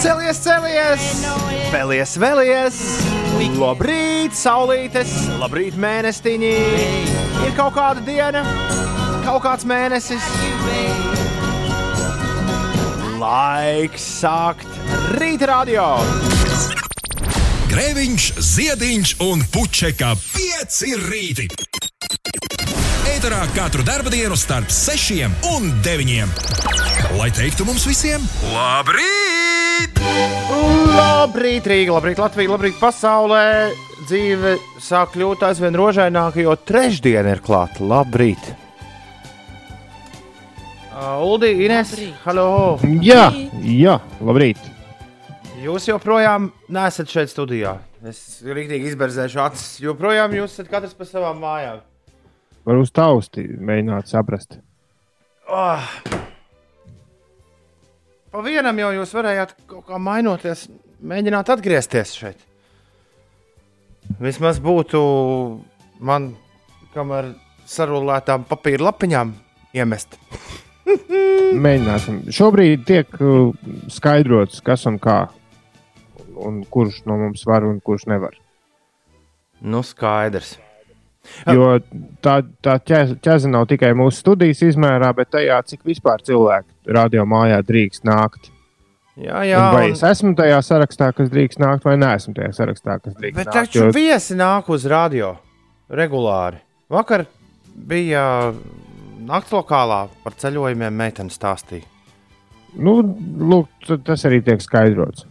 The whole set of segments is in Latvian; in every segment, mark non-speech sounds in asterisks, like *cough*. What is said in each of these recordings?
Celies, celies! Vēlies, vēlies! Labrīt, saulītes! Labrīt, mēnestiņi! Ir kaut kāda diena, kaut kāds mēnesis. Laiks sākt rīta radio! Grēviņš, Ziediņš un Puķeka 5 rīti. Eterā katru dienu starp 6 un 9. Lai teiktu mums visiem, labrīt! Labrīt, Rīga, labrīt, Latvija, labrīt, pasaulē! Dzīve sāk kļūt aizvien rožaināka, jo trešdiena ir klāta. Labrīt! Uh, Uldi, Ines, halo! Jā, jā, labrīt. Jūs joprojām nesat šeit studijā. Es rīktīgi izberzēšu acis. Joprojām jūs esat katrs pa savām mājām. Varbūt tausti mēģināt saprast. Oh. Pa vienam jau jūs varējāt kaut kā mainoties, mēģināt atgriezties šeit. Vismaz būtu man, kamēr sarulētām papīra lapiņām iemest. *laughs* Mēģināsim. Šobrīd tiek uh, skaidrots, kas un kā. Un kurš no mums var un kurš nevar. Nu, skaidrs. Jo tā, tā ķēze, nav tikai mūsu studijas izmērā, bet tajā, cik vispār cilvēki radio mājā drīkst nākt. Jā, jā. Un vai un- es esmu tajā sarakstā, kas drīkst nākt, vai neesmu tajā sarakstā, kas drīkst Bet nākt. taču viesi nāk uz radio regulāri. Vakar bija nakts lokālā par ceļojumiem, meitene stāstīja. Nu, lūk, tas arī tiek skaidrots.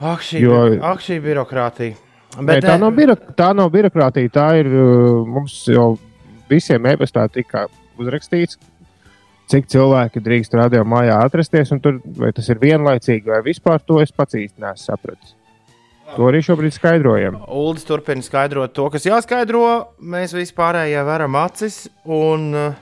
Ak, šī, Jo- jo... ak, šī birokrātija. Bet, tā, eh, nav birok tā nav birokrātija. Tā ir uh, mums jau visiem e-pastā tika uzrakstīts, cik cilvēki drīkst radio mājā atrasties. un Tur, vai tas ir vienlaicīgi vai vispār to es pats īsti nesu sapratis. To arī šobrīd skaidrojam. Uldis turpina skaidrot to, kas jāskaidro. Mēs vispārējie varam acis. Un, uh,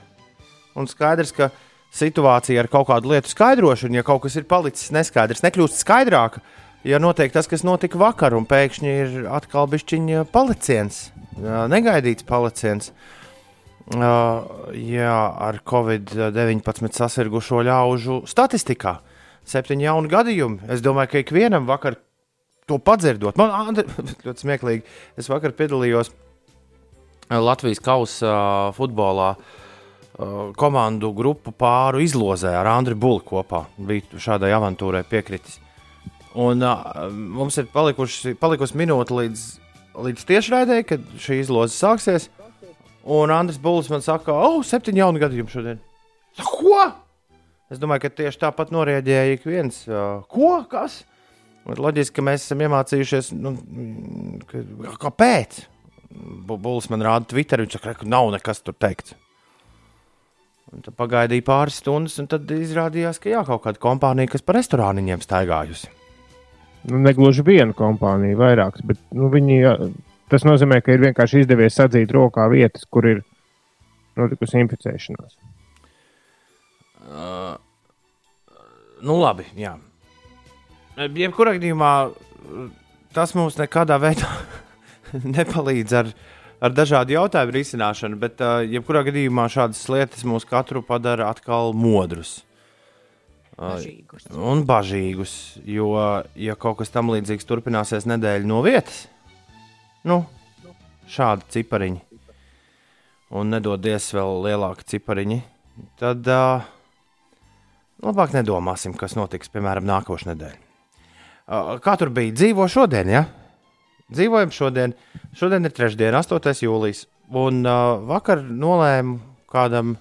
un skaidrs, ka situācija ar kaut kādu lietu skaidrošanu, ja kaut kas ir palicis neskaidrs, nekļūst skaidrāka. Ja notiek tas, kas notika vakar, un pēkšņi ir atkal bišķiņa paliciens, jā, negaidīts paliciens. Uh, jā, ar covid-19 sasirgušo ļaužu statistikā. Septiņi jauni gadījumi. Es domāju, ka ikvienam vakar to padzirdot. Man Andri, *laughs* ļoti smieklīgi. Es vakar piedalījos Latvijas kausa uh, futbolā uh, komandu grupu pāru izlozē ar Andriu Bulu kopā. Bija šādai avantūrai piekritis. Un uh, mums ir palikuši, palikusi minūte līdz, līdz tiešraidē, kad šī izloze sāksies. Un Andris Bulis man saka, oh, septiņi jauni gadījumi šodien. Ko? Es domāju, ka tieši tāpat norēģēja ik viens. Uh, ko? Kas? Un Loģiski, ka mēs esam iemācījušies, nu, ka, kāpēc. Bu- Bulis man rāda Twitter, viņš saka, ka nav nekas tur teikts. Un tad pagaidīja pāris stundas, un tad izrādījās, ka jā, kaut kāda kompānija, kas par restorāniņiem staigājusi. Nu, negluži viena kompānija, vairākas, bet nu, viņi, tas nozīmē, ka ir vienkārši izdevies sadzīt rokā vietas, kur ir notikusi inficēšanās. Uh, nu, labi, jā. Jebkurā gadījumā tas mums nekādā veidā *laughs* nepalīdz ar, ar dažādu jautājumu risināšanu, bet, uh, jebkurā gadījumā, šādas lietas mūs katru padara atkal modrus. Bažīgus. un bažīgus, jo, ja kaut kas tam līdzīgs turpināsies nedēļu no vietas, nu, šādi cipariņi, un nedodies vēl lielāki cipariņi, tad uh, labāk nedomāsim, kas notiks, piemēram, nākošais nedēļa. Uh, kā tur bija? Dzīvo šodien, ja? Dzīvojam šodien. Šodien ir trešdiena, 8. jūlijas. Un uh, vakar nolēmu kādam,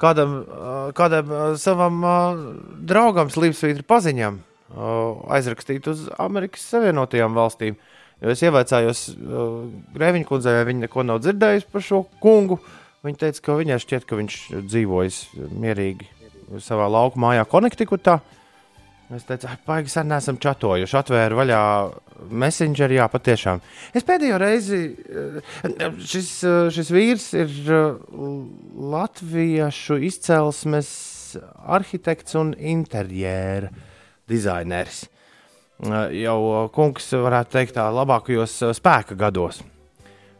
kādam, uh, kādam uh, savam uh, draugam, Slipsvītra paziņam, uh, aizrakstīt uz Amerikas Savienotajām valstīm. Jo es ievaicājos uh, Grēviņa kundzei, vai viņa neko nav dzirdējusi par šo kungu. Viņa teica, ka viņai šķiet, ka viņš dzīvojas mierīgi savā lauku mājā, Konektikutā. Es teicu, ah, paigi sen neesam čatojuši. Atvēru vaļā Messenger, jā, patiešām. Es pēdējo reizi, eh, šis, eh, šis vīrs ir eh, latviešu izcelsmes arhitekts un interjera dizainers. Eh, Jau kungs, varētu teikt, tā labākajos spēka gados.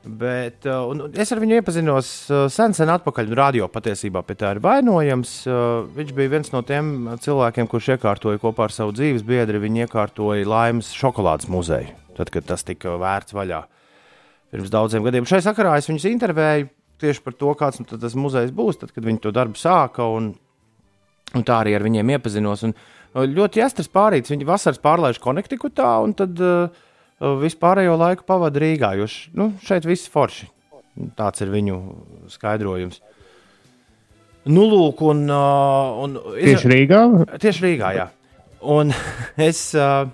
Bet, uh, un es ar viņu iepazinos uh, sen, sen atpakaļ. Radio patiesībā pie tā ir vainojams. Uh, viņš bija viens no tiem cilvēkiem, kurš iekārtoja kopā ar savu dzīves biedru. Viņi iekārtoja laimes šokolādes muzeju, tad, kad tas tika vērts vaļā pirms daudziem gadiem. Šai sakarā es viņus intervēju tieši par to, kāds nu, tas muzejs būs, tad, kad viņi to darbu sāka. Un, un tā arī ar viņiem iepazinos. Un, ļoti jāstras pārīts. Viņi vasaras pārlaiž Konektikutā un tad uh, vispārējo laiku pavada Rīgā. Jo š, nu, šeit viss forši. Tāds ir viņu skaidrojums. Nu, lūk, un, un Tieši Rīgā? Tieši Rīgā, jā. Un *laughs* es, uh,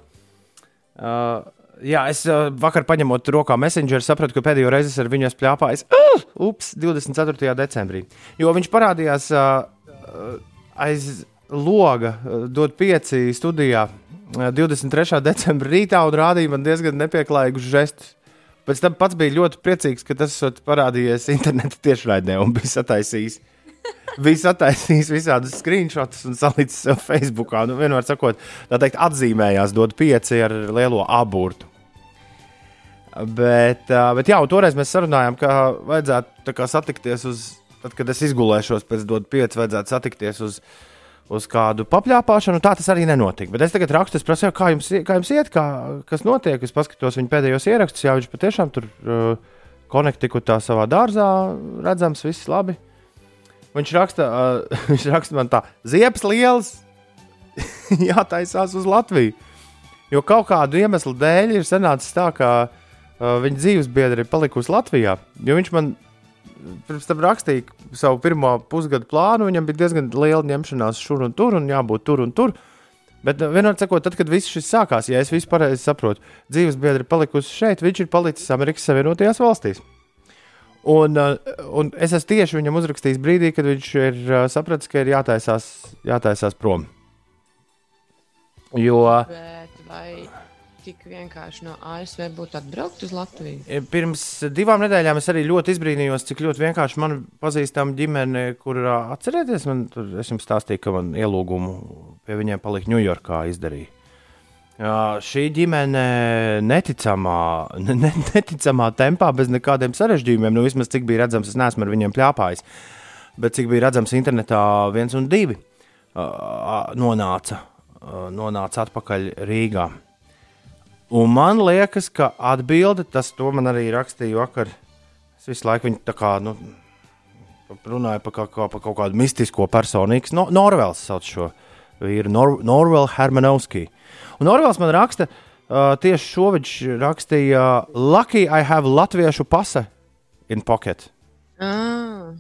uh, jā, es uh, vakar paņemot rokā messengeru, sapratu, ka pēdējo reizi ar viņu esmu plāpājis. Uh, ups, 24. decembrī. Jo viņš parādījās uh, aiz loga, uh, dod pieci studijā 23. decembrī rītā un rādīja man diezgan nepieklājīgus žestus. Pēc tam pats bija ļoti priecīgs, ka tas ir parādījies interneta tiešraidē un bija sataisījis. Bija sataisījis visādus screenshotus un salicis sev Facebook. Nu, vienmēr sakot, tā teikt, atzīmējās, dod pieci ar lielo aburtu. Bet, bet jā, toreiz mēs sarunājām, ka vajadzētu satikties uz, tad, kad es izgulēšos pēc dod pieci, vajadzētu satikties uz, uz kādu papļāpāšanu. Tā tas arī nenotika. Bet es tagad rakstu, es prasu, kā jums, kā jums iet, kā, kas notiek. Es paskatos viņa pēdējos ierakstus, jā, viņš patiešām tur uh, konektikutā savā dārzā redzams, viss labi. Viņš raksta, uh, *laughs* viņš raksta man tā, ziepes liels, *laughs* jātaisās uz Latviju. Jo kaut kādu iemeslu dēļ ir sanācis tā, ka uh, viņa dzīves biedra ir palikusi Latvijā. Jo viņš man pirms tam rakstīja savu pirmo pusgadu plānu, viņam bija diezgan liela ņemšanās šur un tur, un jābūt tur un tur. Bet uh, vienmēr sakot, tad, kad viss šis sākās, ja es visu pareizi saprotu, dzīves biedra ir palikusi šeit, viņš ir palicis Amerikas Savienotajās valstīs. Un, uh, un es esmu tieši viņam uzrakstījis brīdī, kad viņš ir uh, sapratis, ka ir jātaisās, jātaisās prom. Jo Bet tik vienkārši no ASV būtu atbraukt uz Latviju? e, pirms divām nedēļām es arī ļoti izbrīnījos, cik ļoti vienkārši man pazīstama ģimene, kur uh, atcerieties, man, tur, es jums stāstīju, ka man ielūgumu pie viņiem palikt Ņujorkā izdarīja. Uh, šī ģimene neticamā, ne, ne- neticamā tempā, bez nekādiem sarežģījumiem, nu vismaz cik bija redzams, es neesmu ar viņiem pļāpājis, bet cik bija redzams internetā, viens un divi uh, nonāca, uh, nonāca atpakaļ Rīgā. Un man liekas, ka atbilde, tas to man arī rakstīja vakar. Es visu laiku viņu tā kā nu, runāju par kaut, kā, par kaut kādu mistisko personīgu. No, Norvēls sauc šo vīru, Nor, Norvēl Hermanovski. Un Norvēls man raksta, uh, tieši šo viņš rakstīja, Lucky I have latviešu pase in pocket. Ah,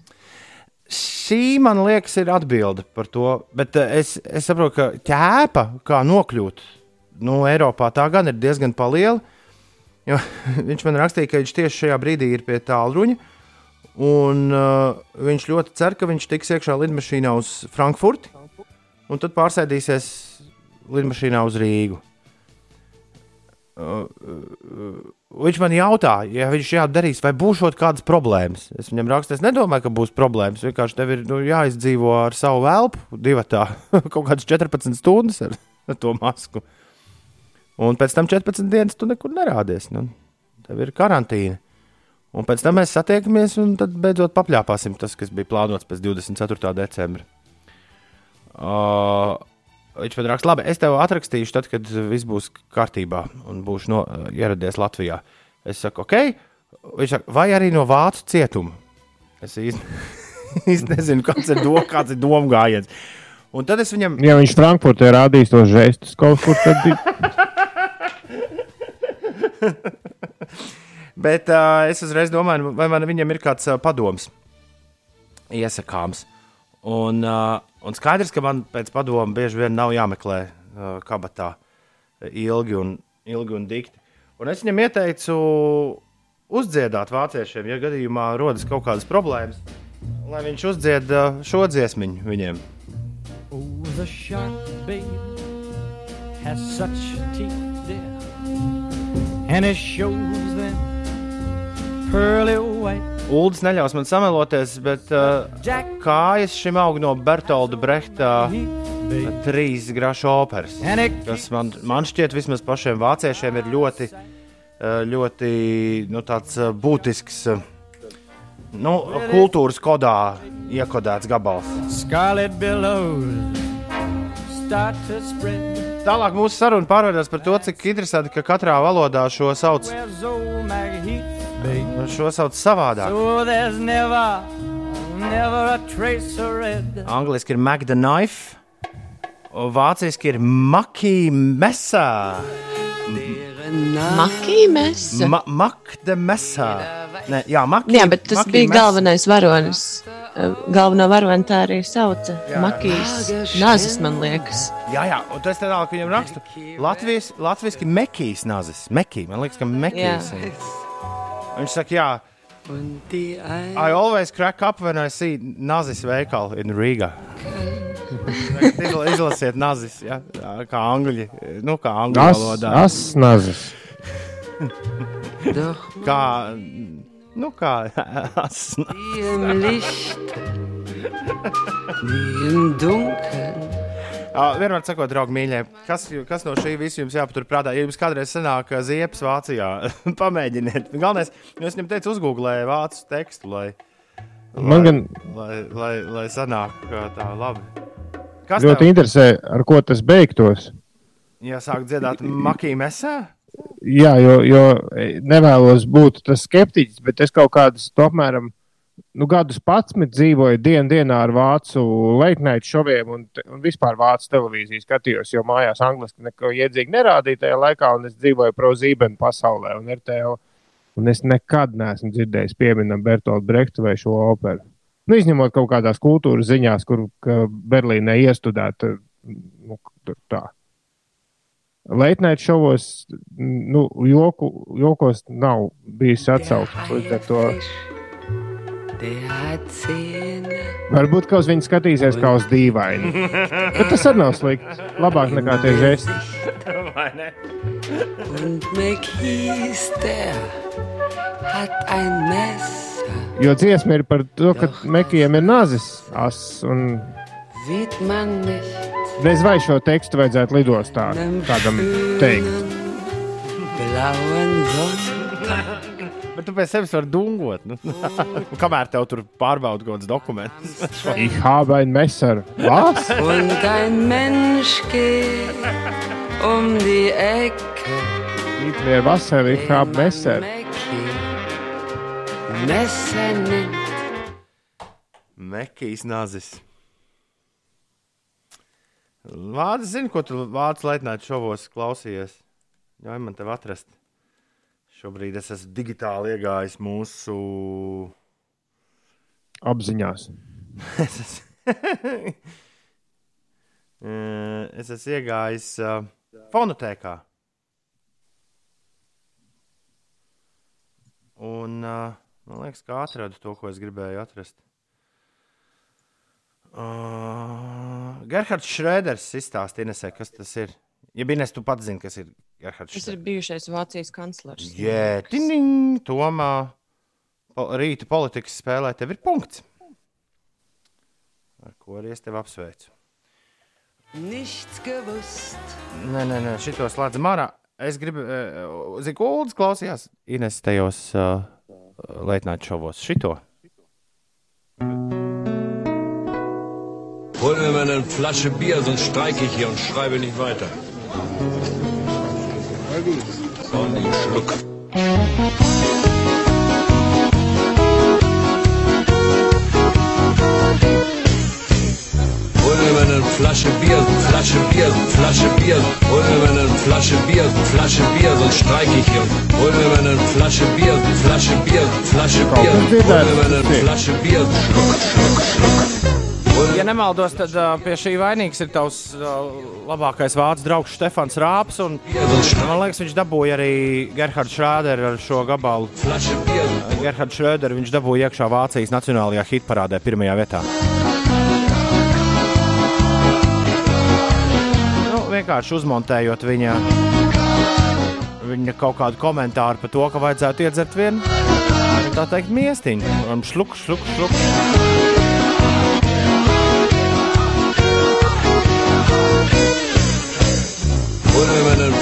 Šī, man liekas, ir atbilde par to. Bet uh, es, es saprotu, ka ķēpa, kā nokļūt nu, Eiropā, tā gan ir diezgan liela. *laughs* Viņš man rakstīja, ka viņš tieši šajā brīdī ir pie tālruņa. Un uh, viņš ļoti cer, ka viņš tiks iekšā lidmašīnā uz Frankfurti un tad pārsēdīsies lidmašīnā uz Rīgu. Uh, uh, viņš man jautā, ja viņš šādi darīs, vai būs kādas problēmas. Es viņam rakstu, es nedomāju, ka būs problēmas. Vienkārši tev ir nu, jāizdzīvo ar savu elpu, divu tā, *laughs* kaut kādas 14 stundas ar, ar to masku. Un pēc tam 14 dienas tu nekur nerādies. Nu, tev ir karantīna. Un pēc tam mēs satiekamies, un tad beidzot papļāpāsim tas, kas bija plānots pēc 24. decembra. Uh, viņš man raksta, labi, es tev atrakstīšu, tad, kad viss būs kārtībā un būšu no, ieradies Latvijā. Es saku, ok, viņš saka, vai arī no vācu cietuma. Es īsti *laughs* nezinu, kāds ir, do, kāds ir domu gājiens. Un tad es viņam Ja viņš Frankfurtē rādīs tos žestus kaut kur, tad *laughs* *laughs* Bet uh, es uzreiz domāju, vai man viņam ir kāds uh, padoms iesakāms. Un, uh, un skaidrs, ka man pēc padoma bieži vien nav jāmeklē uh, kabatā ilgi un, ilgi un dikti. Un es viņam ieteicu uzdziedāt vāciešiem, ja gadījumā rodas kaut kādas problēmas, lai viņš uzdzied uh, šo dziesmiņu viņiem. Oh, the shark, babe, has such teeth, and it shows them pearly white. Uldis neļaus man sameloties, bet uh, kājas šim aug no Bertolda Brehta trīs grašu operas. kas man, man šķiet, vismaz pašiem vāciešiem ir ļoti, eh, ļoti nu, tāds, eh, būtisks eh, nu, kultūras kodā iekodēts gabals. Scarlet billows start to spread. Tālāk mūsu saruna pārvērtās par to, cik interesanti, ka katrā valodā šo sauc, Where's old Maggie Heath, babe? šo sauc savādāk. So there's never, never a trace of red. Angliski ir Mac the Knife, un vāciski ir Maki Mesa. Makīmes. Ma Mac the Mesa. Ne, jā, Maki, Jā, bet tas Maki bija Mesa. galvenais varonis. Eh, Galveno varoni tā arī sauca. Makīs. Nāzis, man liekas. Jā, jā, un tas tālāk viņam raksta. Latvijas, latviski Mekijas nazis. Mekija, man liekas, ka Mekijas. Viņš saka, jā. I always crack up when I see nazis veikalu in Riga. Izla- Izlasiet nazis, ja? Kā angļi, nu kā angļu valodā. as nazis. Kā, nu kā, *laughs* as, Im Licht, im Dunkeln. Ā, Vienmēr sakot, draugi, mīļie, kas, kas no šī visa jums jāpaturprātā? Ja jums kādreiz sanāk ziepes Vācijā, *laughs* pamēģiniet. Galvenais, nu, es viņam teicu, uzgooglēju vācu tekstu, lai, Man gan lai, lai, lai sanāk tā labi. Kas ļoti tev interesē, ar ko tas beigtos. jāsāk dziedāt makī mesā? Jā, jo, jo nevēlos būt tas skeptiķis, bet es kaut kādus apmēram nu, gadus pats dzīvoju dienu dienā ar vācu leitnaitu šoviem un, un vispār vācu televīziju skatījos, jo mājās angliski neko iedzīgi nerādīja tajā laikā, un es dzīvoju prozībenu pasaulē un RTL. Un es nekad neesmu dzirdējis pieminam Bertoldu Brehtu vai šo operu. Nu, izņemot kaut kādās kultūras ziņās, kur Berlīnē iestudēta. Nu, tā. Leitnaitu šovos, nu, joku, jokos nav bijis atsaukts. Līdz ar to varbūt kaut kas viņu skatīsies kā uz dīvaini. *laughs* Bet tas arī nav slikti. Labāk nekā tie žesti. *laughs* Jo dziesma ir par to, ka Mekijam ir nazis. As, un Sieht man nicht. Bez vai šo tekstu vajadzētu lidostā kādam teikt. *laughs* Bet tu pēc sevis vari dungot. Nu. Un *laughs* kamēr tev tur pārbauda kaut kāds dokuments. Ich habe ein Messer. Was? *laughs* Und ein Mensch geht um die Ecke. Gib mir Wasser, ich habe Messer. Messer nimmt. Mekijas nazis. Vācis zina, ko tu vācu leitnāt šovos klausījies. Ļauj man tev atrast. Šobrīd es esmu digitāli iegājis mūsu. Apziņās. *laughs* es esmu, *laughs* es esmu iegājis uh, fonotēkā. Un uh, man liekas, ka atradu to, ko es gribēju atrast. Uh, Gerhards Šrēders izstāstīja, Inesē, kas tas ir. Ja bija Ines, tu pats zini, kas ir Gerhards Tas ir Šrēders. bijušais Vācijas kanclers. Jē, tiņiņ, Tomā, po, rīta politikas spēlē tev ir punkts. Ar ko arī es tevi apsveicu. Nichts gewusst. Nē, nē, nē šito slēdzam ārā. Es gribu, uh, zinu, Ulas klausījās Ines tajos uh, leitnāt šovos. Šito. Hol mir mal eine Flasche Bier, sonst streike ich hier und schreibe nicht weiter. So, einen Schluck. Hol mir mal eine Flasche Bier, Flasche Bier, Flasche Bier. Hol mir mal eine Flasche Bier, Flasche Bier, sonst streike ich hier. Hol mir mal eine Flasche Bier, Flasche Bier, Flasche Bier. Hol mir mal eine Flasche Bier. Schluck, schluck, schluck. Ja nemaldos, tad uh, pie šī vainīgs ir tavs uh, labākais vācu draugs Stefans Rāps. Un, man liekas, viņš dabūja arī Gerhardu Šrāderu ar šo gabalu. Gerhards Šrēders viņš dabūja iekšā Vācijas nacionālajā hitparādē pirmajā vietā. Nu, vienkārši uzmontējot viņa, viņa kaut kādu komentāru par to, ka vajadzētu iedzert vienu tā teikt miestiņu. Un Šluk, šluk, šluk.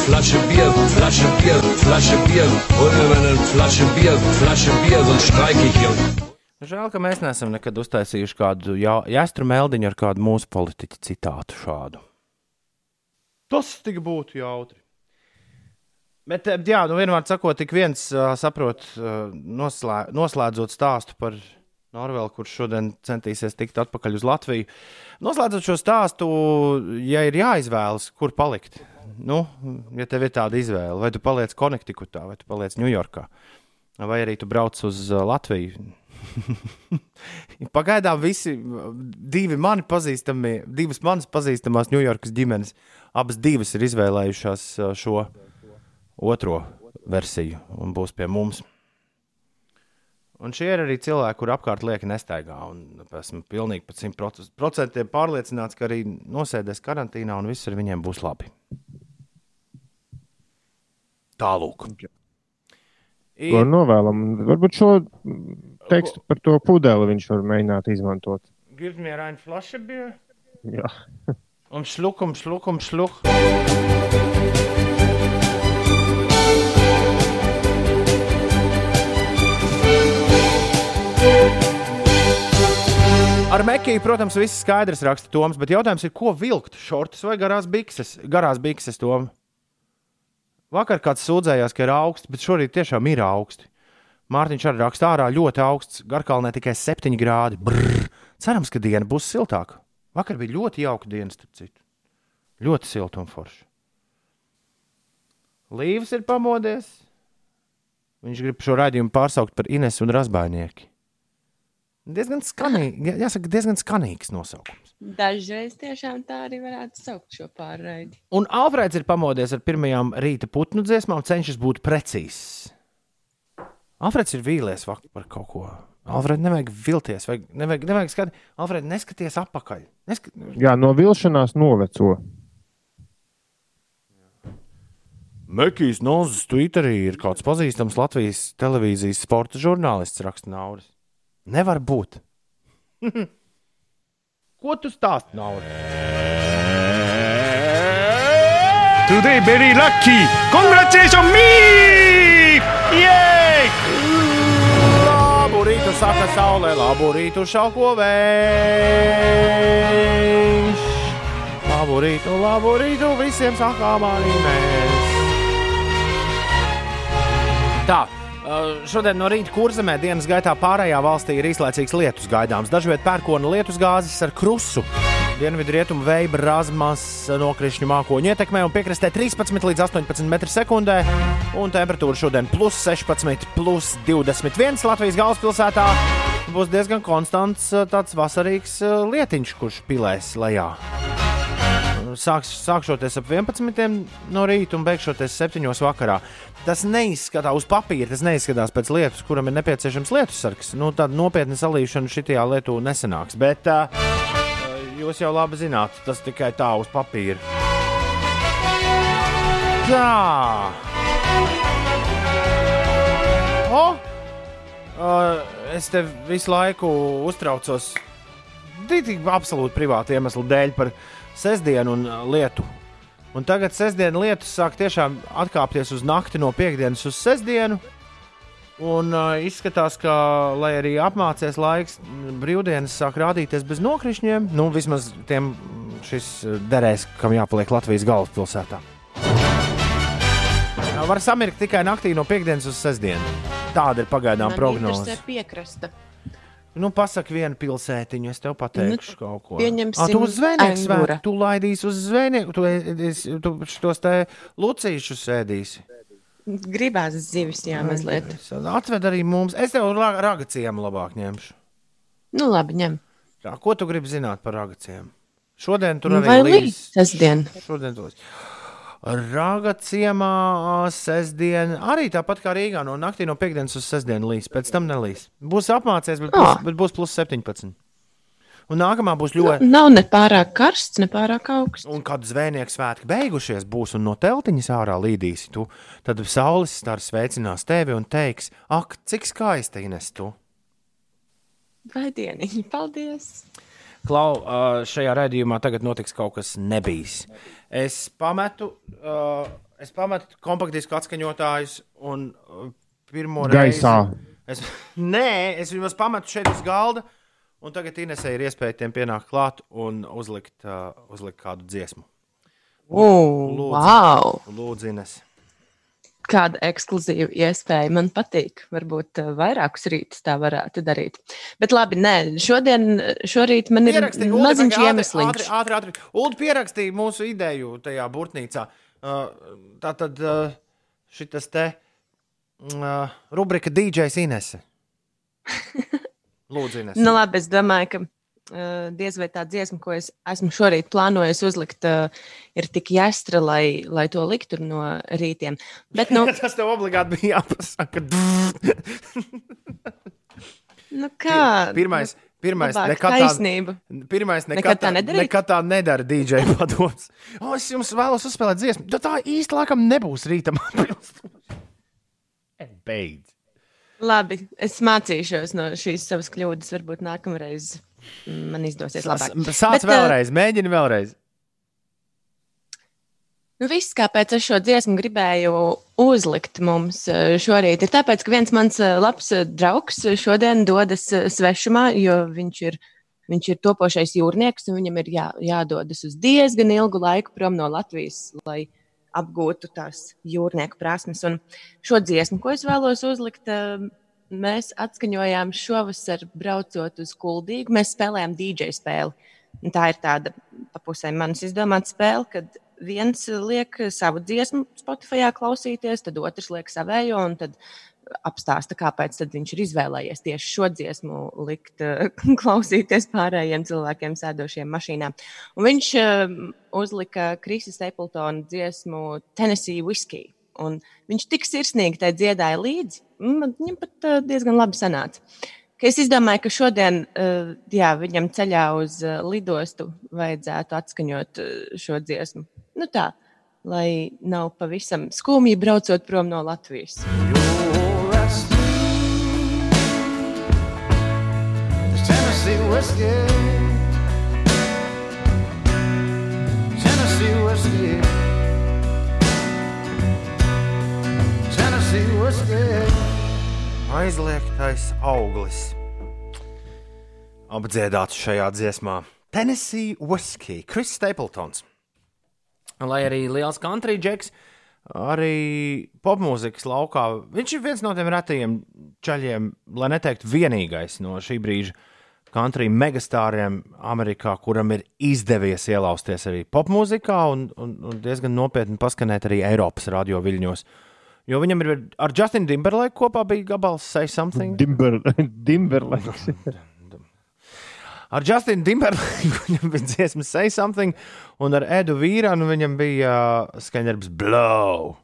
Flasche Bier, Flasche Bier, Flasche Bier. Hol mir mal eine Flasche Bier, Flasche Bier, sonst streike ich hier. Žēl, ka mēs neesam nekad uztaisījuši kādu jā- jāstru meldiņu ar kādu mūsu politiķu citātu šādu. Tas tik būtu jautri. Bet, eh, jā, nu vienmēr sakot, tik viens uh, saprot, uh, noslē, noslēdzot stāstu par Norvēlu, kurš šodien centīsies tikt atpakaļ uz Latviju. Noslēdzot šo stāstu, ja ir jāizvēlas, kur palikt, nu, ja tev ir tāda izvēle, vai tu paliec Konektikutā, vai tu paliec Ņujorkā, vai arī tu brauc uz uh, Latviju. *laughs* Pagaidām visi divi mani pazīstami, divas manas pazīstamās Ņujorkas ģimenes, abas divas ir izvēlējušās uh, šo otro versiju un būs pie mums. Un šie ir arī cilvēki, kur apkārt lieka nestaigā. un Esmu pilnīgi par 100% pārliecināts, ka arī nosēdēs karantīnā un viss ar viņiem būs labi. Tālūk. To novēlam. Varbūt šo tekstu par to pudeli viņš var mēģināt izmantot. Gib mir ein Flasche Bier. Jā. *laughs* Un šluk, un šluk, un šluk. Ar Mekiju, protams, viss skaidrs raksta Toms, bet jautājums ir, ko vilkt? Šortus vai garās bikses? Garās bikses, Tom. Vakar kāds sūdzējās, ka ir augsts, bet šorīt tiešām ir augsti. Mārtiņš arī raksta ārā ļoti augsts, garkalnē tikai 7 grādi. Brrr. Cerams, ka diena būs siltāka. Vakar bija ļoti jauka diena, starp citu. Ļoti silta un forša. Līvs ir pamodies. Viņš grib šo raidījumu pārsaukt par Inesu un Razbainieki. Diezgan skanīgi, jāsaka, diezgan skanīgs nosaukums. Dažreiz tiešām tā arī varētu saukt šo pārraidi. Un Alfrēds ir pamodies ar pirmajām rīta putnu dziesmām, cenšas būt precīzs. Alfrēds ir vīlies vak- par kaut ko. Alfrēds nevajag vilties, vajag, nevajag, nevajag skatīt. Alfrēds neskaties atpakaļ. Neskat... Jā, no vilšanās noveco. Mekijs Nozes Twitterī ir kāds pazīstams Latvijas televīzijas sporta žurnālists, raksta Nauris. Nevar būt. *laughs* Ko tu stāsti, Nauris? Today very lucky. Congratulations me! Yay! Labu rītu saka saulē, labu rītu šauko vējš. Labu rītu, labu rītu visiem sakām arī mēs. Tā. Uh, Šodien no rīta kurzemē dienas gaitā pārējā valstī ir īslaicīgs lietus gaidāms. Dažviet pērkona lietus gāzes ar krusu. Dienvidu rietumu vēja brāzmas nokrišņu mākoņu ietekmē un piekrastē 13 līdz 18 m2. Un temperatūra šodien plus 16, plus 21 Latvijas galvaspilsētā. Būs diezgan konstants uh, tāds vasarīgs uh, lietiņš, kurš pilēs lejā. Sāks, sākšoties ap 11 no rīta un beigšoties 7 vakarā. Tas neizskatās uz papīra, tas neizskatās pēc lietus, kuram ir nepieciešams lietusargs. Nu, tāda nopietna salīšana šajā lietā nesanāks. Bet uh, jūs jau labi zināt, tas tikai tā uz papīra. Tā. O! Uh, es te visu laiku uztraucos absolūti privātu iemeslu dēļ par sestdienu un uh, lietu. Un tagad sestdiena lietus sāk tiešām atkāpties uz nakti no piekdienas uz sestdienu. Un uh, izskatās, ka, lai arī apmācies laiks, brīvdienas sāk rādīties bez nokrišņiem. Nu, vismaz tiem šis uh, derēs, kam jāpaliek Latvijas galvaspilsētā. Var samirkt tikai naktī no piekdienas uz sestdienu. Tāda ir pagaidām prognoze. Tas ir piekrasta. Nu, pasaki vienu pilsētiņu, es tev pateikšu nu, kaut ko. pieņemsim A, tu uz zvejnieku svētku, tu laidīsi uz zvejnieku, tu, ēdīsi- tu šos te lucīšus ēdīsi. Gribās zivis, jā, mazliet. Atved arī mums, es tev ra- ragaciem labāk ņemšu. Nu, labi, ņem. Tā, ko tu gribi zināt par ragaciem? Šodien tur Nu, arī līs sestdien? Šodien tur līs. Raga ciemā sestdien, arī tāpat kā Rīgā, no naktī no piekdienas uz sestdienu līs, pēc tam nelīs. Būs apmācies, bet, būs, Ah. bet būs plus 17. Un nākamā būs ļoti. Nav ne pārāk karsts, ne pārāk augsts. Un kad zvejnieks svētki beigušies, būs un no teltiņas ārā līdīsi tu, tad saules stars sveicinās tevi un teiks, ak, cik skaisti Ines tu. Vai dieniņi, paldies! Klau, šajā raidījumā tagad notiks kaut kas nebijis. Es pametu, uh, es pametu kompaktdisku atskaņotājus un uh, pirmo Gaisā. reizi. Es, *laughs* nē, es viņus pametu šeit uz galda, un tagad Inesē ir iespēja tiem pienākt klāt un uzlikt, uh, uzlikt kādu dziesmu. Oh, Lūdzu. wow! Lūdzu, Ines. Kāda ekskluzīva iespēja man patīk. Varbūt uh, vairākus rītus tā varētu darīt. Bet labi, nē, šodien, šorīt man ir Pierakstīja, Uldi, maziņš iemesls. Ātri, ātri, ātri. Ulu pierakstīja mūsu ideju tajā burtnīcā. Uh, tā tad uh, šis te uh, rubrika DJs Inese. *laughs* Lūdzu, Inese. Nu, labi, es domāju, ka diez vai tā dziesma, ko es esmu šorīt plānojis uzlikt, uh, ir tik jāstra, lai, lai to liktu no rītiem. Bet, nu, *laughs* Tas tev obligāti bija jāpasaka. *laughs* nu kā? Pirmais, pirmais Labāk nekad tā, taisnība. pirmais nekad, Nekad tā nedarīt? nekad tā nedara DJ *laughs* padoms. O, es jums vēlos uzspēlēt dziesmu. Tā, tā īsti laikam nebūs rītam. Beidz. Labi, es mācīšos no šīs savas kļūdas. Varbūt nākamreiz man izdosies labāk. Sāc Bet, uh, vēlreiz, mēģini vēlreiz. Nu, viss, kāpēc es šo dziesmu gribēju uzlikt mums eh, šorīt, ir tāpēc, ka viens mans eh, labs eh, draugs šodien dodas eh, svešumā, jo viņš ir, viņš ir topošais jūrnieks un viņam ir jā, jādodas uz diezgan ilgu laiku prom no Latvijas, lai apgūtu tās jūrnieku prasmes. Un šo dziesmu, ko es vēlos uzlikt, eh, mēs atskaņojām šovasar braucot uz Kuldīgu. Mēs spēlējām DJ spēli. Un Tā ir tāda pa pusē manas izdomāta spēle, kad viens liek savu dziesmu Spotify klausīties, tad otrs liek savējo, un tad apstāsta, kāpēc viņš ir izvēlējies tieši šo dziesmu likt *laughs* klausīties pārējiem cilvēkiem sēdošiem mašīnā. Un viņš eh, uzlika Krisa Stapletona dziesmu Tennessee Whiskey. Un viņš tik sirsnīgi tai dziedāja līdzi, man viņam pat eh, diezgan labi sanāca. Ka es izdomāju, ka šodien eh, jā, viņam ceļā uz eh, lidostu vajadzētu atskaņot šo dziesmu. Nu tā, lai nav pavisam skumji braucot prom no Latvijas. Tennessee whiskey. Tennessee whiskey. Tennessee whiskey. Aizliegtais auglis. Apdziedāts šajā dziesmā. Tennessee Whiskey, Kris Stapletons. Lai arī liels country džeks, arī popmūzikas laukā, viņš ir viens no tiem retajiem čaļiem, lai neteiktu vienīgais no šī brīža country megastāriem Amerikā, kuram ir izdevies ielausties arī popmūzikā un, un, un diezgan nopietni paskanēt arī Eiropas radio viļņos. Jo viņam ir ar Justinu Timberlake kopā bija gabals Say Something. Dimber, *laughs* Dimberlaiks. Ar Justinu Timberlake *laughs* viņam bija dziesma Say Something, un ar Edu Vīrānu viņam bija uh, skaņdarbs Blow.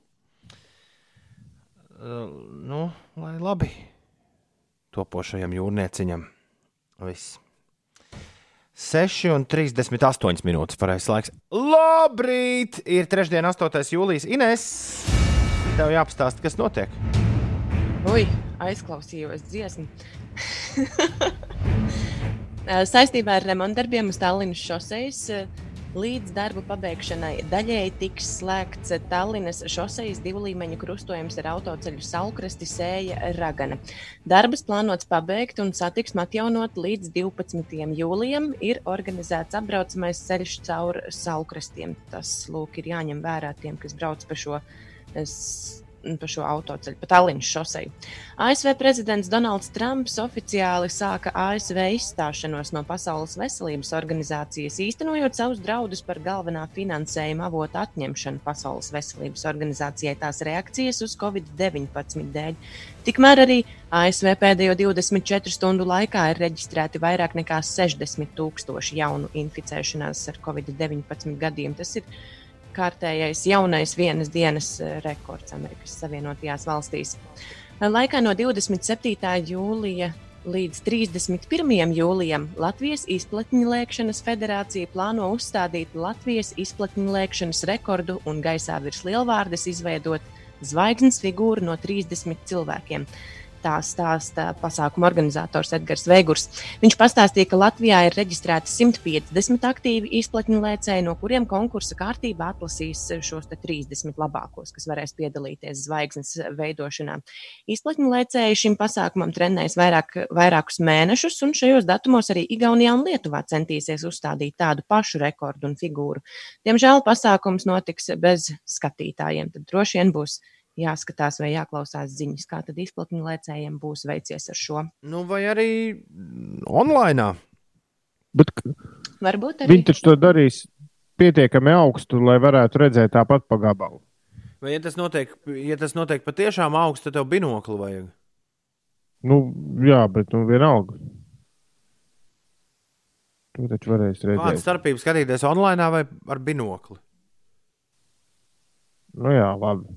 Uh, nu, lai labi topošajam jūrnieciņam. Viss. 6 un 38 minūtes pareizais laiks. Labrīt! Ir trešdiena, 8. jūlijas. Ines, tev jāpastāsta, kas notiek. Ui, aizklausījos dziesmu. *laughs* Saistībā ar remontdarbiem uz Tallinas šoseis līdz darbu pabeigšanai daļēji tiks slēgts Tallinas šoseis divu līmeņu krustojums ar autoceļu Salkrasti sēja Ragana. Darbus plānots pabeigt un satiksmi atjaunot līdz 12. jūlijam. Ir organizēts apbraucamais ceļš caur Salkrastiem. Tas, lūk, ir jāņem vērā tiem, kas brauc pa šo s- pa šo autoceļu, pa Tallinas šoseju. ASV prezidents Donalds Trumps oficiāli sāka ASV izstāšanos no Pasaules veselības organizācijas, īstenojot savus draudus par galvenā finansējuma avotu atņemšanu Pasaules veselības organizācijai tās reakcijas uz Covid-19 dēļ. Tikmēr arī ASV pēdējo 24 stundu laikā ir reģistrēti vairāk nekā 60 tūkstoši jaunu inficēšanās ar Covid-19 gadījumu. Tas ir kārtējais jaunais vienas dienas eh, rekords Amerikas Savienotajās valstīs. Laikā no 27. jūlija līdz 31. jūlijam Latvijas izplatņu lēkšanas federācija plāno uzstādīt Latvijas izplatņu lēkšanas rekordu un gaisā virs lielvārdes izveidot zvaigznes figūru no 30 cilvēkiem. Tā stāsta pasākuma organizators Edgars Veigurs. Viņš pastāstīja, ka Latvijā ir reģistrēti 150 aktīvi izplatņu lēcēji, no kuriem konkursa kārtībā atlasīs šos 30 labākos, kas varēs piedalīties zvaigznes veidošanā. Izplatņu lēcēji šim pasākumam trenējas vairāk, vairākus mēnešus, un šajos datumos arī Igaunijā un Lietuvā centīsies uzstādīt tādu pašu rekordu un figūru. Diemžēl pasākums notiks bez skatītājiem. Tad droši vien būs jāskatās vai jāklausās ziņas, kā tad izplatņu lēcējiem būs veicies ar šo. Nu, vai arī online. Bet Varbūt arī viņi taču to darīs pietiekami augstu, lai varētu redzēt tāpat pa gabalu. Vai, ja tas notiek, ja tas notiek patiešām augsts, tad tev binokli vajag. Nu, jā, bet nu, vienalga. Tu taču varēsi Kāda redzēt. starpība skatīties online vai ar binokli? Nu, jā, labi.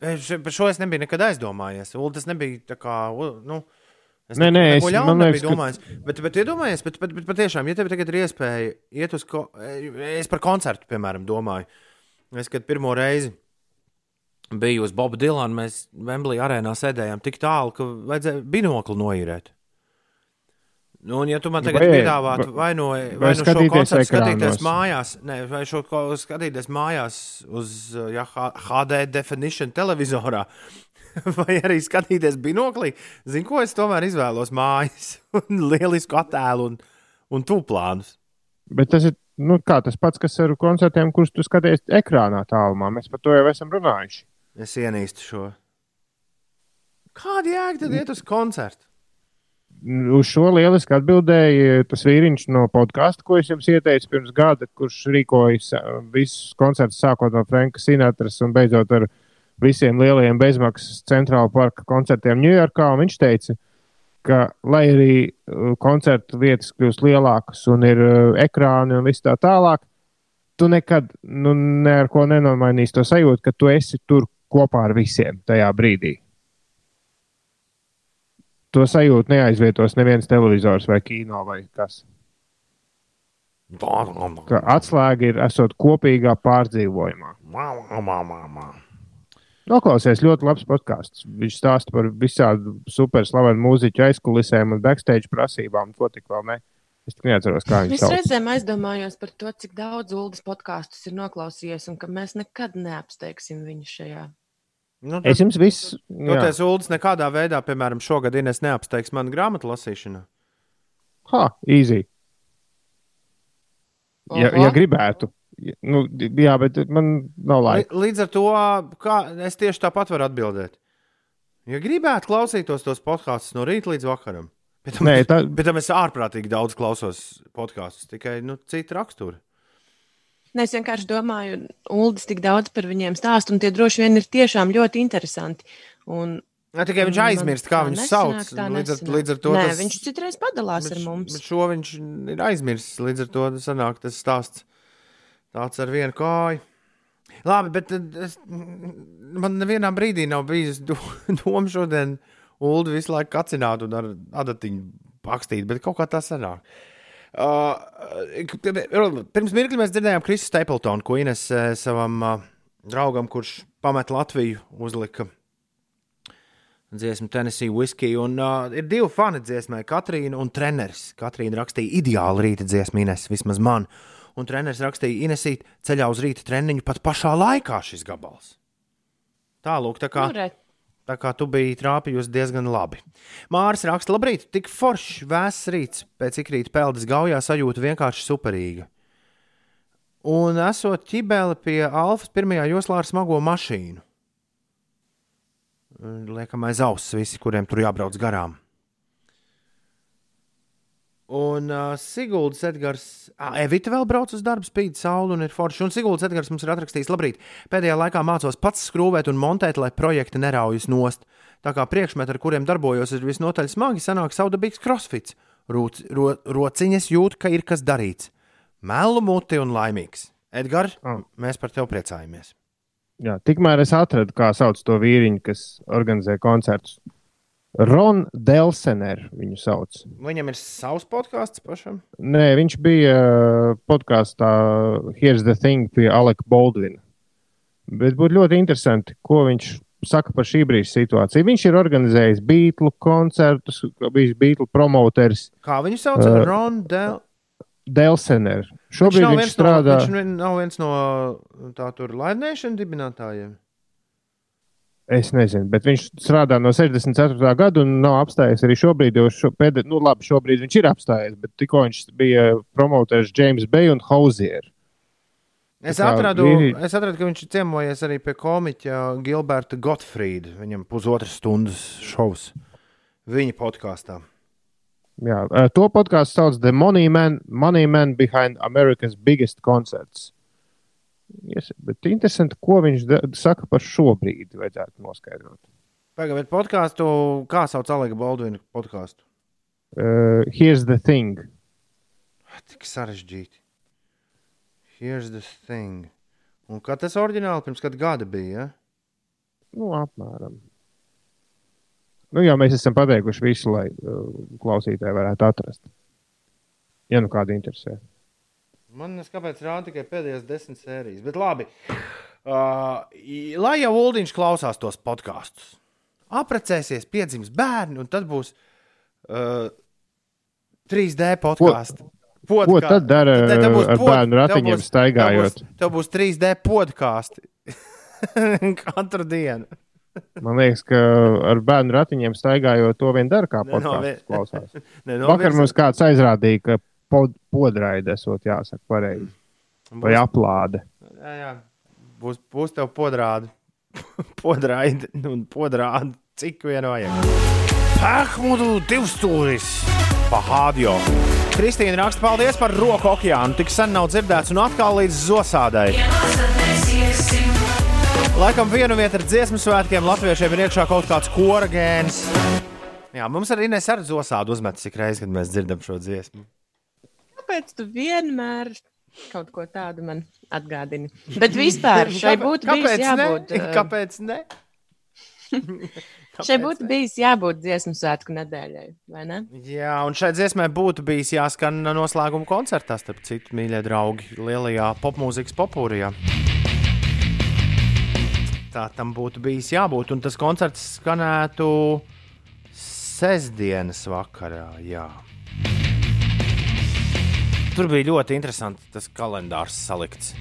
Par šo es nebiju nekad aizdomājies. Ulu, tas nebija tā kā. Nu, es Nē, nē, es- liekas, ka- domājis. Bet, bet iedomājies, bet, bet, bet patiešām, ja tev tagad ir iespēja iet uz. Ko... Es par koncertu, piemēram, domāju. Es, kad pirmo reizi biju uz Boba Dilana, mēs Vemblī arēnā sēdējām tik tālu, ka vajadzēja binokli noīrēt. Nu, un, ja tu man tagad Vai- piedāvātu vai no, vai vai no šo koncertu skatīties mājās, ne, vai šo skatīties mājās uz ja, HD definition televizorā, *laughs* vai arī skatīties binoklī, zinu, ko es tomēr izvēlos mājas, *laughs* un lielisku attēlu un, un tūplānus. Bet tas ir nu, kā, tas pats, kas ar koncertiem, kurus tu skaties ekrānā tālumā. Mēs par to jau esam runājuši. Es ienīstu šo. Kāda jēga tad iet uz koncertu? Uz šo lieliski atbildēja tas vīriņš no podkāsta, ko es jums ieteicu pirms gada, kurš rīkoja sa- visus koncertus, sākot no Franka Sinatras un beidzot ar visiem lielajiem bezmaksas centrāla parka koncertiem Ņujorkā. Viņš teica, ka, lai arī uh, koncertu vietas kļūst lielākas un ir uh, ekrāni un viss tā tālāk, tu nekad nu, ne ar ko nenomainīsi to sajūtu, ka tu esi tur kopā ar visiem tajā brīdī. To sajūtu neaizvietos neviens televizors vai kino vai kas. Ka atslēga ir esot kopīgā pārdzīvojumā. Noklausies ļoti labs podkāsts. Viņš stāsta par visādu superslavenu mūziķu aizkulisēm un backstage prasībām, ko tik vēl ne. Es tik neatceros, kā viņš Es sauc. reizēm aizdomājos par to, cik daudz ULDS podkāstus ir noklausījies, un ka mēs nekad neapsteigsim viņu šajā. Nu, Es jums visu. jā. Toties ULDS nekādā veidā, piemēram, šogad Ines neapsteigs manu grāmatu lasīšanu. Ha, easy. Ja, ja gribētu. Nu, jā, bet man nav laika. Līdz ar to, kā es tieši tāpat varu atbildēt. Ja gribētu klausītos tos podkāstus no rīta līdz vakaram, bet tam, Nē, tā- bet tam es ārprātīgi daudz klausos podkāstus, tikai nu, citu raksturu. Nē, es vienkārši domāju, ULDS tik daudz par viņiem stāst, un tie droši vien ir tiešām ļoti interesanti. Un Ne, tikai viņš aizmirst, kā viņus sauc. Līdz ar, līdz ar to Nē, tas, viņš citreiz padalās bet ar mums. Šo viņš ir aizmirsis. Līdz ar to sanāk tas stāsts tāds ar vienu kāju. Labi, bet tad es, man nevienā brīdī nav bijis *laughs* do- doma šodien Ulu visu laiku kacināt un ar adatiņu pakstīt, bet kaut kā tā sanāk. Uh, pirms mirkli mēs dzirdējām Krisu Stapletonu, ko Ines eh, savam uh, draugam, kurš pamet Latviju, uzlika dziesmu Tennessee Whiskey. Un, uh, ir divi fani dziesmai, Katrīna un treneris. Katrīna rakstīja ideālu rīta dziesmu, Ines, vismaz man. Un treneris rakstīja, Inesīt, ceļā uz rīta treniņu pat pašā laikā šis gabals. Tālūk, tā kā. Nu, Tā kā tu biji trāpījusi diezgan labi. Māris raksta, labrīt, tik foršs, vēss rīts, pēc ikrīt peldas gaujā sajūta vienkārši superīga. Un esot ķibeli pie Alfas pirmajā joslā ar smago mašīnu. Liekam aiz auss visi, kuriem tur jābrauc garām. Un uh, Siguldas Edgars, ah, Evita vēl brauc uz darbu, spīd saule un ir forši. Un Siguldas Edgars mums ir atrakstījis, labrīt, pēdējā laikā mācos pats skrūvēt un montēt, lai projekti neraujas nost. Tā kā priekšmeti, ar kuriem darbojos, ir visnotaļ smagi, sanāk saudabīgs crossfits. Rūc, ro, rociņas jūt, ka ir kas darīts. Melu muti un laimīgs. Edgars, Ah. mēs par tevi priecājamies. Jā, tikmēr es atradu, kā sauc to vīriņu, kas organizē koncertus. Ron Delsener viņu sauc. Viņam ir savs podkāsts pašam. Nē, viņš bija uh, podkāstā Here's the Thing pie Aleka Baldvina. Bet būtu ļoti interesanti, ko viņš saka par šī brīža situāciju. Viņš ir organizējis Beatles koncertus, bijis Beatles promoters Kā viņu sauc? Uh, Ron Del. Delsener. Šobrīd viņš, viņš strādā. No, viņš nav viens no tā tur laidnēšana dibinātājiem. Es nezinu, bet viņš strādā no 64. gada un nav apstājies arī šobrīd. Jo šo, pēdē, nu, labi, šobrīd viņš ir apstājies, bet tikko viņš bija promoters James Bay un Hausier. Es Tā atradu, vīri- es atradu, ka viņš ir ciemojies arī pie komiķa Gilberta Gottfrieda. Viņam pusotras stundas šovs viņa podkāstā. Jā, eh, to podkāstu sauc The Money Man, Money Man Behind America's Biggest Concerts. Bet interesanti, ko viņš da- saka par šo brīdi. Vajadzētu noskaidrot. Pagaidiet, podkāstu, kā sauc Alega Baldvina podkāstu? Uh, here's the thing. Tik sarežģīti. Here's the thing. Un kā tas oriģināli pirms kāda gada bija? Ja? Nu, apmēram. Nu, jā, mēs esam pateikuši visu, lai uh, klausītāji varētu atrast. Ja nu kāda interesē. Man kāpēc rāda tikai pēdējās desmit sērijas. Bet labi. Uh, lai jau Uldīņš klausās tos podkāstus, apprecēsies, piedzims bērni, un tad būs uh, 3D podkāsts. Ko tad dara ar bērnu ratiņiem staigājot? Tev būs, tev būs 3D podkāsti *laughs* katru dienu. Man liekas, ka ar bērnu ratiņiem staigājot to vien dara, kā *laughs* podkāsts vi- klausās. *laughs* Ne, no Vakar mums kāds aizrādīja, ka pod, podraide esot jāsaka pareizi. Vai aplāde. Jā, jā. Būs, būs tev podrādi. *laughs* Podrādi un podrādi, cik vien vajag. Pahmudu divstūris pa hādio. Kristīna raksta, paldies par roku okeānu. Tik sen nav dzirdēts un atkal līdz zosādai. Laikam vienu vietu ar dziesmu svētkiem latviešiem ir iekšā kaut kāds kora gēns. Jā, mums arī nes ar zosādu uzmetas ik reizi, kad mēs dzirdam šo dziesmu. Kāpēc tu vienmēr kaut ko tādu man atgādini? Bet vispār *laughs* šai Kāpēc- būtu kāpēc jābūt. Ne? *laughs* eh, Kāpēc ne? *laughs* Šai būtu bijis jābūt dziesmu svētku nedēļai, vai ne? Jā, un šai dziesmai būtu bijis jāskan noslēguma koncertā, starp citu, mīļie draugi, lielajā popmūzikas popūrijā. Tā tam būtu bijis jābūt, un tas koncerts skanētu sestdienas vakarā. Jā. Tur bija ļoti interesanti tas kalendārs salikts.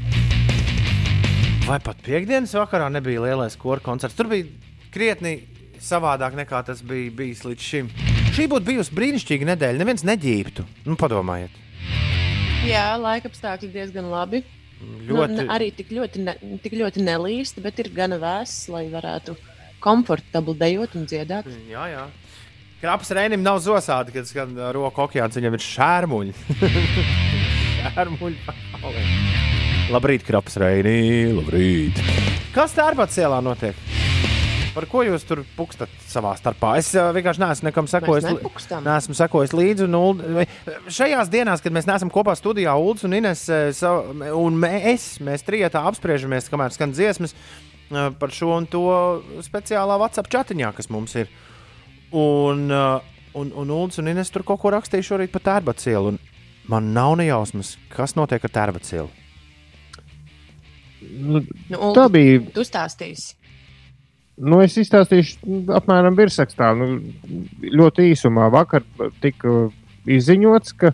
Vai pat piekdienas vakarā nebija lielais kora koncerts? Tur bija krietni savādāk nekā tas bija bijis līdz šim. Šī būtu bijusi brīnišķīga nedēļa. Neviens neģībtu. Nu, padomājiet. Jā, laika apstākļi diezgan labi. Ļoti, Nu, arī tik ļoti, ne, tik ļoti nelīsti, bet ir gana vēss, lai varētu komfortabli dejot un dziedāt. Jā, jā. Krapas Reinim nav zosādi, kad skan roku okeāns, viņam ir šērmuļi. *laughs* šērmuļi pakalē. Labrīt, Krapas Reini, labrīt. Kas tērpats ielā notiek? Par ko jūs tur pukstat savā starpā? Es uh, vienkārši neesmu nekam sekojis. Neesmu sekojis līdzi. Un, Uld, šajās dienās, kad mēs neesam kopā studijā, Ulas un Ines eh, sav- un mēs, mēs trijotā apspriežamies, kamēr skan dziesmas eh, par šo un to speciālā WhatsApp chatiņā, kas mums ir. Un, eh, un, un Ulas un Ines tur kaut ko rakstīja šorīt par tērbacielu. Man nav nejausmas, kas notiek ar tērbacielu. Nu, Nu, tā Uldi, bija. Tu stāstīsi. Nu, es izstāstīšu apmēram virsrakstā. Nu, ļoti īsumā vakar tika izziņots, ka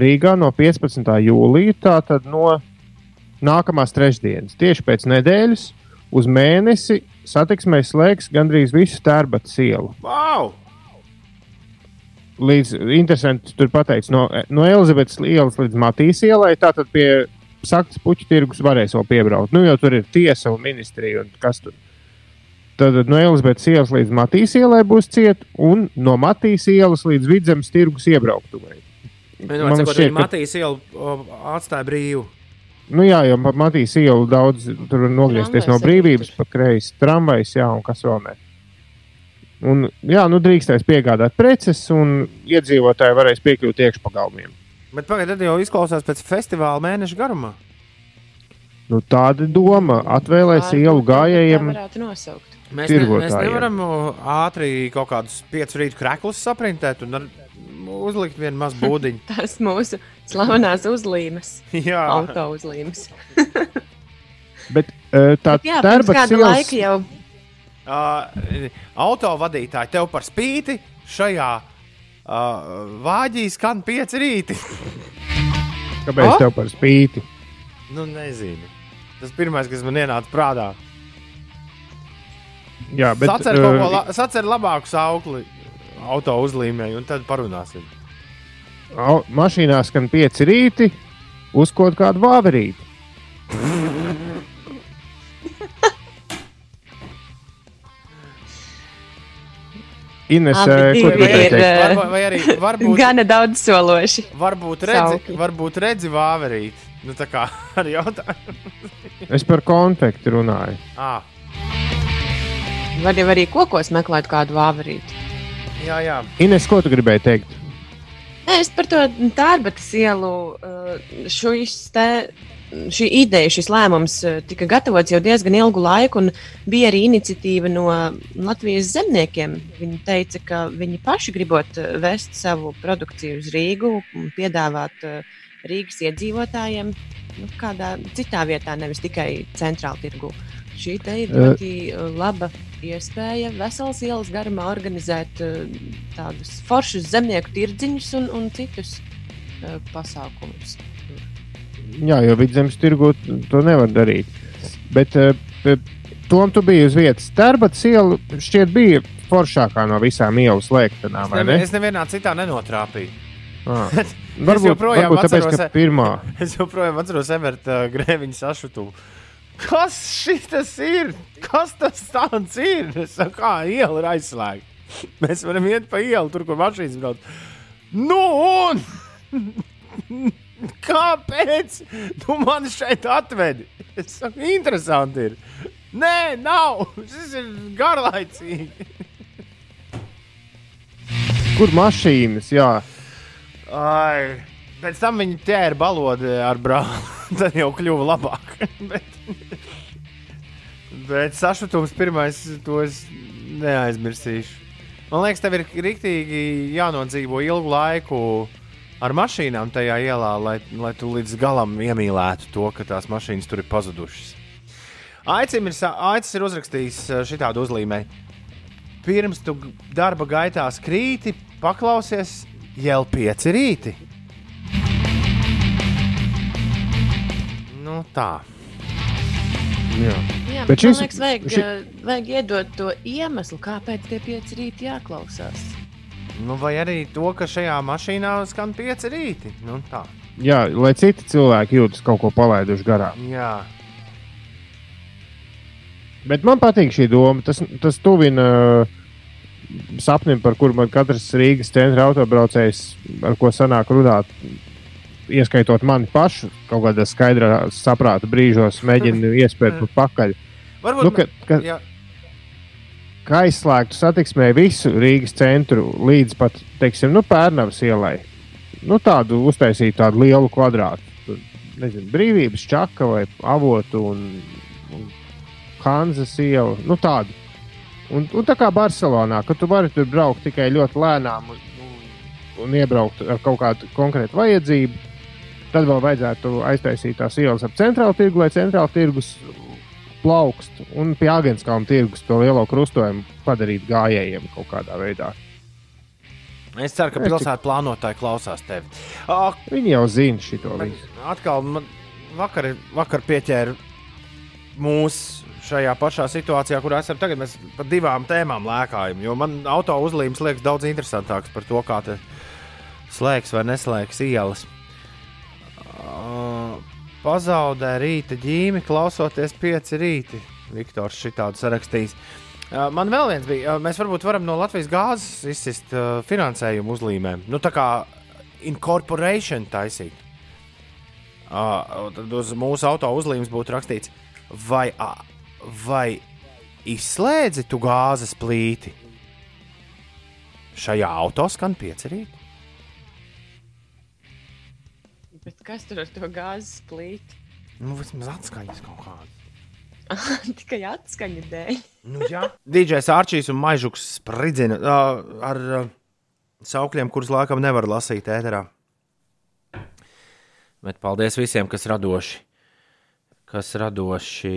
Rīgā no 15. jūlija, tātad no nākamās trešdienas, tieši pēc nedēļas, uz mēnesi satiksmē slēgs gandrīz visu tērbatu ielu. Wow! Līdz interesanti, tur pateicis, no, no Elizabetes ielas līdz Matīs ielai, tātad pie saktas puķu tirgus varēs vēl piebraukt. Nu, jau tur ir tiesa un ministrija un kas tur. Tad no Elizabetes ielas līdz Matīs ielai būs cieta, un no Matīs ielas līdz Vidzemes tirgus iebrauktuvei. Man liekas, ka Matīs ielu atstāja brīvu. Nu, jā, jau pa Matīs ielu daudz tur nogriezties no brīvības, pa kreisi tramvajs, jā, un kas vēl ne. Un, jā, nu drīkstēs piegādāt preces, un iedzīvotāji varēs piekļūt iekšpagalmiem. Bet pagaidiet, jau izklausās pēc festivāla mēneša garumā. Nu, tāda doma atvēlēs ielu tā gājējiem. Mēs, ne, mēs nevaram ātri kaut kādus piecu rītu krāklus saprintēt un ar, uzlikt vienu mazu būdiņu. *laughs* Tas mūsu slavenās uzlīmes, *laughs* Jā, auto uzlīmes. Bet uh, tā jā, pirms tērbats kāda ielas, laika jau Uh, autovadītāji, tev par spīti šajā uh, vāģī skan pieci rīti. *laughs* Kāpēc tev par spīti? nu, nezinu. Tas pirmais, kas man ienāca prātā. Jā, bet Sacer, uh, la, sacer labāku saukli auto uzlīmēju, un tad parunāsim. au- mašīnā skan pieci rīti, uzkot kādu vāverīti. *laughs* Ines, Abi eh, ko tu gribēji teikt? eh, Var, vai arī varbūt, *laughs* Gana daudz sološi. varbūt, redzi, saukļi. varbūt redzi vāverīt. Nu, tā kā *laughs* ar jautājumu. Es par konfekti runāju. Ah, Var jau arī kokos meklēt kādu vāverīti. jā, jā. Ines, ko tu gribēji teikt? Nē, es par to tārbatas ielu. uh, šis te- Šī ideja, šis lēmums uh, tika gatavots jau diezgan ilgu laiku, un bija arī iniciatīva no Latvijas zemniekiem. Viņi teica, ka viņi paši gribot uh, vest savu produkciju uz Rīgu un piedāvāt uh, Rīgas iedzīvotājiem nu, kādā citā vietā, nevis tikai centrāla tirgu. Šī te ir Eh. ļoti uh, laba iespēja veselas ielas garumā organizēt uh, tādus foršus zemnieku tirdziņus un, un citus uh, pasākumus. Jā, jo vidzemes tirgu to nevar darīt. Bet uh, Tom, tu biji uz vietas. Tērbats iela šķiet bija foršākā no visām ielas lēktenām, Es, vai ne, ne? es nevienā citā nenotrāpīju. Ah. *laughs* Varbūt, joprojām varbūt tāpēc, atceros, ka e- pirmā. *laughs* Es joprojām atceros Everta grēviņu sašutumu. Kas šis ir? Kas tas tāds ir? Es saku, kā iela ir aizslēgta. *laughs* Mēs varam iet pa ielu, tur, kur mašīnas brauc. Nu, un *laughs* kāpēc tu mani šeit atvedi? Es saku, interesanti ir. Nē, nav. Šis ir garlaicīgi. *laughs* Kur mašīnas? Jā, Ai, pēc tam viņi ķēra balodi ar brāli. *laughs* Tad jau kļuva labāk. *laughs* bet, bet sašutums pirmais, to es neaizmirsīšu. Man liekas, tev ir rīktīgi jānodzīvo ilgu laiku ar mašīnām tajā ielā, lai, lai tu līdz galam iemīlētu to, ka tās mašīnas tur ir pazudušas. Aicim ir, Aicis ir uzrakstījis eh, šitādu uzlīmēju. Pirms tu darba gaitā skrīti, paklausies jau pieci rīti. Nu, tā. jā. Jā, Bet bet šis, man liekas, vajag, ši- ši... vajag iedot to iemeslu, kāpēc tie pieci rīti jāklausās. Nu, vai arī to, ka šajā mašīnā skan pieci rīti. Nu, tā. jā, lai citi cilvēki jūtas kaut ko palaiduši garām. Jā, Bet man patīk šī doma. Tas, tas tuvina uh, sapnim, par kuru man katrs Rīgas centra autobraucējs, ar ko sanāk runāt, ieskaitot mani pašu, kaut kādā skaidrā saprāta brīžos, mēģina *laughs* iespērt pa pakaļ. varbūt. Nu, ka, ka, jā, ka aizslēgtu satiksmē visu Rīgas centru līdz pat teiksim, nu, Pērnavas ielai. Nu, tādu uztaisīt tādu lielu kvadrātu. Tur, Nezinu, brīvības čaka vai avotu un, un Hanzas iela. Nu, tādu. Un, un tā kā Barcelonā, ka tu vari tur braukt tikai ļoti lēnām un, un, un iebraukt ar kaut kādu konkrētu vajadzību. Tad vēl vajadzētu aiztaisīt tās ielas ap centrālu tirgu, lai centrāla tirgus plaukst un pie Agenskalna tirgus to lielo krustojumu padarīt gājējiem kaut kādā veidā. es ceru, ka pilsētas plānotāji klausās tevi. O, Viņi jau zina šo visu. Atkal, man vakar, vakar pieķēra mūsu šajā pašā situācijā, kurā esam tagad. Mēs par divām tēmām lēkājam. Jo man auto uzlīmes liekas daudz interesantāks par to, kā slēgs vai neslēgs ielas. Uh, pazaudē rīta ģīmi, klausoties pieci rīti. Viktors šitādu sarakstījis. Uh, man vēl viens bija, uh, mēs varbūt varam no Latvijas gāzes izsist uh, finansējumu uzlīmēm. Nu, tā kā incorporation taisīt. Tad uz mūsu auto uzlīmes būtu rakstīts, vai, vai izslēdzi tu gāzes plīti? Šajā auto skan pieci rīti. Bet kas tur ar to gāzes plīti? Nu, vismaz atskaņas kaut kāda. *laughs* Tikai atskaņa dēļ. Nu, jā. DJs Arčīs un Maižuks spridzina uh, ar uh, saukļiem, kurus laikam nevar lasīt ēterā. Bet paldies visiem, kas radoši, kas radoši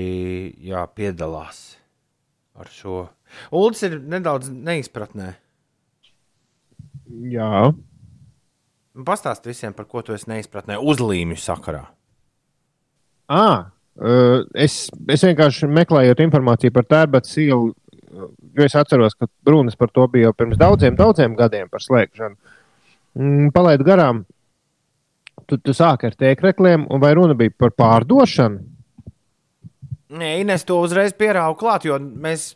jā, piedalās. ar šo. Uldis ir nedaudz neizpratnē. Jā, Pastāst visiem, par ko tu esi neizpratnē uzlīmju sakarā. À, uh, es, es vienkārši meklēju informāciju par tērbatas ielu, uh, jo es atceros, ka runas par to bija jau pirms daudziem, daudziem gadiem par slēgšanu. Mm, Palaidu garām, tu, tu sāki ar tēkrekliem, un vai runa bija par pārdošanu? Nē, Ines to uzreiz pierāva klāt, jo mēs.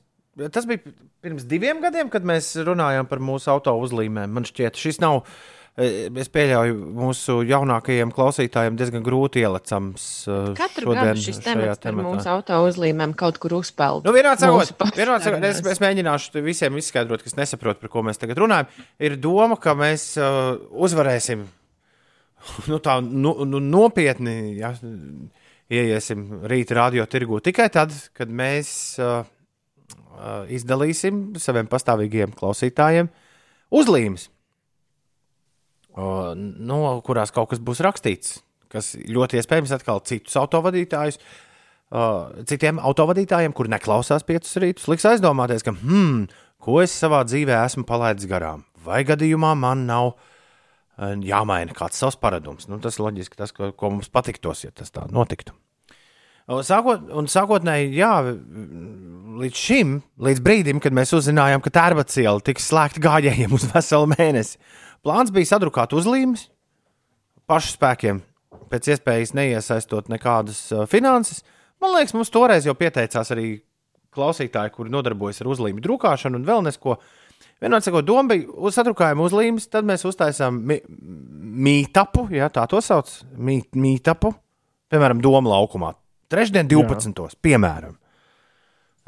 Tas bija pirms diviem gadiem, kad mēs runājām par mūsu auto uzlīmēm. Man šķiet, šis nav. eh, Es pieļauju, mūsu jaunākajiem klausītājiem diezgan grūti ielicams. eh, Katru gadu šis temats par mūsu auto uzlīmēm kaut kur uzpeld. Nu, vienā sakot, Mūsu vienā sakot, es, es mēģināšu visiem izskaidrot, kas nesaprot, par ko mēs tagad runājam. Ir doma, ka mēs uh, uzvarēsim *laughs* nu, tā nu, nu, nopietni. Ja, Ieiesim rīta radio tirgu tikai tad, kad mēs uh, uh, izdalīsim saviem pastāvīgiem klausītājiem uzlīmes, uh, no kurās kaut kas būs rakstīts, kas ļoti iespējams atkal citus autovadītājus uh, citiem autovadītājiem, kur neklausās piecus rītus, liks aizdomāties, ka, hmm, ko es savā dzīvē esmu palaidis garām. Vai gadījumā man nav uh, jāmaina kāds savs paradums? Nu, tas loģiski, tas, ko, ko mums patiktos, ja tas tā notiktu. Sākot, un sākotnēji, jā, līdz šim, līdz brīdim, kad mēs uzzinājām, ka tērbats iela tiks slēgta gājējiem uz veselu mēnesi, plāns bija sadrukāt uzlīmes pašu spēkiem, pēc iespējas neiesaistot nekādas finanses. Man liekas, mums toreiz jau pieteicās arī klausītāji, kuri nodarbojas ar uzlīmju drukāšanu un vēl nesko. Vienā cikā doma bija, uz sadrukājām uzlīmes, tad mēs uztaisām mi mītapu, ja tā to sauc, mī mītapu, piemēram, Doma laukumā. Trešdien, 12. piemēram.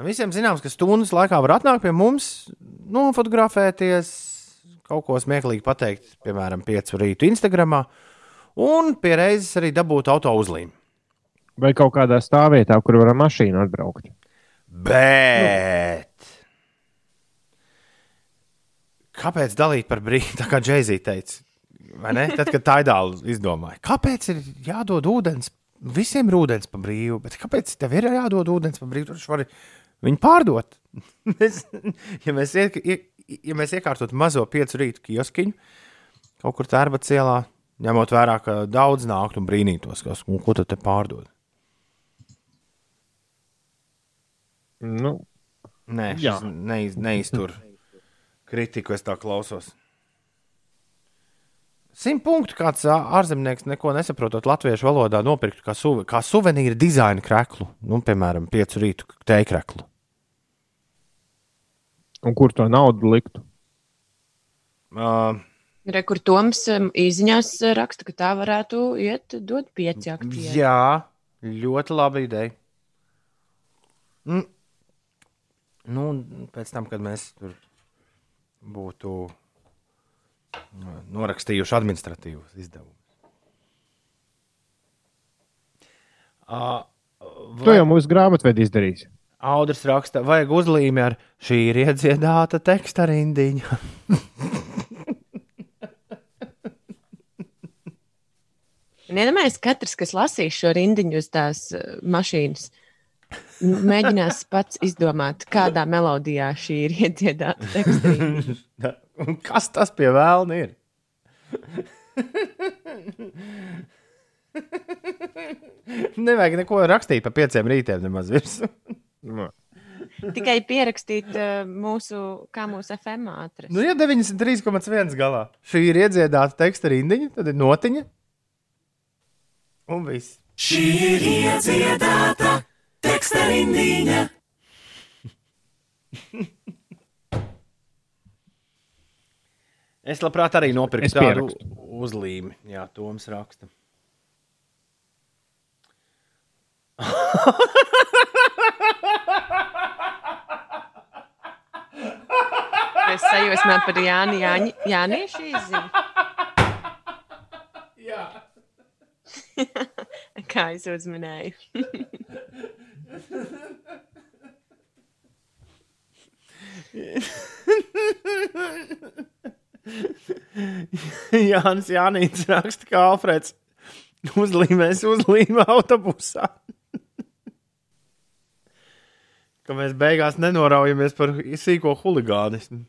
Visiem zināms, ka stundas laikā var atnākt pie mums, nofotografēties, kaut ko smieklīgi pateikt, piemēram, piecu rītu Instagram, un pie reizes arī dabūt auto uzlīmi. Vai kaut kādā stāvvietā, kur varam mašīnu atbraukt? Bet. Kāpēc dalīt par brīvu? *laughs* Tā kā Džeizija teica, vai ne? Tad, kad tā ideāli izdomāja, kāpēc ir jādod ūdens? Visiem ir ūdens par brīvu, bet kāpēc tev ir jādod ūdens par brīvu? Viņu pārdot. *laughs* Mēs, ja, mēs iek, ie, ja mēs iekārtotu mazo piecu rītu kioskiņu kaut kur tērba cielā, ņemot vērā, ka daudz nāktu un brīnītos, kas, un ko tad te pārdod. Nu, Nē, neiz, neiztur kritiku, es tā klausos. Simt punktu kāds ārzemnieks, neko nesaprotot latviešu valodā, nopirkt kā, suve, kā suvenīru dizaina kreklu, nu, piemēram, piecu rītu tēkreklu. Un kur to naudu liktu? Uh, Re, kur Toms īsiņās uh, raksta, ka tā varētu iet, dot pieci aktīvi. jā, ļoti laba ideja. Mm. Nu, pēc tam, kad mēs tur būtu uh, norakstījuši administratīvus izdevumus. Uh, To jau mūsu grāmatvedi izdarīs. Audrs raksta, vajag uzlīmi ar šī ir iedziedāta teksta rindiņa. Un iedomājieties, *laughs* katrs, kas lasīs šo rindiņu uz tās uh, mašīnas, mēģinās pats izdomāt, kādā melodijā šī ir iedziedāta teksta. *laughs* Kas tas pie vēlna ir? *laughs* Nevajag neko rakstīt par pieciem rītiem nemaz virsū. Nu, Tikai pierakstīt uh, mūsu, kā mūsu FM ātris. Nu, ja 93,1 galā šī ir iedziedāta teksta rindiņa, tad ir notiņa. Un viss. Šī ir iedziedāta teksta rindiņa. Es labprāt arī nopirktu Es tādu uzlīmi. Jā, Toms raksta. *laughs* Es sajūsmā par Jāni, Jāni, Jāniešu izziņu. *laughs* Jā. *laughs* Kā es uzminēju. Jānis Jānis raksta, ka Alfreds uzlīmēs uzlīmē autobusā. Ka mēs beigās nenoraujamies par sīko huligānismu.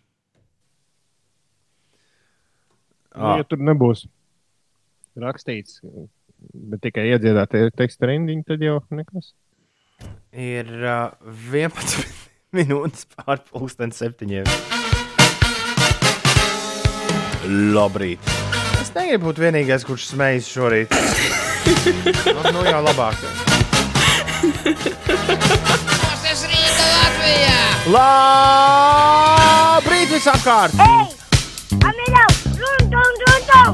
Nu, ja tur nebūs rakstīts, bet tikai iedziedāt teksta rindiņu, tad jau nekas. Ir uh, *laughs* 11 minūtes pār pusdienas septiņiem. Labrīt! Es negribu būt vienīgais, kurš smejas šorīt. *laughs* nu, nu jau labāk. Labrīt visapkārt! Amiļau, runtum, runtum!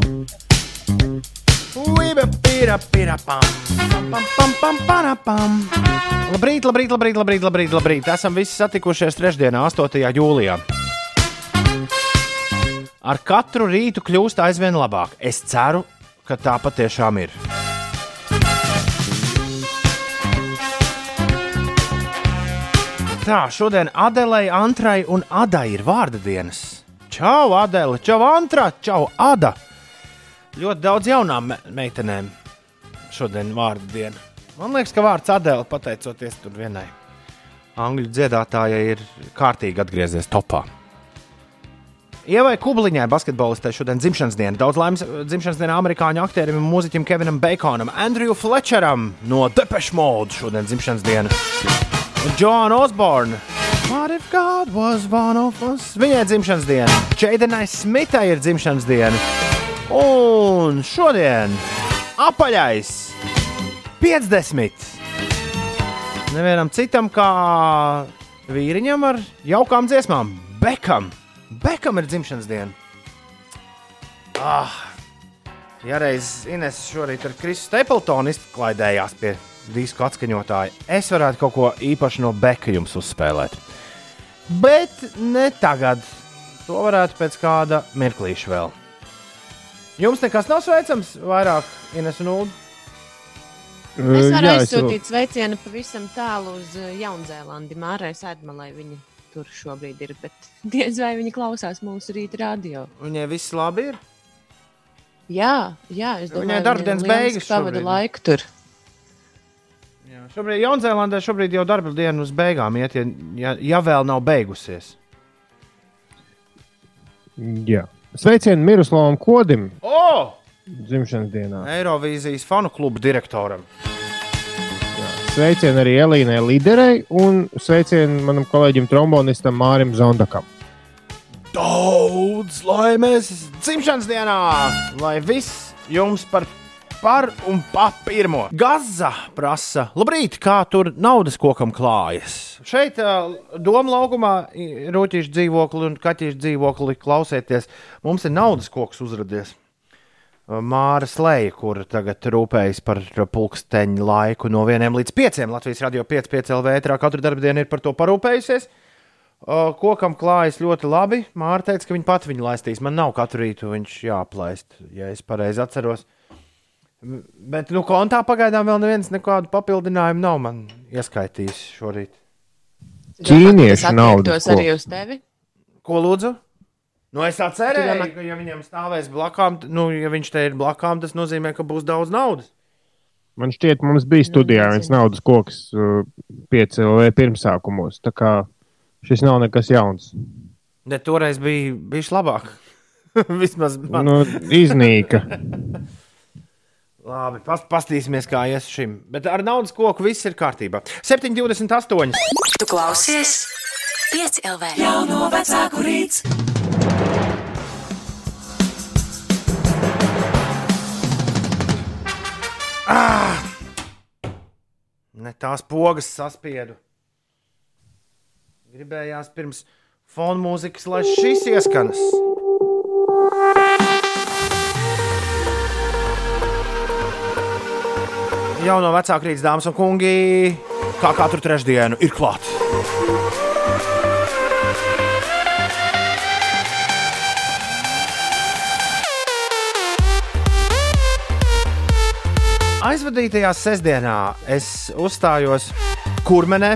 Uiba, pira, pira, pam, pam, pam, pam, pam, pam. Labrīt, labrīt, labrīt, labrīt, labrīt, labrīt. Esam visi satikušies trešdienā, 8. jūlijā. Ar katru rītu kļūst aizvien labāk. Es ceru, ka tā patiešām ir. Tā, šodien Adelei, Antrai un Adai ir vārda dienas. Čau, Adele, čau, Antra, čau, Ada! Ļoti daudz jaunām me meitenēm šodien vārdu diena. Man liekas, ka vārds Adela, pateicoties tur vienai angļu dziedātājai, ir kārtīgi atgriezies topā. Ievai Kubliņai, basketbolistai, šodien dzimšanas diena. Daudz laimes eh, dzimšanas dienā amerikāņu aktierim un mūziķim Kevinam Baconam, Andrew Fletcheram no Depeche Mode šodien dzimšanas diena. Joanna Osborne. What if God was one of us? Viņai dzimšanas diena. Jaidenai Smithai ir dzimšanas diena. Un šodien apaļais 50. Nevienam citam kā vīriņam ar jaukām dziesmām. Bekam. Bekam ir dzimšanas diena. Ah, ja reiz Ines šorīt ar Krisu Stapletonu izklaidējās pie disku atskaņotāja, es varētu kaut ko īpašu no Beka jums uzspēlēt. Bet ne tagad. To varētu pēc kāda mirklīša vēl. Jums nekas nav sveicams, vairāk Ines un Ulu. Es varu Jā, es aizsūtīt sveicienu pavisam tālu uz uh, Jaunzēlandi. Mārai Sēdmalai viņa tur šobrīd ir, bet *laughs* diez vai viņi klausās mūsu rīta radio. Viņai viss labi ir. Jā, jā es domāju, darbdienas viņa lieliski beigas šobrīd. laiku tur. Jā, šobrīd Jaunzēlandē šobrīd jau darba diena uz beigām iet, ja, ja, vēl nav beigusies. Jā. Sveicienu Miroslavam Kodim O! dzimšanas dienā. Eirovīzijas fanu kluba direktoram. Sveicienu arī Elīnai Liderei un sveicienu manam kolēģim trombonistam Mārim Zondakam. Daudz laimes dzimšanas dienā! Lai viss jums par, par un pa pirmo. Gaza prasa, labrīt, kā tur naudas kokam klājas. Šeit, Doma laukumā, rūtīšu dzīvokli un kaķīšu dzīvokli klausieties. Mums ir naudas koks uzradies. Māra Slēja, kur tagad rūpējas par pulksteņa laiku no 1 līdz 5. Latvijas radio 5, 5 LV. ētrā Katru dienu ir par to parūpējusies. Kokam klājas ļoti labi. Māra teica, ka viņa pati viņu laistīs. Man nav katru rītu viņš jāplaist, ja es pareizi atceros. Bet, nu, kontā pagaidām vēl neviens nekādu papildinājumu nav man ieskaitījis šorīt. Ķīniešu Tas naudas attiektos arī uz tevi. Ko lūdzu? Nu, es cerēju, domā- ka, ja viņam stāvēs blakām, nu, ja viņš te ir blakām, tas nozīmē, ka būs daudz naudas. Man šķiet, mums bija studijā viens naudas koks, uh, pieci LV pirmsākumos. Tā kā šis nav nekas jauns. Ne, toreiz bija bijis labāk. *laughs* Vismaz man. Nu, iznīka. *laughs* Labi, pas, pastīsimies, kā ies šim. Bet ar naudas koku viss ir kārtībā. 7,28. Tu klausies 5 LV. Jauno vecāku rīts. Ne tās pogas saspiedu. Gribējās pirms fona mūzikas, lai šis ieskanas. Jauno vecāku rīts, dāmas un kungi, kā katru trešdienu, ir klāts. Aizvadītajā sestdienā es uzstājos Kurmenē.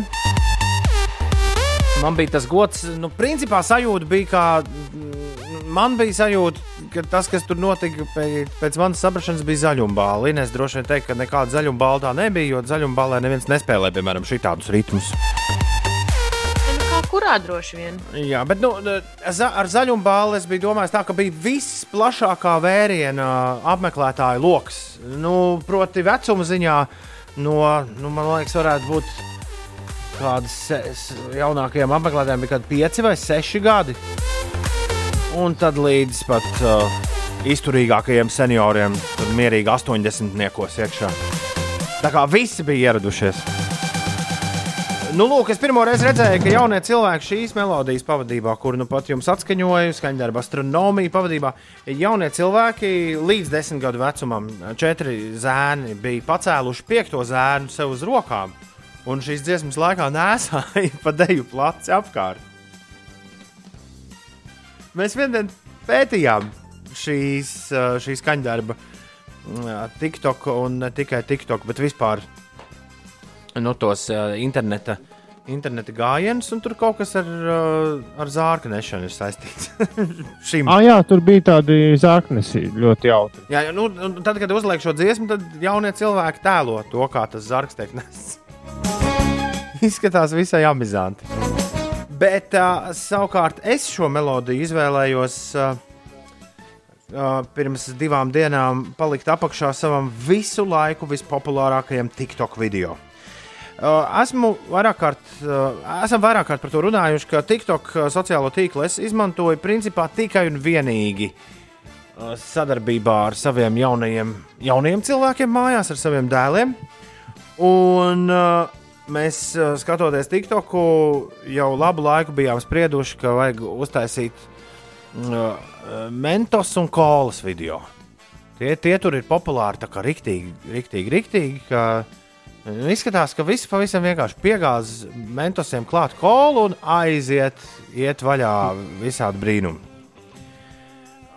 Man bija tas gods, nu, principā sajūta bija mm, Man bija sajūta, ka tas, kas tur notika pēc, pēc manas saprašanas, bija zaļumbāla. Inês droši vien teikt, ka nekāda zaļumbāla tā nebija, jo zaļumbālē neviens nespēlē, piemēram, šādus ritmus. jebkurā droši vien. Jā, bet nu, za, ar zaļumu balvu es biju domājis, tā, ka bija viss plašākā vēriena apmeklētāju lokus. Nu, proti, vecuma ziņā, no, nu, man liekas, varētu būt kādas jaunākajiem apmeklētājiem, bija kaut kādi 5 vai 6 gadi. Un tad līdz pat uh, izturīgākajiem senioriem, tad mierīgi 80 niekos iekšā. Tā kā visi bija ieradušies. Nu, lūk, es pirmo reizi redzēju, ka jaunie cilvēki šīs melodijas pavadībā, kur nu pat jums atskaņoju, skaņdarba astronomija pavadībā, jaunie cilvēki līdz desmit gadu vecumam, četri zēni bija pacēluši piekto zēnu sev uz rokām, un šīs dziesmas laikā *laughs* nesāja pa deju placi apkārt. Mēs vienā pētījām šīs, šīs skaņdarba TikTok un ne tikai TikTok, bet vispār nu, tos interneta, interneta gājienus, un tur kaut kas ar, ar zārka nešanu ir saistīts. *laughs* ah, jā, tur bija tādi zārknesi ļoti jautri. Jā, nu, tad, kad uzliek šo dziesmu, tad jaunie cilvēki tēlo to, kā tas zārks tiek nests. *laughs* Izskatās visai amizanti. Bet uh, savukārt es šo melodiju izvēlējos. Uh, Uh, pirms divām dienām palikt apakšā savam visu laiku vispopulārākajam TikTok video. Uh, esmu vairāk kārt, uh, esam vairāk kārt par to runājuši, ka TikTok uh, sociālo tīklu es izmantoju principā tikai un vienīgi sadarbībā ar saviem jaunajiem, jaunajiem cilvēkiem mājās, ar saviem dēliem. Un mēs, skatoties TikToku, jau labu laiku bijām sprieduši, ka vajag uztaisīt mentos un kolas video. Tie, tie tur ir populāri, tā kā riktīgi, riktīgi, riktīgi. Ka, izskatās, ka viss pavisam vienkārši piegāz mentosiem klāt kolu un aiziet iet vaļā visādi brīnumi.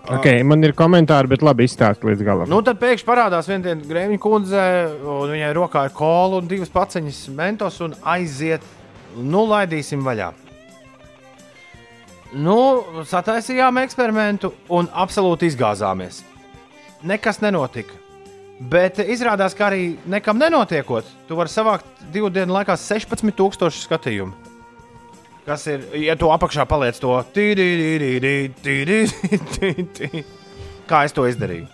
Okay, man ir komentāri, bet labi izstāstīt līdz galam. Nu, tad pēkšņi parādās viena grēmiņa kundze, un viņai rokā ir kola un divas paciņas mentos, un aiziet, nu, laidīsim vaļā. Nu, sataisījām eksperimentu un absolūti izgāzāmies. Nekas nenotika. Bet izrādās, ka arī nekam nenotiekot, tu vari savākt divu dienu laikā 16,000 skatījumu. Kas ir, ja tu apakšā paliec to kā es to izdarīju.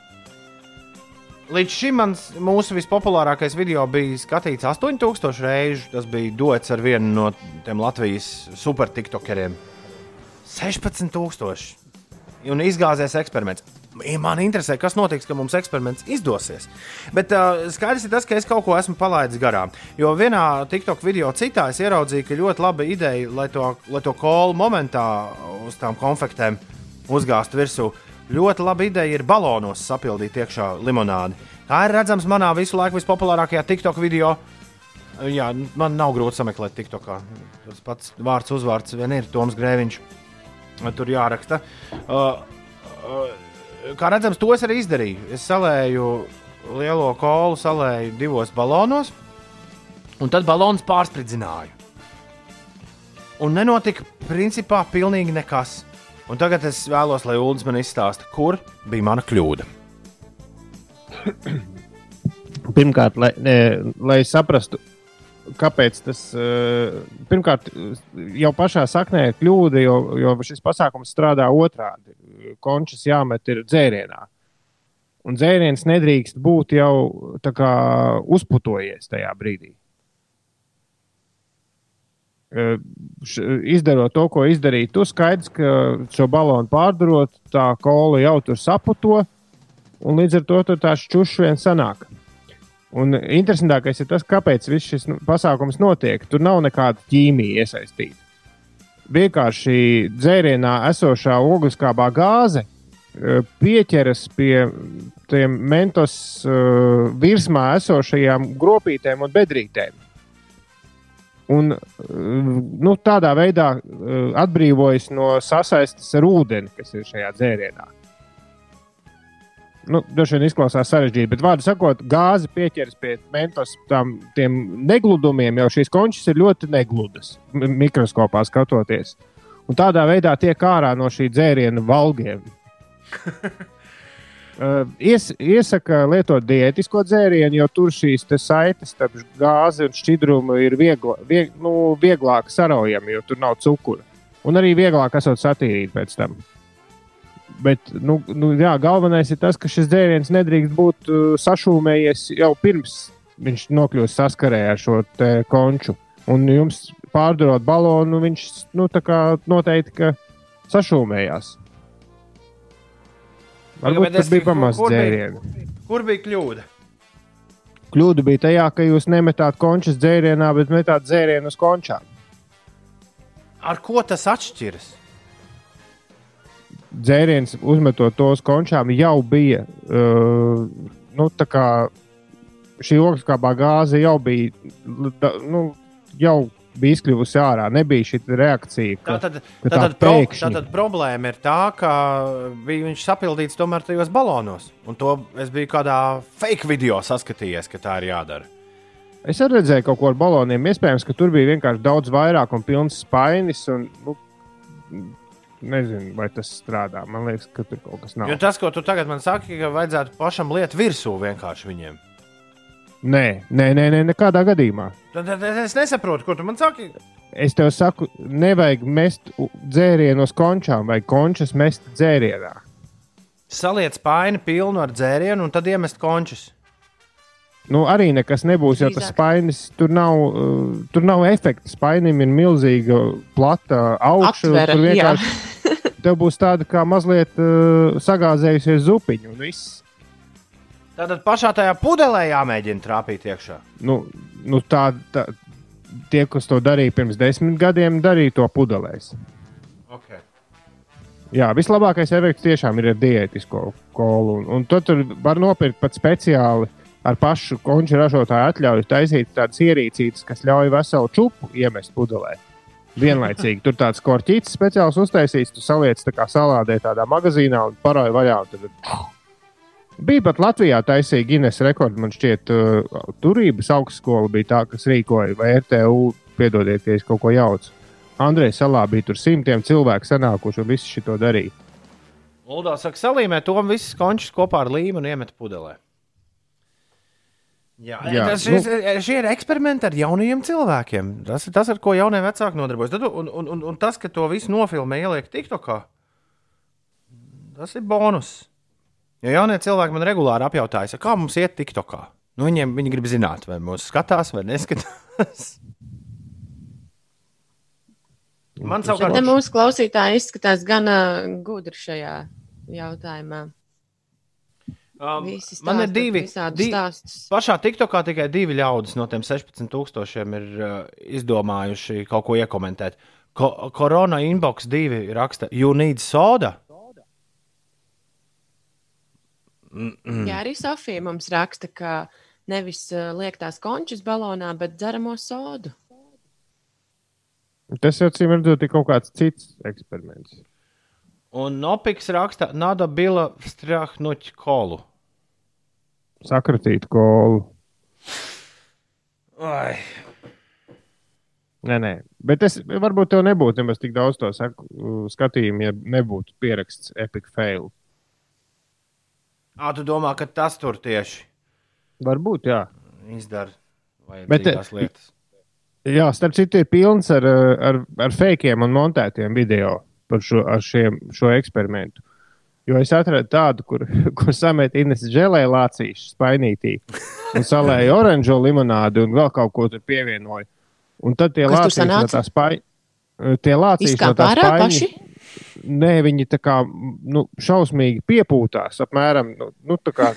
Līdz šim mans, mūsu vispopulārākais video bija skatīts 8000 reižu. Tas bija dots ar vienu no tiem Latvijas super tiktokeriem. 16,000! Un izgāzies eksperiments man interesē, kas notiks, kad mums eksperiments izdosies. Bet uh, skaidrs ir tas, ka es kaut ko esmu palaidis garām. Jo vienā TikTok video citā es ieraudzīju, ka ļoti laba ideja, lai to, lai to kolu momentā uz tām konfektēm uzgāzt virsū. Ļoti laba ideja ir balonos sapildīt iekšā limonādi. Tā ir redzams manā visu laiku vispopulārākajā TikTok video. Jā, man nav grūti sameklēt TikTokā. Tas pats vārds, uzvārds vien ir Toms Grēviņš. Tur jāraksta. Uh, uh, kā redzams, to es arī izdarīju. Es salēju lielo kolu, salēju divos balonos, un tad balons pārspridzināju. Un nenotika principā pilnīgi nekas. Un tagad es vēlos, lai Ulas man izstāsta, kur bija mana kļūda. *clears throat* Pirmkārt, lai, ne, lai saprastu, kāpēc tas uh, pirmkārt jau pašā saknē ir kļūda, jo, jo šis pasākums strādā otrādi končus jāmet ir dzērienā. Un dzēriens nedrīkst būt jau kā, uzputojies tajā brīdī. Izdarot to, ko izdarīja, tu skaidrs, ka šo balonu pārdarot, tā kola jau tur saputo, un līdz ar to tā šķušs vien sanāk. Un interesantākais ir tas, kāpēc viss šis pasākums notiek. Tur nav nekāda ķīmija iesaistīta vienkārši dzērienā esošā ogliskābā gāze e, pieķeras pie tiem mentos uh, virsmā esošajām gropītēm un bedrītēm. Un, uh, nu, tādā veidā uh, atbrīvojas no sasaistes ar ūdeni, kas ir šajā dzērienā nu, dažs vien izklausās sarežģīti, bet vārdu sakot, gāzi pieķeras pie mentos tam negludumiem, jo šīs končas ir ļoti negludas mikroskopā skatoties. Un tādā veidā tiek ārā no šī dzēriena valgiem. *laughs* Uh, ies, iesaka lietot diētisko dzērienu, jo tur šīs te saites starp gāzi un šķidrumu ir viegla, vieg, nu, vieglāk saraujami, jo tur nav cukura. Un arī vieglāk esot satīrīt pēc tam. Bet nu, nu, jā, galvenais ir tas, ka šis dzēriens nedrīkst būt uh, sašūmējies jau pirms viņš nokļūst saskarē ar šo konču. Un jums pārdurot balonu, viņš nu, noteikti sašūmējās. Varbūt tas bija bija- dzēriens. Kur bija kļūda? Kļūda bija tajā, ka jūs nemetāt končus dzērienā, bet metāt dzērienu uz končām. Ar ko tas atšķiras? Dzēriens, uzmetot to uz končām, jau bija. Uh, nu, tā kā šī ogleskābā gāze jau bija, nu, jau bija izkļuvusi ārā. Nebija šī reakcija, ka, Tātad, ka tā tātad, pro, pēkšņi. tātad problēma ir tā, ka bija viņš sapildīts tomēr tajos balonos. Un to es biju kādā fake video saskatījies, ka tā ir jādara. Es arī redzēju kaut ko ar baloniem. Iespējams, ka tur bija vienkārši daudz vairāk un pilns spainis. Un, nu, nezinu, vai tas strādā. Man liekas, ka tur kaut kas nav. Jo tas, ko tu tagad man saki, ka vajadzētu pašam liet virsū vienkārši viņiem. Nē, nē, nē, nē, nekādā gadījumā. Tad, tad es nesaprotu, ko tu man saki. Es tev saku, nevajag mest dzērienu uz končām vai končas mest dzērienā. Saliec paini pilnu ar dzērienu un tad iemest končus. Nu, arī nekas nebūs, jo tas spainis tur nav, uh, tur nav efekta. Spainim ir milzīga, plata augša. Aptvere, Tur vienkārši *laughs* tev būs tāda kā mazliet uh, sagāzējusies zupiņa. Un viss. Tātad pašā tajā pudelē jāmēģina trāpīt iekšā. Nu, nu tā, tā, tie, kas to darīja pirms desmit gadiem, darīja to pudelēs. Okay. Jā, vislabākais efekts tiešām ir ar diētisko kolu. Un, un tad tur var nopirkt pat speciāli ar pašu konču ražotāju atļauju taisīt tādas ierīcītas, kas ļauj veselu čupu iemest pudelē. Vienlaicīgi tur tāds korķītis speciāls uztaisīts, tu saliec tā kā salādē tādā magazīnā un paroji vaļā. un Tad... Bija pat Latvijā taisīja Guinness rekordu. Man šķiet, uh, turības augstskola bija tā, kas rīkoja, vai RTU, piedodiet, ja es kaut ko jaucu. Andrejs salā bija tur simtiem cilvēku sanākuši un visi šo darīja. Uldā saka, salīmē to visus končus kopā ar līmu un iemet pudelē. Jā, Jā, tas, nu- šis, šie ir eksperimenti ar jauniem cilvēkiem. Tas ir tas, ar ko jaunie vecāki nodarbojas. Tad, un, un, un, un tas, ka to visu nofilmē, ieliek TikTokā, tas ir bonus. Jo jaunie cilvēki man regulāri apjautājas, kā mums iet TikTokā. Nu, viņiem viņi grib zināt, vai mūsu skatās vai neskatās. Man savukārt mūsu klausītāji izskatās gana gudri šajā jautājumā. Um, Visi man ir divi. visādus di- stāstus. Pašā TikTokā tikai divi ļaudis no tiem 16,000 ir uh, izdomājuši kaut ko iekomentēt. Ko, korona inbox divi raksta, you need soda. Mm. Jā, arī Sofija mums raksta, ka nevis uh, liek tās končus balonā, bet dzeramo sodu. Tas jau cīm redzot, ir kaut kāds cits eksperiments. Un Nopiks raksta, nada bila strahnuķi kolu. Sakratīt kolu. Ai. Nē, nē. Bet es varbūt tev nebūtu nemaz tik daudz to saku, skatījumu, ja nebūtu pieraksts Epic Fail. Ā, tu domā, ka tas tur tieši Varbūt, jā. izdara Bet, vajadzīgās lietas. Jā, starp citu, ir pilns ar, ar, ar fakiem un montētiem video par šo, šiem, šo eksperimentu. Jo es atradu tādu, kur, *laughs* kur samet Ines žēlē lācīšu spainītī un salēja oranžo limonādi un vēl kaut ko tur pievienoja. Un tad tie Kas lācīši no sanāca? tā spaiņa. Tie lācīši no Izkāpa tā ārā spaiņa. paši? Nē, viņi tā kā nu, šausmīgi piepūtās. Apmēram nu, nu, tā kā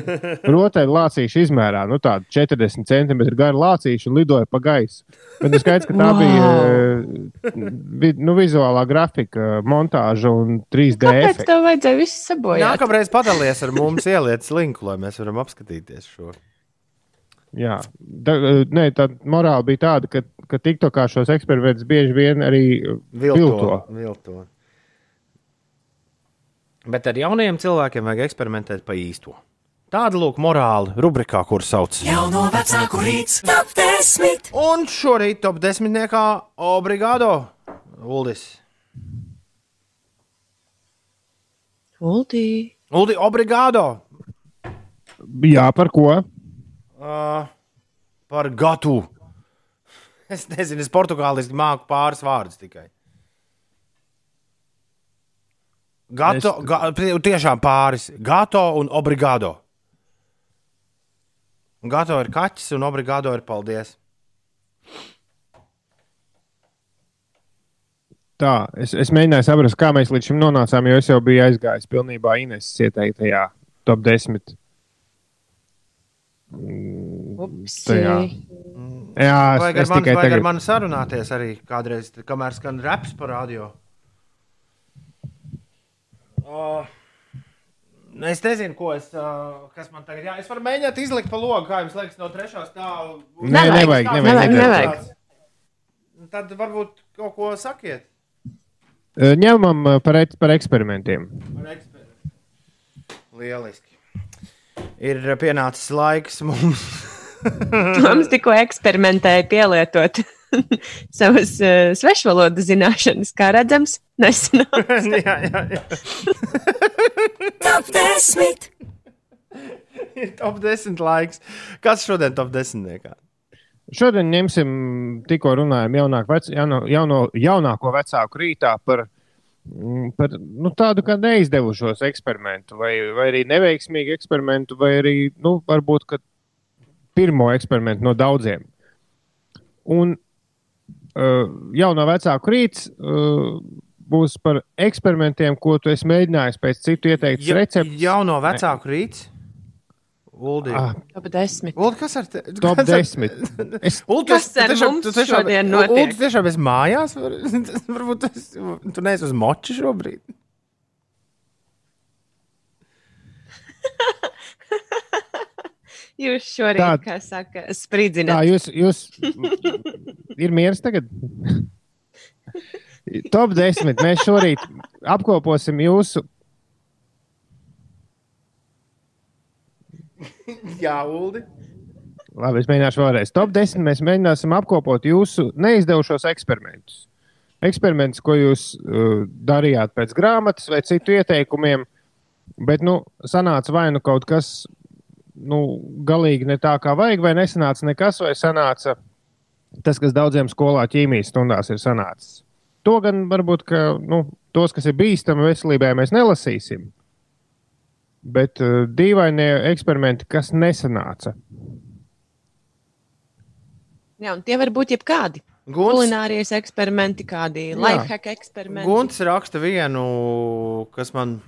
*laughs* rotaļu lācīšu izmērā. Nu, tāda 40 centimetru gara lācīša un lidoja pa gaisu. Bet nu, skaidrs, ka tā Wow. bija eh, vi, nu, vizuālā grafika, montāža un 3D Kāpēc efekti. tev vajadzēja visu sabojāt? Nākamreiz padalies ar mums, ieliec linku, lai mēs varam apskatīties šo. Jā, da, eh, nē, tā morāla bija tāda, ka, ka TikTokā šos eksperimentus bieži vien arī eh, vilto. vilto. Bet ar jauniem cilvēkiem vajag eksperimentēt pa īsto. Tāda lūk, morāla rubrikā, kur sauc. Jauno vecāku rīts, top 10. Un šorīt top desmitniekā Obrigado Uldis. Ulti, Uldi, obrigado! Jā, par ko? Uh, par gatu. Es nezinu, es portugāliski māku pāris vārdus tikai. Gato, Es- ga, tiešām pāris. Gato un obrigado. Gato ir kaķis un obrigado ir paldies. Tā, es, es mēģināju saprast, kā mēs līdz šim nonācām, jo es jau biju aizgājis pilnībā Ines ieteiktajā top 10. Ups, Tajā. Jā, es, ar, es tikai vajag ar tagad. mani sarunāties arī kādreiz, kamēr skan reps par radio. Uh, es nezinu, ko es, uh, kas man tagad ir. Es varu mēģināt izlikt pa logu, kā jums liekas, no trešā stāva. Nē, nevajag, nevajag, nevajag, nevajag. Tad varbūt kaut ko sakiet. Eh, Ņemam eh, par, par eksperimentiem. par eksperimentu. Lieliski. Ir pienācis laiks mums. Mums tikko eksperimentēja pielietot *laughs* *laughs* savas uh, svešvalodas zināšanas, kā redzams, nesenāk. *laughs* jā, jā, jā. Top 10. Ir top 10 laiks. Kas šodien top 10? Niekā? Šodien ņemsim, tikko runājām, jaunāk, vec, jauno, jauno, jaunāko vecāku rītā par, mm, par nu, tādu kā neizdevušos eksperimentu, vai, vai arī neveiksmīgu eksperimentu, vai arī nu, varbūt pirmo eksperimentu no daudziem. Un uh, jaunā vecāku rīts uh, būs par eksperimentiem, ko tu esi mēģinājis pēc citu ieteiktu Ja, recepti. jauno vecāku rīts. Uldi. Ah, Top 10. Uldi, kas ar te? top kas ar- 10. *laughs* Es, Uldi, Kas ar mums šodien notiek? Uldi, tiešām es mājās. Var, *laughs* varbūt es, tu neesi uz moči šobrīd. *laughs* Jūs šorīt, Tā- kā saka, Tā, sprīdzināt. jūs, jūs *laughs* ir mieres tagad? Top 10. Mēs šorīt apkoposim jūsu. Jā, Uldi. Labi, es mēģināšu vēlreiz. Top 10. Mēs mēģināsim apkopot jūsu neizdevušos eksperimentus. Eksperimentus, ko jūs uh, darījāt pēc grāmatas vai citu ieteikumiem, bet, nu, sanāca vai nu kaut kas, nu, galīgi ne tā, kā vajag, vai nesanāca nekas, vai sanāca tas, kas daudziem skolā ķīmijas stundās ir sanācis. To gan varbūt, ka nu, tos, kas ir bīstami veselībai, mēs nelasīsim. Bet uh, dīvainie eksperimenti, kas nesanāca. Jā, un tie var būt jebkādi. Guns, Kulinārijas eksperimenti, kādi lifehack eksperimenti. Guns raksta vienu, kas man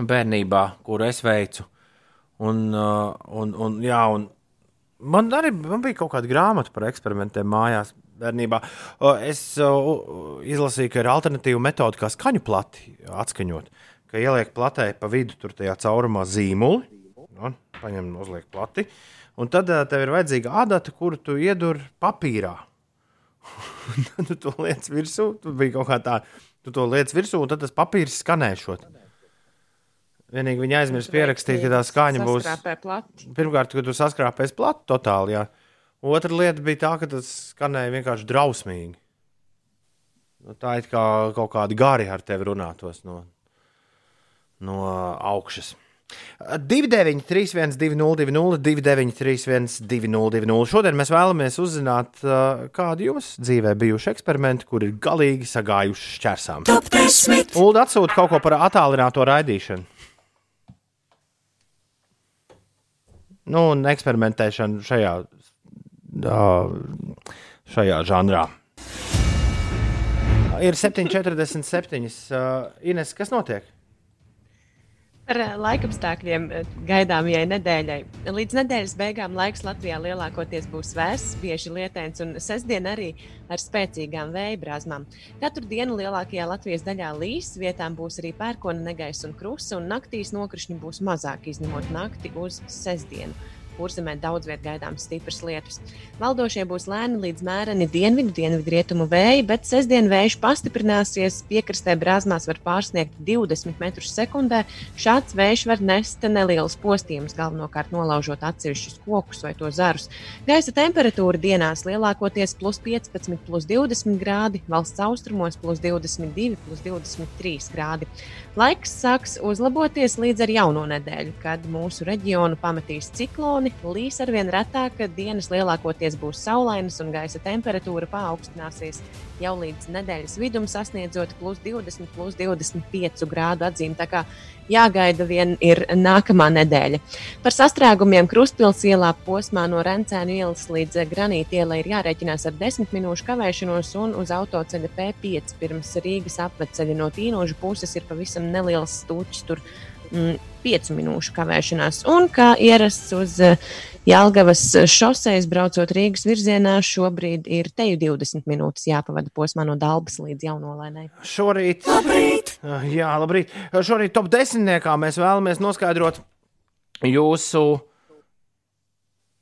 bērnībā, kur es veicu. Un, uh, un, un, jā, un man arī man bija kaut kāda grāmata par eksperimentiem mājās. Bērnībā. Uh, Es uh, izlasīju, ka ir alternatīva metode, kā skaņu plati atskaņot. Ka ieliek platē pa vidu tur tajā caurumā zīmoli, nu, paņem, uzliek plati, un tad uh, tev ir vajadzīga adata, kuru tu iedur papīrā. *laughs* Tad tu to liec virsū, tu biji kaut kā tā, tu to liec virsū, un tad tas papīrs skanēšot. Vienīgi viņi aizmirst pierakstīt, ka tā skaņa būs. Saskrāpē plati. Pirmkārt, kad tu saskrāpēji platu, totāli. Jā. Otra lieta bija tā, ka tas skanēja vienkārši drausmīgi. Nu, tā ir kā kaut kādi gari ar tevi runātos no, no augšas. 293, 202, 293, 202. Šodien mēs vēlamies uzzināt, kādi jums dzīvē bijuši eksperimenti, kur ir galīgi sagājuši šķērsām. Top 10. Ulu atsūta kaut ko par attālināto raidīšanu. Nu, un eksperimentēšanu šajā, šajā žanrā. Ir 7,47. ā, Ines, kas notiek? Par ā, laikapstākļiem ā, gaidāmajai nedēļai. Līdz nedēļas beigām laiks Latvijā lielākoties būs vēss, bieži lietains un sestdien arī ar spēcīgām vēja brāzmām. Katru dienu lielākajā Latvijas daļā līs, vietām būs arī pērkona negaisa un krusta, un naktīs nokrišņi būs mazāk, izņemot nakti uz sestdienu. Kurzemē daudz vietā gaidāms stiprs lietus. Valdošie būs lēni līdz mēreni dienvidu, dienvidu rietumu vēji, bet sestdien vējš pastiprināsies. Piekrastē brāzmās var pārsniegt 20 metrus sekundē. Šāds vējš var nest nelielus postījumus, galvenokārt nolaužot atsevišķus kokus vai to zarus. Gaisa temperatūra dienās lielākoties plus 15, plus 20 grādi, valsts austrumos plus 22, plus 23 grādi. Laiks sāks uzlaboties līdz ar jauno nedēļu, kad mūsu reģionu pametīs cikloni. Līs ar vien retāk, dienas lielākoties būs saulainas un gaisa temperatūra paaugstināsies jau līdz nedēļas vidum, sasniedzot plus 20, plus 25 grādu atzīmi. Tā kā jāgaida vien ir nākamā nedēļa. Par sastrēgumiem Krustpils ielā posmā no Rencēnu ielas līdz Granīta ielai ir jārēķinās ar 10 minūšu kavēšanos, un uz autoceļa P5 pirms Rīgas apveceļa no Tīnožu puses ir pavisam neliels stūķis. Mm, 5 minūšu kavēšanās. Un kā ierasts uz uh, Jālgavas šoseis braucot Rīgas virzienā, šobrīd ir teju 20 minūtes jāpavada posmā no Dabas līdz Jaunolēnai. Šorīt, labrīt! Jā, labrīt! Šorīt top desmitniekā mēs vēlamies noskaidrot jūsu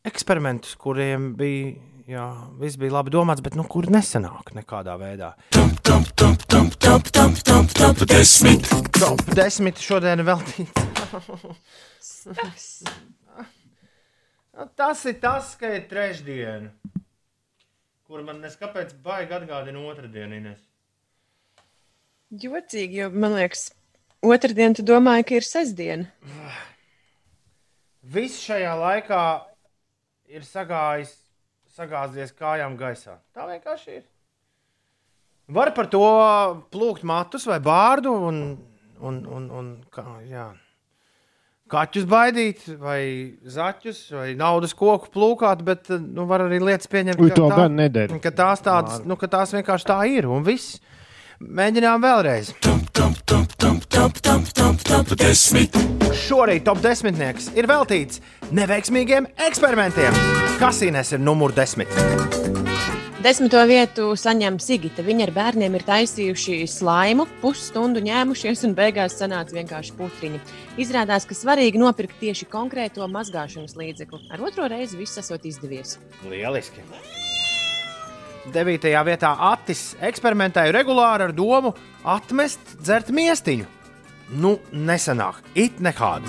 eksperimentus, kuriem bija. Jā, viss bija labi domāts, bet nu, kur nesenāk nekādā veidā. Top, top, top, top, top, top, top, top, desmit. Top desmit šodien veltīts. Nu, tas ir tas, ka ir trešdiena, kur man neskapēc baigi atgādina otrdienu. Ines. Jocīgi, jo man liekas, otrdien tu domāji, ka ir sestdiena. Viss šajā laikā ir sagājis, sagāzies kājām gaisā. Tā vienkārši ir. Var par to plūkt matus vai bārdu un, un, un, un kā, jā kaķus baidīt, vai zaķus, vai naudas koku plūkāt, bet nu, var arī lietas pieņemt, Ui, to tā, ka tās, tādas, nu, ka tās vienkārši tā ir. Un viss. Mēģinām vēlreiz. Šorīt top desmitnieks ir veltīts neveiksmīgiem eksperimentiem. Kasīnēs ir numur desmit. Desmito vietu saņem Sigita. Viņa ar bērniem ir taisījuši slaimu, pusstundu ņēmušies un beigās sanāca vienkārši putriņi. Izrādās, ka svarīgi nopirkt tieši konkrēto mazgāšanas līdzekli. Ar otro reizi viss esot izdevies. Lieliski! Devītajā vietā Atis eksperimentēja regulāri ar domu atmest dzert miestiņu. Nu, nesenāk, it nekādu.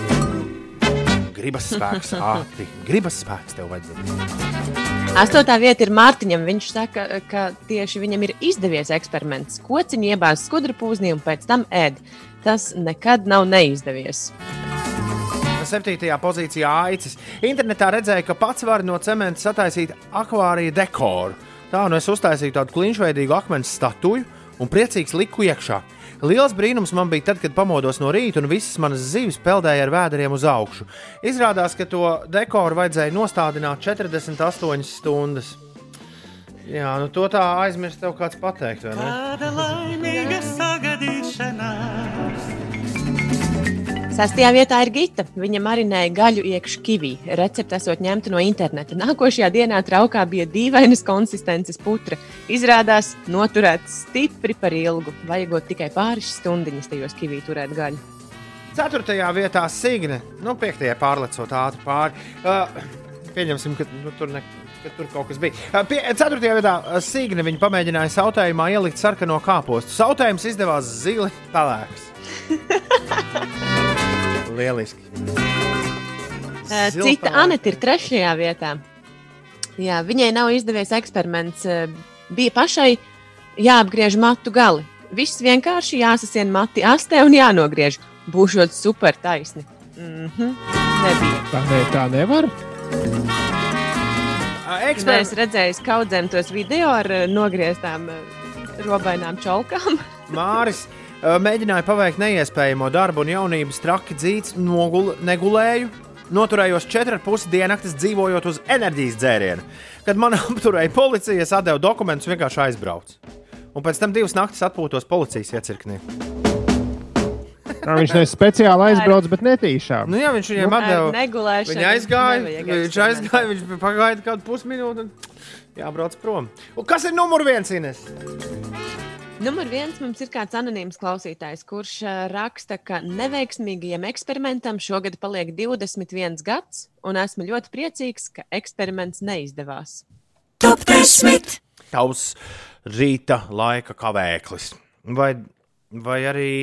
Gribas spēks, *laughs* Ati, gribas spēks tev vajadzēja. Astotā vieta ir Mārtiņam. Viņš saka, ka tieši viņam ir izdevies eksperiments. Kociņu iebāzt skudru pūznī un pēc tam ēd. Tas nekad nav neizdevies. Septītajā pozīcijā aicis. Internetā redzēja, ka pats var no cementa sataisīt akvārija dekoru. Tā nu es uztaisīju tādu kliņšveidīgu akmens statuju un priecīgs liku iekšā. Liels brīnums man bija tad, kad pamodos no rīta un visas manas zivis peldēja ar vēderiem uz augšu. Izrādās, ka to dekoru vajadzēja nostādināt 48 stundas. Jā, nu to tā aizmirst tev kāds pateikt, vai ne? Kāda laimīga Sastajā vietā ir Gita. Viņa marinēja gaļu iekšā kivī. Recepte esot ņemta no interneta. Nākošajā dienā traukā bija dīvainas konsistences putra. Izrādās, noturēts stipri par ilgu. Vajagot tikai pāris stundiņas tajos kivī turēt gaļu. Ceturtajā vietā Signe, nu, piektajā pārlecot ātri pāri. Uh, pieņemsim, ka nu, tur, ne, ka tur kaut kas bija. Uh, pie, ceturtajā vietā uh, viņa pamēģināja sautējumā ielikt sarkano kāpostu. Sautējums izdevās zili pelēks. *laughs* Lieliski. Uh, Cita Anita ir trešajā vietā. Jā, viņai nav izdevies eksperiments. Uh, Bija pašai jāapgriež matu gali. Viss vienkārši jāsasien mati astē un jānogriež. Būšot super taisni. Mm -hmm. Nebija. Tā, ne, tā nevar. Nē, es redzēju, kaudzēm tos video ar uh, nogrieztām robainām čolkām. Māris mēģināja paveikt neiespējamo darbu, un jaunības traki dzīts nogul, negulēju. Noturējos 4,5 diennaktis dzīvojot uz enerģijas dzērienu. Kad man *laughs* apturēja policija, es atdevu dokumentus, vienkārši aizbraucu. Un pēc tam divas naktis atpūtos policijas iecirknī. Tā, viņš ne speciāli aizbrauca, bet netīšām. Nu, jā, viņš viņiem atdeva. Negulēšana. Viņa aizgāja, viņš aizgāja, viņš pagaida kādu pusminūti un jābrauc prom. Un kas ir numur viens? Ines? Numur viens mums ir kāds anonīms klausītājs, kurš raksta, ka neveiksmīgajam eksperimentam šogad paliek 21 gads, un esmu ļoti priecīgs, ka eksperiments neizdevās. Top 10. Tavs rīta laika kavēklis. Vai, vai, arī,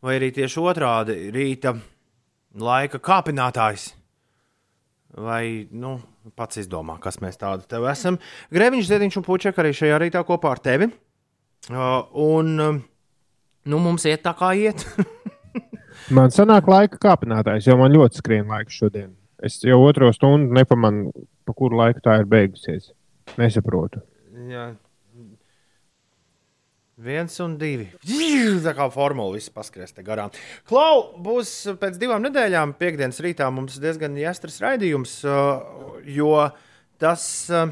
vai arī tieši otrādi - rīta laika kāpinātājs. Vai, nu, pats izdomā, kas mēs tādi tev esam. Grēviņš, Ziediņš un Puķek arī šajā rītā kopā ar tevi. Un, um, nu, mums iet tā kā iet. *laughs* Man sanāk laika kāpinātājs, jo man ļoti skrien laiks šodien. Es jau otro stundu nepamanu, pa kuru laiku tā ir beigusies. Nesaprotu. Jā. Viens un divi. Tā kā formula viss paskries te garām. Klau, būs pēc divām nedēļām, piekdienas rītā mums diezgan jāstras raidījums, uh, jo tas, uh,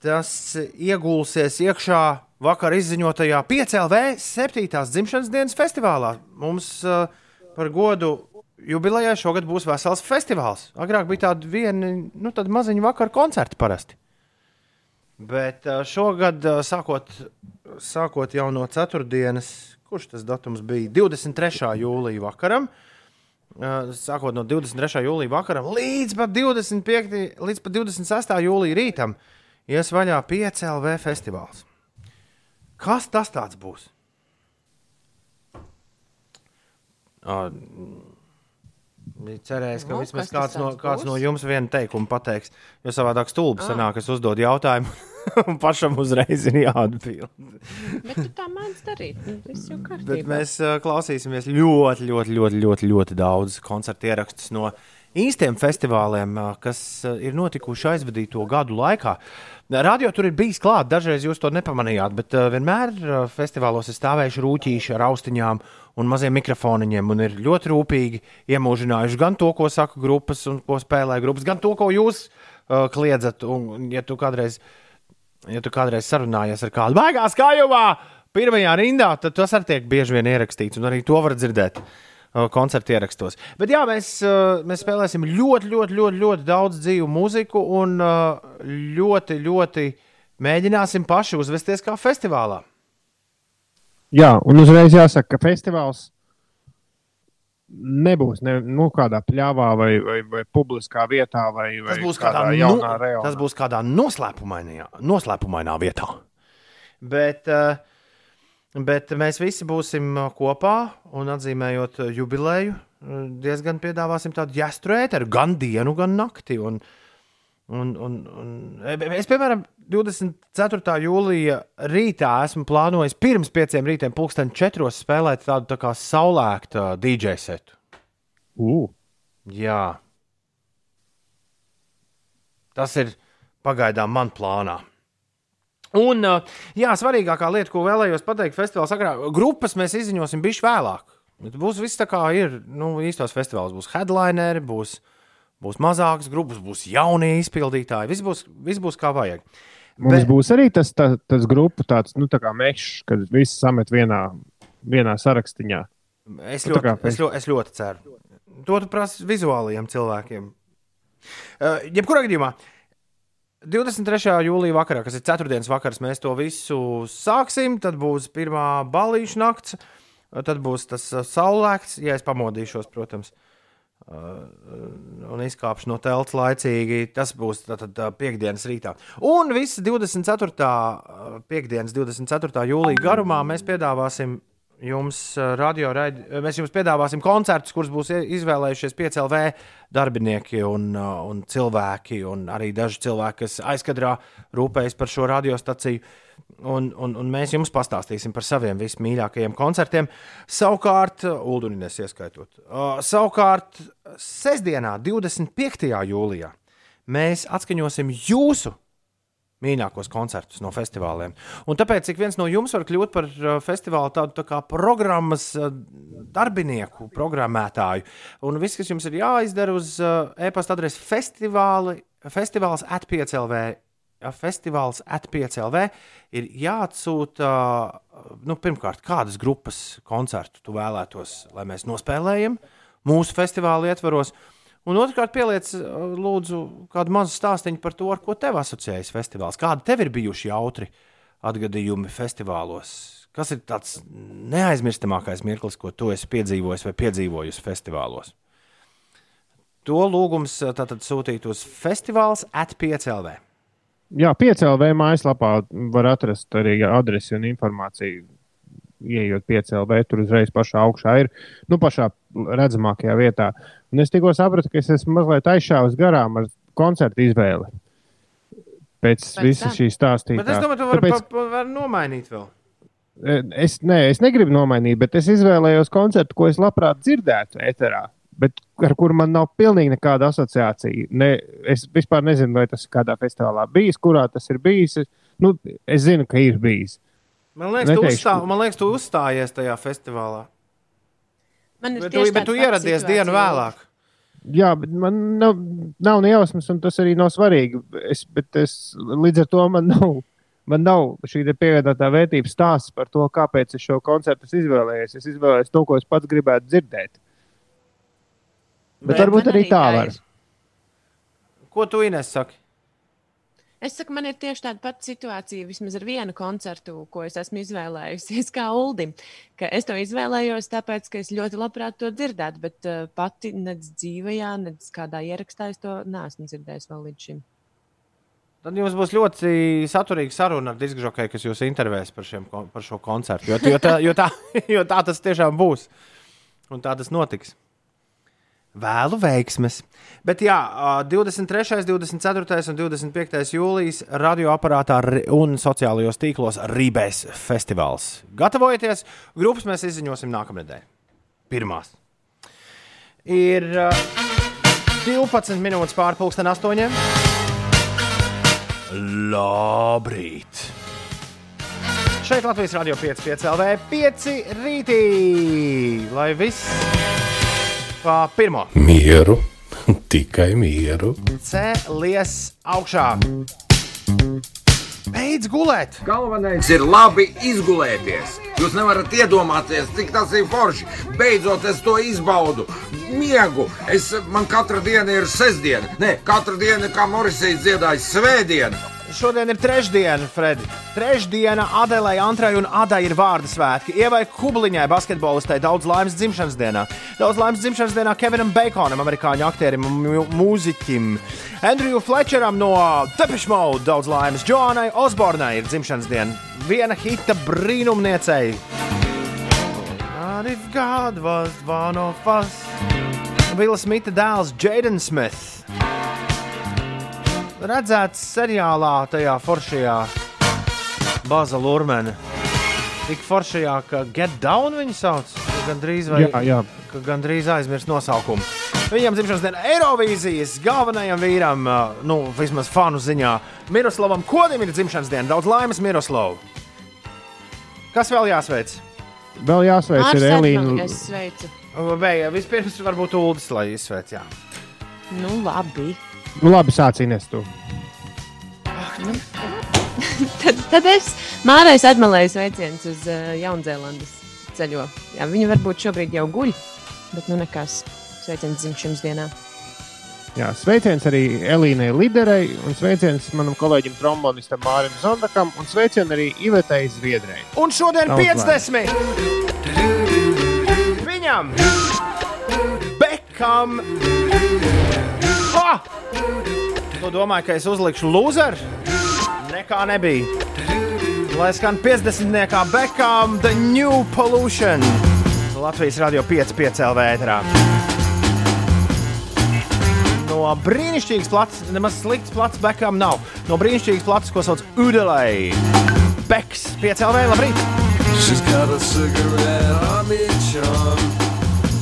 tas iegulsies iekšā vakar izziņotajā 5LV 7. dzimšanas dienas festivālā. Mums uh, par godu jubilejai šogad būs vesels festivāls. Agrāk bija tādi vieni, nu, tādi maziņi vakar koncerti parasti. Bet ā, šogad, ā, sākot, sākot jau no ceturtdienas, kurš tas datums bija 23. jūlijā vakaram, ā, sākot no 23. jūlijā vakaram līdz pat 25. līdz pat 26. jūlijā rītam, ies vaļā 5LV festivāls. Kas tas tāds būs? Ā, Bija cerējis, ka Nu, vismaz kāds no, kāds būs? no jums vienu teikumu pateiks. Jo savādāk stulbi sanāk, es uzdodu jautājumu, *laughs* un pašam uzreiz ir jāatbild. Bet tu tā mēdz darīt. nu, Bet mēs uh, klausīsimies ļoti, ļoti, ļoti, ļoti, ļoti daudz koncertu ierakstus no īstiem festivāliem, kas ir notikuši aizvadīto gadu laikā. Radio tur ir bijis klāts, dažreiz jūs to nepamanījāt, bet vienmēr festivālos ir stāvējuši rūtīši ar austiņām un maziem mikrofoniņiem, un ir ļoti rūpīgi iemūžinājuši gan to, ko saka grupas un ko spēlē grupas, gan to, ko jūs uh, kliedzat. Un, ja tu kādreiz ja tu kādreiz sarunājies ar kādu baigā skājumā, pirmajā rindā, tad tas arī tiek bieži vien ierakstīts, un arī to var dzirdēt. uh, Koncertu ierakstos. Bet jā, mēs, uh, mēs spēlēsim ļoti, ļoti, ļoti, ļoti daudz dzīvu mūziku un uh, ļoti, ļoti mēģināsim paši uzvesties kā festivālā. Jā, un uzreiz jāsaka, ka festivāls nebūs ne, nu, kādā pļāvā vai, vai, vai publiskā vietā, vai, vai Tas būs kādā kādā, nu, jaunā rajonā. tas būs kādā noslēpumainā, noslēpumainā vietā. Bet, uh, bet mēs visi būsim uh, kopā un atzīmējot jubileju, uh, diezgan piedāvāsim tādu jāstru ēteru gan dienu, gan nakti. Un, un, un, un, es, piemēram, 24. jūlijā rītā esmu plānojis pirms pieciem rītiem, pulksten četros spēlēt tādu tā kā saulēktu DJ setu. Uh, Jā. Tas ir pagaidām man plānā. Un, uh, jā, svarīgākā lieta, ko vēlējos pateikt festivāla sakarā, grupas mēs izziņosim bišķi vēlāk. Būs viss tā kā ir. Nu, īstos festivālos būs headlineri, būs, būs mazākas grupas, būs jaunie izpildītāji. Viss būs, viss būs kā vajag. mums Bet- būs arī tas, tas, tas grupu tāds, nu, tā kā mešs, kad viss samet vienā, vienā sarakstiņā. Es Nu, tā ļoti, kā es, ļoti, es ļoti ceru. To tu prasi vizuālajiem cilvēkiem. Uh, jebkurā gadījumā, 23. jūlijā vakarā, kas ir ceturtdienas vakars, mēs to visu sāksim. Tad būs pirmā balīša nakts, tad būs tas uh, saulēkts, ja es pamodīšos, protams. Uh, un izkāpšu no telts laicīgi. Tas būs tātad tā, piekdienas rītā. Un visu 24. uh, piekdienas, 24. jūlijā garumā mēs piedāvāsim jums uh, radio raidi, mēs jums piedāvāsim koncertus, kurus būs ie- izvēlējušies 5LV darbinieki un, uh, un cilvēki, un arī daži cilvēki, kas aizkadrā rūpējas par šo radiostaciju. Un, un, un mēs jums pastāstīsim par saviem vismīļākajiem koncertiem. Savukārt, Uldunines ieskaitot, uh, savukārt, sestdienā, 25. jūlijā, mēs atskaņosim jūsu mīļākos koncertus no festivāliem. Un tāpēc ik viens no jums var kļūt par uh, festivāla tādu tā kā programmas uh, darbinieku, programmētāju. Un viss, kas jums ir jāizdara uz uh, e-pasta adresi festivāli, festivāls atpieclv. Festivāls atpieclv ir jāatsūta, uh, nu, pirmkārt, kādas grupas koncertu tu vēlētos, lai mēs nospēlējam mūsu festivāla ietvaros. Un otrkārt, pieliec, uh, lūdzu, kādu mazu stāstīnu par to, ar ko tev asociējas festivāls. Kādi tev ir bijuši jautri atgadījumi festivālos? Kas ir tāds neaizmirstamākais mirklis, ko tu esi piedzīvojis vai piedzīvojis festivālos? To lūgums uh, tātad sūtīt uz festivāls atpiecēlē. Jā, piecēlē mājaslapā var atrast arī adresi un informāciju. Iejot piecēlē, tur uzreiz pašā augšā ir, nu, pašā redzamākajā vietā. Un es tikko sapratu, ka es esmu mazliet aizšāvis garām ar koncertu izvēli. Pēc, Pēc visa šī stāstītā. Bet es domāju, tu vari Tāpēc... pa, pa, var nomainīt vēl. Es, nē, es negribu nomainīt, bet es izvēlējos koncertu, ko es labprāt dzirdētu eterā, bet ar kuru man nav pilnīgi nekāda asociācija. Ne, es vispār nezinu, vai tas ir kādā festivālā bijis, kurā tas ir bijis. Nu, es zinu, ka ir bijis. Man liekas, Neteikšu, tu, uzstā, man liekas, tu uzstājies tajā festivālā. Man ir bet tu, bet tu ieradies dienu vēlāk. Jā, bet man nav, nav ne jausmas, un tas arī nav svarīgi. Es, es, līdz ar to man *laughs* nav, man nav šī pievienotā vērtības stāsts par to, kāpēc es šo koncertu izvēlējos. Es izvēlējos to, ko es pats gribētu dzirdēt. Bet, bet varbūt arī tā var. Ko tu Ines saki? Es saku, man ir tieši tāda pati situācija, vismaz ar vienu koncertu, ko es esmu izvēlējusies, *laughs* kā Uldim. Es to izvēlējos, tāpēc, ka es ļoti labprāt to dzirdētu, bet uh, pati nec dzīvajā, nec kādā ierakstā es to neesmu dzirdējis vēl līdz šim. Tad jums būs ļoti saturīga saruna ar diskžokeju, kas jūs intervēs par, šiem, par šo koncertu. Jo, jo, tā, jo, tā, *laughs* jo tā tas tiešām būs. Un tā tas notiks. Vēlu veiksmes. Bet jā, 23., 24. un 25. jūlijas radioaparātā un sociālajos tīklos Rībēs festivāls. Gatavojieties! Grupas mēs izziņosim nākamnedēļ. Pirmās. Ir 12 minūtes pārpusdien astoņiem. Labrīt! Šeit Latvijas radio 5,5 LV 5 rītī! Lai viss! Pa pirmo. Mieru, *laughs* tikai mieru. Cēlies augšā. Beidz gulēt! Galvenais ir labi izgulēties. Jūs nevarat iedomāties, cik tas ir forši. Beidzot, es to izbaudu. Miegu. Es, man katra diena ir sestdiena. Nē, katra diena, kā Morisijas dziedāja, svētdiena. Šodien ir trešdiena, Fredi. Trešdiena Adelai, Antrai un Adai ir vārdu svētki. Ievai Kubliņai, basketbolistai, daudz laimes dzimšanas dienā. Daudz laimes dzimšanas dienā Kevinam Baconam, amerikāņu aktierim un mūziķim. Andrew Fletcheram no Depeche Mode, daudz laimes. Joanai Osbornai ir dzimšanas diena. Viena hita brīnumniecei. If God was one of us. Vila Smita dēls Jaden Smith redzēts seriālā, tajā foršajā Bāza Lurmena. Tik foršajā, ka Get Down viņu sauc. Gan drīz, vai, jā, jā. gan drīz aizmirst nosaukumu. Viņam dzimšanas diena Eirovīzijas galvenajam vīram, nu, vismaz fanu ziņā, Miroslavam Kodim ir dzimšanas diena. Daudz laimes, Miroslav! Kas vēl jāsveic? Vēl jāsveic Ar ir Elīna. Es sveicu. Beigās vispirms varbūt Uldis, lai izsveic. Jā. Nu, labi. Nu, labi, sāc Ines. Tu. Nu. *laughs* tad, tad es Mārais atmalēju sveicienus uz uh, Jaunzēlandes ceļo. Jā, viņa varbūt šobrīd jau guļ, bet nu nekas. Sveiciens dzimšanas dienā. Jā, sveiciens arī Elīnai Liderei, un sveiciens manam kolēģim trombonistam Mārim Zondakam, un sveiciens arī Ivetei Zviedrei. Un šodien Daudz 50! Lēm. Viņam! Bekam! Ha! Tu domāji, ka es uzlikšu loser? Nekā nebija. Lai skan 50. bekām, The New Pollution. Latvijas radio 5,5 LV ēterā. No brīnišķīgas plats, nemaz slikts plats bekām nav. No brīnišķīgas plats, ko sauc Udelai. Beks, 5 LV, labrīt! She's got a cigarette on each arm.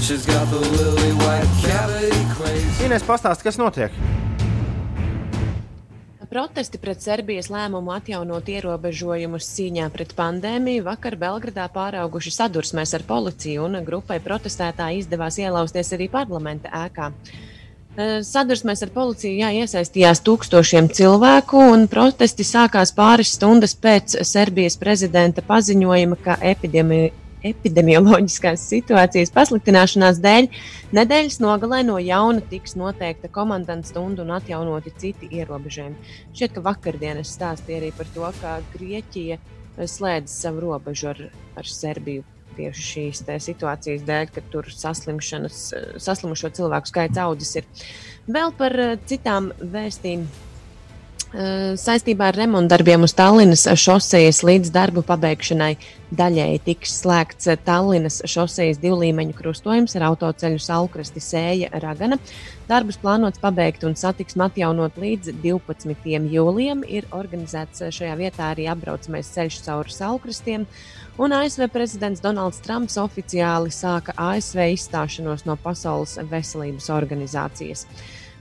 She's got the lily white crazy. Ines pastāst, kas notiek? Protesti pret Serbijas lēmumu atjaunot ierobežojumus cīņā pret pandēmiju vakar Belgradā pārauguši sadursmēs ar policiju, un grupai protestētāji izdevās ielausties arī parlamenta ēkā. Eh, sadursmēs ar policiju jā, iesaistījās tūkstošiem cilvēku, un protesti sākās pāris stundas pēc Serbijas prezidenta paziņojuma, ka epidēmija epidemioloģiskās situācijas pasliktināšanās dēļ nedēļas nogalē no jauna tiks noteikta komandanta stunda un atjaunoti citi ierobežojumi. Šķiet, ka vakardienas stāstīja arī par to, ka Grieķija slēdz savu robežu ar, ar Serbiju. Tieši šīs te situācijas dēļ, ka tur saslimšanas, saslimušo cilvēku skaits audzis ir. Vēl par eh, citām vēstīm Eh, saistībā ar remontdarbiem uz Tallinas šosejas līdz darbu pabeigšanai daļēji tiks slēgts Tallinas šosejas divlīmeņu krustojums ar autoceļu Salkrasti Sēja Ragana. Darbus plānots pabeigt un satiksmi atjaunot līdz 12. jūlijam. Ir organizēts šajā vietā arī apbraucamais ceļš cauri Salkrastiem. Un ASV prezidents Donalds Trumps oficiāli sāka ASV izstāšanos no Pasaules veselības organizācijas.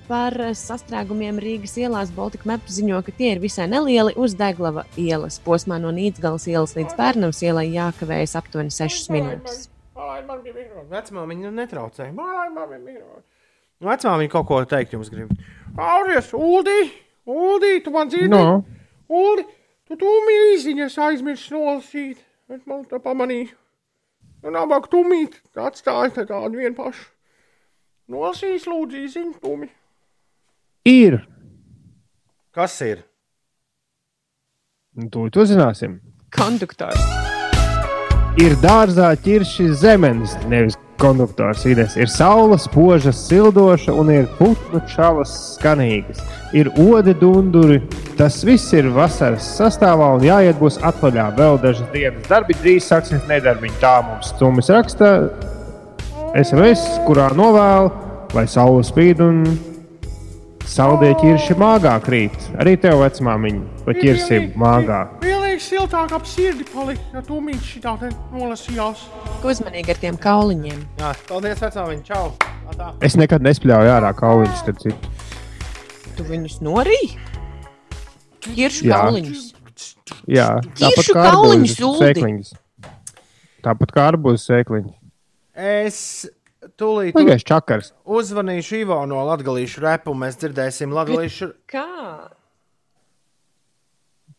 Par sastrēgumiem Rīgas ielās Baltika Map ziņo, ka tie ir visai nelieli uz Deglava ielas. Posmā no Nīcgalas ielas līdz Pērnavas ielai jākavējas aptuveni 6 minūtes. Vecmāmiņa netraucēja. Vecmāmiņa kaut ko teikt jums grib. Auries, Uldi, Uldi, tu man dzirdi? No. Uldi, tu tu mīziņas aizmirsti nolasīt. Es man tā pamanīju. Nu, labāk tu mīt, atstāj tā tādu vienu pašu. Nolasīs lūdzu īziņu, tumi. Ir. Kas ir? Nu, To to zināsim. Konduktors. Ir dārzā ķirši zemenes, nevis konduktors. Ines. Ir saule spoža, sildoša un ir putnu čalas skanīgas. Ir odi dunduri. Tas viss ir vasaras sastāvā un jāiet būs atvaļā vēl dažas dienas. Darbi drīz sāksies nedarbiņi. Tā mums stumjas raksta SMS, kurā novēl, lai saule spīd un saldie ķirši māgā krīt. Arī tev vecmāmiņa pa ķirsim māgā. Vienlīdz siltāk ap sirdi palika, ja tu mīti šitā te nolasījās. Uzmanīgi ar tiem kauliņiem. Jā, paldies vecmāmiņa, čau! Atā. Es nekad nespļauju ārā kauliņus, starp citu. Tu viņus norīji? Iršu Jā. kauliņus. Jā, Ķiršu kā kauliņus, arbūzu Uldi. sēkliņas. Tāpat kā arbūzu sēkliņas. Es tūlīt Pagaiž čakars. uzvanīšu Ivo no Latvijas repu, un mēs dzirdēsim Latvijas Kā?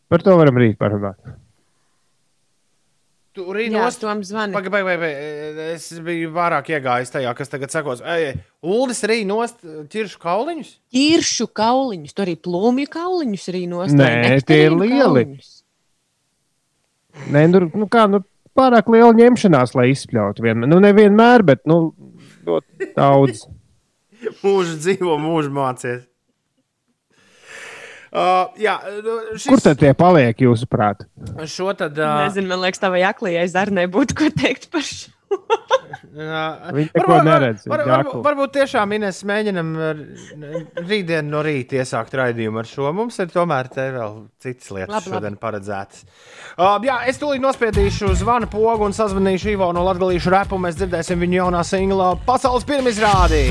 Par to varam rīt parunāt. Tur ir Jā, nost. Tom zvani. Pagaid, pagaid, pagaid. Es biju vairāk iegājis tajā, kas tagad ej, Uldis arī nost ķiršu kauliņus. Iršu kauliņus, tur arī plūmju kauliņus arī nost. Nē, tie ir lieli. kauliņus? Nē, nu, nu kā, nu, pārāk liela ņemšanās, lai izspļautu vienmēr. Nu, nevienmēr, bet, nu, ļoti daudz. *laughs* Mūžu dzīvo, mūžu mācies. Uh, jā, nu, šis, Kur tad tie paliek, jūsuprāt? Šo tad. Uh, Nezinu, man liekas, tavai aklajai zarnai būtu ko teikt par šo. *laughs* Viņi neko neredz, Var, var, akli. varbūt tiešām Ines mēģinam ar- rītdien no rīta iesākt raidījumu ar šo. Mums ir tomēr te vēl citas lietas labi. šodien paredzētas. Uh, jā, es tūlīt nospiedīšu zvanu pogu un sazvanīšu Ivo no Latvijas repu. Mēs dzirdēsim viņu jaunā singla pasaules pirmizrādī.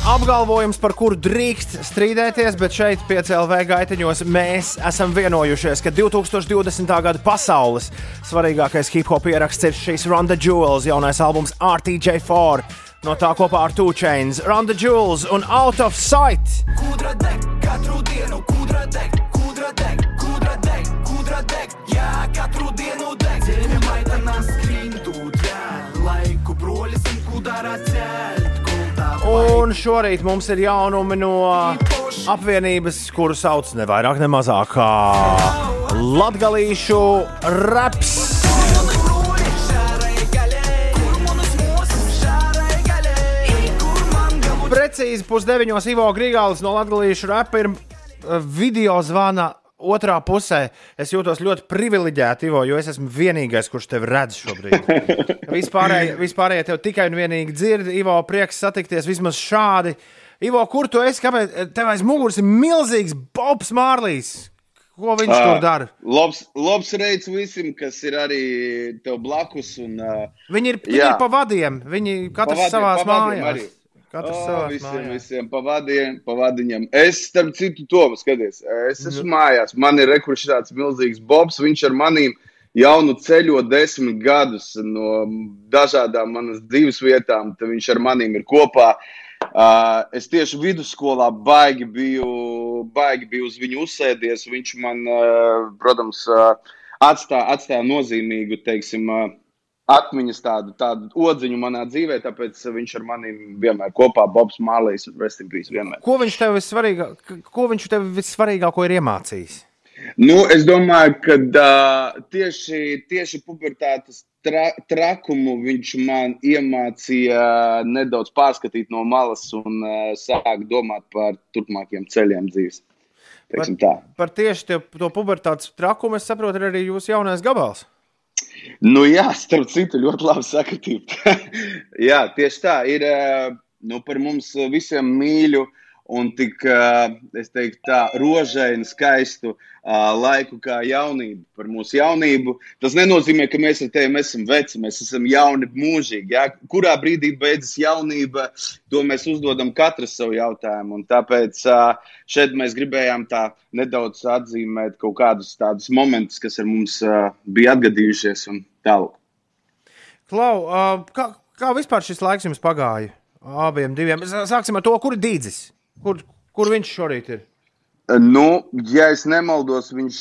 Apgalvojums, par kuru drīkst strīdēties, bet šeit, PCLV gaiteņos, mēs esam vienojušies, ka 2020. gada pasaules svarīgākais hip hop ieraksts ir šīs Ronda Jewels jaunais albums RTJ4. No tā kopā ar Two Chains, Ronda Jewels un Out of Sight. Kudra deg, katru dienu kudra deg, kudra deg, kudra deg, kudra deg, jā, katru dienu deg. Dziļi maitanās skrindu dēļ, laiku brolis un kudara ceļ. Un šorīt mums ir jaunumi no apvienības, kuru sauc ne vairāk, ne mazāk kā Latvijas raps. Precīzi pusdeviņos Ivo Grigāls no Latvijas rapa ir video zvana otrā pusē. Es jūtos ļoti privileģēti, Ivo, jo es esmu vienīgais, kurš tevi redz šobrīd. *laughs* Vispārējie, vispārējie tev tikai un vienīgi dzird. Ivo, prieks satikties vismaz šādi. Ivo, kur tu esi? Kāpēc tev aiz muguras ir milzīgs Bobs Mārlīs? Ko viņš Ā, tur dara? Labs, labs reids visiem, kas ir arī tev blakus. Un, uh, Viņi ir, viņi jā. ir pa vadiem. Viņi katrs Pa vadiem, savā pa vadiem mājās. arī. Katrs Ā, savā visiem, mājās. visiem pavadiem, pavadiņam. Es, starp citu, to skaties. Es esmu mājās. Man ir rekurss tāds milzīgs Bobs. Viņš ar maniem jaunu ceļo desmit gadus no dažādām manas dzīves vietām. Tad viņš ar maniem ir kopā. Uh, es tieši vidusskolā baigi biju, baigi biju uz viņu uzsēdies. Viņš man, uh, protams, uh, atstāja, atstāja nozīmīgu, teiksim, uh, atmiņas, tādu, tādu odziņu manā dzīvē, tāpēc viņš ar mani vienmēr kopā, Bobs Mālīs, Vestingrīs vienmēr. Ko viņš tev vissvarīgāk, ko viņš tev vissvarīgāko ir iemācījis? Nu, es domāju, ka uh, tieši, tieši pubertātes tra, trakumu viņš man iemācīja nedaudz pārskatīt no malas un uh, sākt domāt par turpmākiem ceļiem dzīves. Par, par tieši tie, to pubertātes trakumu es saprotu, ir arī jūsu jaunais gabals. Nu, jā, starp citu, ļoti labi sakritība. *laughs* jā, tieši tā ir eh, nu, par mums visiem mīļu un tik, es teiktu, tā rožainu, skaistu laiku kā jaunību, par mūsu jaunību. Tas nenozīmē, ka mēs ar tevi esam veci, mēs esam jauni mūžīgi. Jā. Kurā brīdī beidzas jaunība, to mēs uzdodam katrs savu jautājumu. Un tāpēc šeit mēs gribējām tā nedaudz atzīmēt kaut kādus tādus momentus, kas ar mums bija atgadījušies un tālāk. Klau, kā, kā vispār šis laiks jums pagāja? Abiem diviem. Sāksim ar to, kur ir dīdzis. Kur, kur viņš šorīt ir? Nu, ja es nemaldos, viņš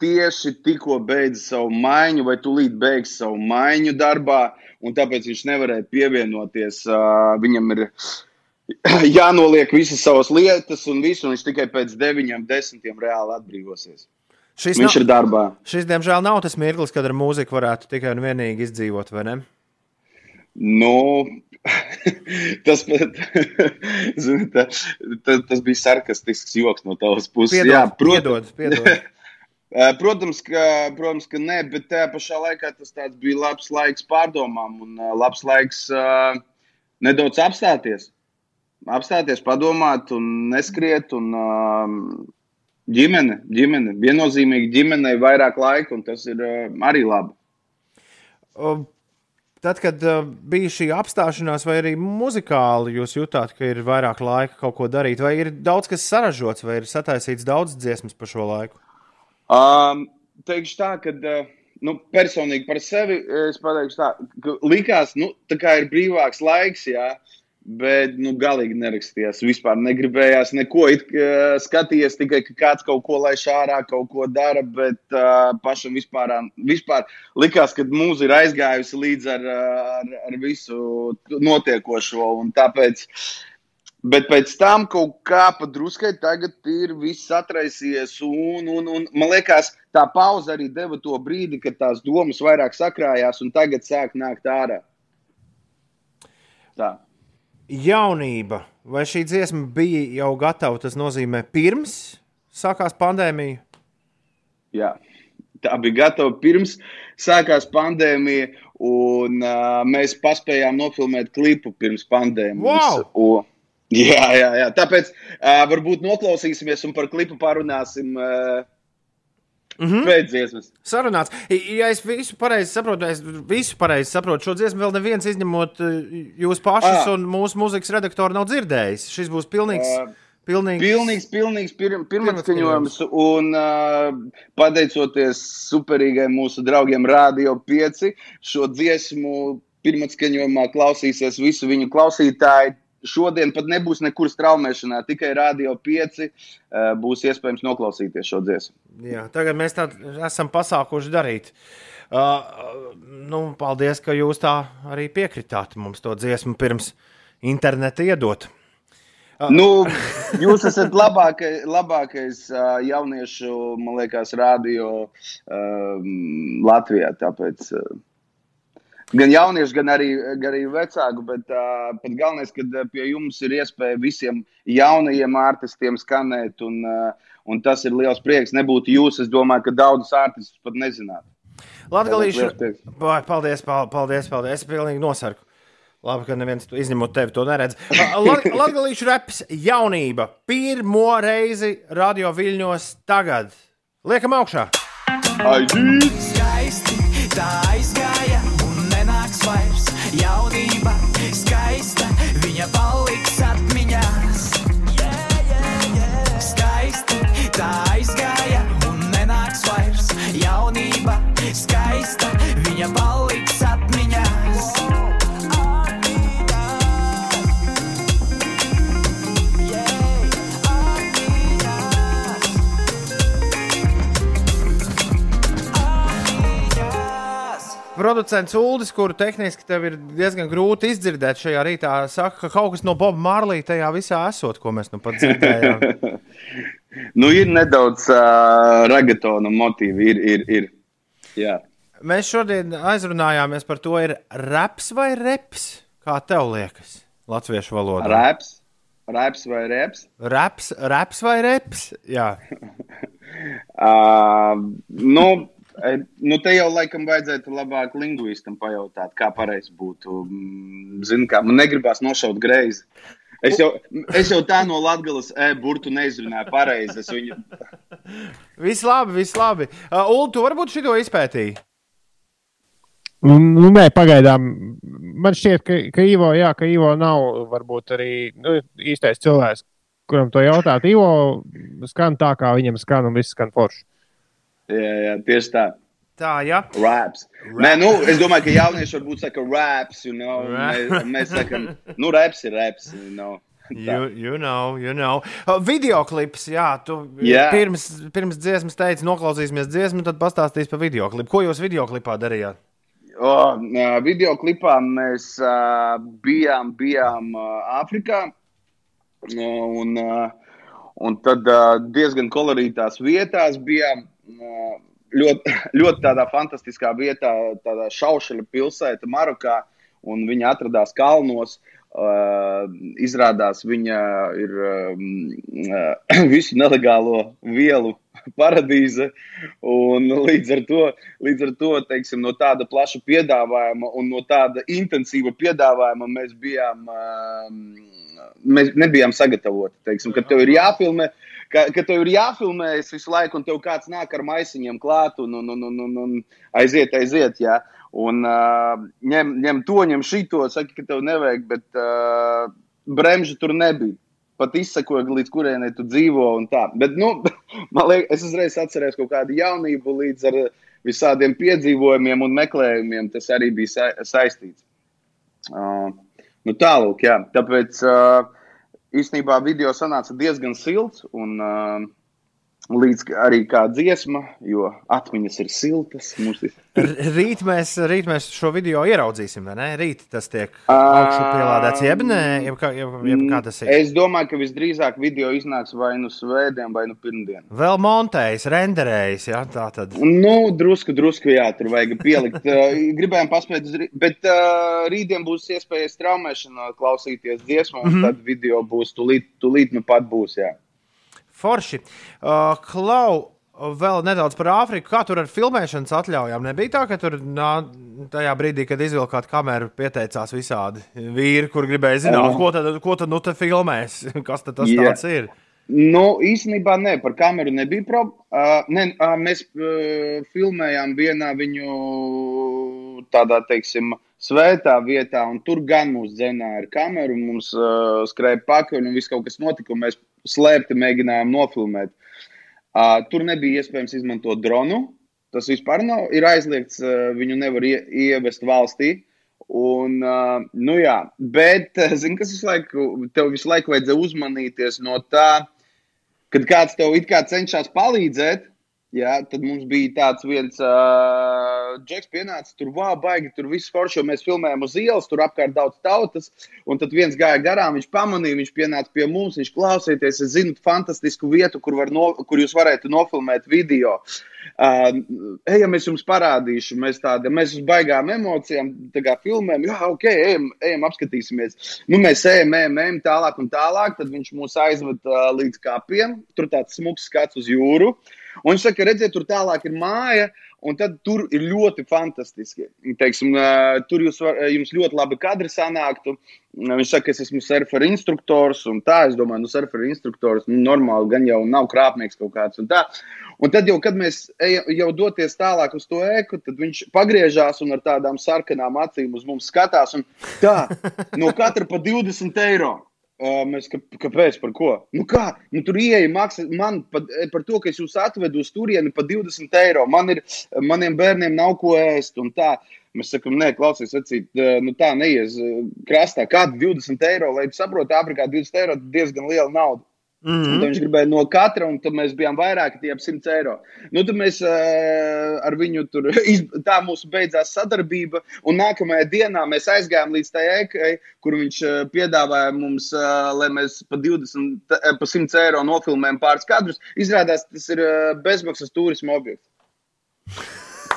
tieši tikko beidza savu maiņu, vai tūlīt beigs savu maiņu darbā, un tāpēc viņš nevarēja pievienoties. Uh, viņam ir *clears throat* jānoliek visas savas lietas, un visu, un viņš tikai pēc deviņiem, desmitiem reāli atbrīvosies. Šis viņš nav- ir darbā. Šis, diemžēl, nav tas mirklis, kad ar mūziku varētu tikai un vienīgi izdzīvot, vai ne? Nu, tas, zini, tā, tas, tas bija sarkastisks joks no tavas puses. Piedod, Jā, piedod, piedod. *laughs* Eh, Protams, ka, protams, ka nē, bet tajā pašā laikā tas tāds bija labs laiks pārdomām un labs laiks uh, nedaudz apstāties. Apstāties, padomāt, un neskriet. Un, uh, ģimene, ģimene, viennozīmīgi ģimenei vairāk laika, un tas ir uh, arī labi. O, Tad, kad uh, bija šī apstāšanās, vai arī muzikāli jūs jutāt, ka ir vairāk laika kaut ko darīt, vai ir daudz kas saražots, vai ir sataisīts daudz dziesmas par šo laiku? Um, teikšu tā, ka uh, nu, personīgi par sevi es pateikšu tā, ka likās, nu, tā kā ir brīvāks laiks, jā, bet, nu, galīgi nerakstījās. Vispār negribējās neko. It, uh, skatījies tikai, ka kāds kaut ko laiž ārā, kaut ko dara, bet uh, pašam vispār, vispār likās, ka mūzika ir aizgājusi līdz ar, ar, ar visu notiekošo, tāpēc Bet pēc tam kaut kā padruskai tagad ir viss atraisījies. Un, un, un man liekas, tā pauze arī deva to brīdi, kad tās domas vairāk sakrājās un tagad sāk nākt ārā. Tā. Jaunība, vai šī dziesma bija jau gatava? Tas nozīmē, pirms sākās pandēmija. Jā. Tā bija gatava pirms sākās pandēmija, un uh, mēs paspējām nofilmēt klipu pirms pandēmijas. Wow! Un, jā, jā, jā. Tāpēc uh, varbūt noklausīsimies un par klipu parunāsim uh, Mm -hmm. pēc dziesmas. Sarunāts. Ja es visu pareizi saprotu, es visu pareizi saprotu, šo dziesmu vēl neviens izņemot eh, jūs pašus Ah. un mūsu mūzikas redaktoru nav dzirdējis. Šis būs pilnīgs. Ā, pilnīgs... Pilnīgs, pilnīgs pir, pirmatskaņojums. Un uh, pateicoties superīgai mūsu draugiem Radio 5, šo dziesmu pirmatskaņojumā klausīsies visu viņu klausītāju. Šodien pat nebūs nekur straumēšanā, tikai Radio 5 uh, būs iespējams noklausīties šo dziesmu. Jā, tagad mēs tā esam pasākuši darīt. Uh, nu, paldies, ka jūs tā arī piekritāt mums to dziesmu pirms interneta iedot. Uh, Nu, jūs esat labākais, labākais uh, jauniešu, man liekas, radio um, Latvijā. Tāpēc, uh, gan jauniešu, gan arī, gan arī vecāku, bet uh, pat galvenais, ka pie jums ir iespēja visiem jaunajiem artistiem skanēt, un, uh, un tas ir liels prieks. Nebūtu jūs, es domāju, ka daudzus artistus pat nezinātu. Prieks. Vai, Paldies, pal- paldies, paldies. Es pilnīgi nosarku. Labi, ka neviens to- izņemot tevi to neredz. Latvijas *laughs* reps jaunība. Pirmo reizi radio viļņos tagad. Liekam augšā! Aiziet! Skaisti tā aizgāja. Jaunība skaista, viņa paliks Producents Uldis, kuru tehniski tev ir diezgan grūti izdzirdēt šajā rītā, saka, ka kaut kas no Boba Marlī tajā visā esot, ko mēs nu pat dzirdējām. *laughs* Nu, ir nedaudz uh, ragatona motīvi. Ir, ir, ir. Jā. Mēs šodien aizrunājāmies par to, ir raps vai reps. Kā tev liekas, latviešu valodā? Raps, raps vai reps? Raps, raps vai reps? Jā. *laughs* Uh, nu, nu, te jau laikam vajadzētu labāk lingvistam pajautāt, kā pareizi būtu. Mm, Zinu, kā man negribās nošaut greizi. Es jau, es jau tā no Latvijas e, burtu neizrunāju pareizi. Es viņu... Viss labi, viss labi. Uh, Ulu, tu varbūt šito izpētīji. Nu, nu, nē, pagaidām man šķiet, ka, ka Ivo, jā, ka Ivo nav varbūt arī nu, īstais cilvēks, kuram to jautāt. Ivo skan tā, kā viņam skan, un viss skan forši. Jā, jā, tieši tā. Tā, jā. Raps. Rap. Nē, nu, es domāju, ka jaunieši varbūt saka raps, you know. Rap. Mēs, mēs sakam, nu, raps ir raps, you know. *laughs* You, you know, you know. Uh, video klips, jā, tu Jā. pirms, pirms dziesmas teici, noklausīsimies dziesmu, tad pastāstīsi par video klipu. Ko jūs video klipā darījāt? O, ā, video klipā mēs uh, bijām, bijām uh, Āfrikā. Un, uh, un tad uh, diezgan kolorītās vietās bijām. Uh, ļoti, *laughs* ļoti tādā fantastiskā vietā, tādā šaušaļa pilsēta Marokā. Un viņa atradās kalnos. Uh, izrādās, viņa ir um, uh, *clears throat* visu nelegālo vielu *laughs* paradīze. Līdz ar to, līdz ar to teiksim, no tāda plaša piedāvājuma un no tāda intensīva piedāvājuma mēs bijām, uh, mēs nebijām sagatavoti. Teiksim, kad tev ir jāfilmē, ka, ka tev ir jāfilmējas visu laiku, un tev kāds nāk ar maisiņiem klāt un, un, un, un, un, aiziet, aiziet. Jā. Un uh, ņem, ņem to, ņem šito, saka, ka tev nevajag, bet uh, bremžu tur nebija. Pat izsakoja, līdz kurienei tu dzīvo. Bet, nu, *laughs* man liekas, es uzreiz atceros kaut kādu jaunību līdz ar visādiem piedzīvojumiem un meklējumiem. Tas arī bija sa saistīts. Uh, nu, tālāk, jā. Tāpēc uh, īstenībā video sanāca diezgan silts. Un, uh, Līdz arī kā dziesma, jo atmiņas ir siltas. Ir Rīt mēs, rīt mēs šo video ieraudzīsim, vai ne? Rīt tas tiek pielādēts, jeb nē, jeb kā, jeb, jeb kā tas ir. Es domāju, ka visdrīzāk video iznāks vai nu svētdien, vai nu pirmdien. Vēl montējis, renderējis, jā, tā tad. Nu, drusku, drusku, jā, tur vajag pielikt. *laughs* Gribējām paspēt, rī- bet uh, rītdien būs iespēja straumēšanā klausīties dziesmu, un mm. -hmm. tad video būs tūlīt, tūlīt nu pat būs, jā. Forši. Uh, Klau, vēl nedaudz par Āfriku. Kā tur ar filmēšanas atļaujām? Nebija tā, ka tur nā, tajā brīdī, kad izvilkāt kameru, pieteicās visādi vīri, kur gribēja zināt, Jā. ko tad, ko tad nu te filmēs, *laughs* kas tad tas Jā. tāds ir. Nu, īstenībā nē, par kameru nebija problēma. Uh, uh, mēs uh, filmējām vienā viņu tādā, teiksim, svētā vietā, un tur gan mūs dzenāja ar kameru. Mums uh, skrēja pakaļ, un viss kaut kas notika, mēs slēpti mēģinājām nofilmēt. Uh, tur nebija iespējams izmantot dronu. Tas vispār nav aizliegts. Uh, viņu nevar ie, ievest valstī. Un, uh, nu jā, bet, zini, kas visu laiku, tev visu laiku vajadzēja uzmanīties no tā, kad kāds tev it kā cenšas palīdzēt. Jā, tad mums bija tāds viens uh, džeks, pienācis tur, wow, baigi, tur viss forši, jo mēs filmējām uz ielas, tur apkārt daudz tautas. Un tad viens gāja garām, viņš pamanīja, viņš pienāca pie mums, viņš klausīties, es zinu fantastisku vietu, kur, no, kur jūs varētu nofilmēt video. Uh, ejam, es jums parādīšu, mēs tādā, mēs uz baigām emocijām, tā kā filmējam, jā, ok, ejam, ejam apskatīsimies. Nu, mēs ejam, ejam, ejam tālāk un tālāk, tad viņš mūs aizved uh, līdz kapiem, tur tāds smuks skats uz jūru. Un viņš saka, redziet, tur tālāk ir māja, un tur ir ļoti fantastiski. Teiksim, tur jūs var, jums ļoti labi kadri sanāktu. Viņš saka, es esmu surferu instruktors, un tā, es domāju, nu, surferu instruktors, nu, normāli, gan jau nav krāpnieks kaut kāds, un tā. Un tad jau, kad mēs ejam, jau doties tālāk uz to eku, tad viņš pagriežās un ar tādām sarkanām acīm uz mums skatās, un tā, no katra pa 20 eiro. Uh, mēs, ka, kāpēc? Par ko? Nu kā? Nu, tur ieeja maksā man par, par to, ka es jūs atvedu uz turieni par 20 eiro. Man ir, maniem bērniem nav ko ēst. Mēs sakām, nē, klausies, acīt, nu tā neies krastā. Kāda 20 eiro, lai tu saprotu, Āfrikā 20 eiro ir diezgan liela nauda. Un tad viņš gribēja no katra, un tad mēs bijām vairāki, tie ap 100 eiro. Nu, tad mēs uh, ar viņu tur, *laughs* iz, tā mūsu beidzās sadarbība, un nākamajā dienā mēs aizgājām līdz tai ekai, kur viņš uh, piedāvāja mums, uh, lai mēs pa 20, t- eh, pa 100 eiro nofilmējam pāris kadrus. Izrādās, tas ir uh, bezmaksas turisma objekts.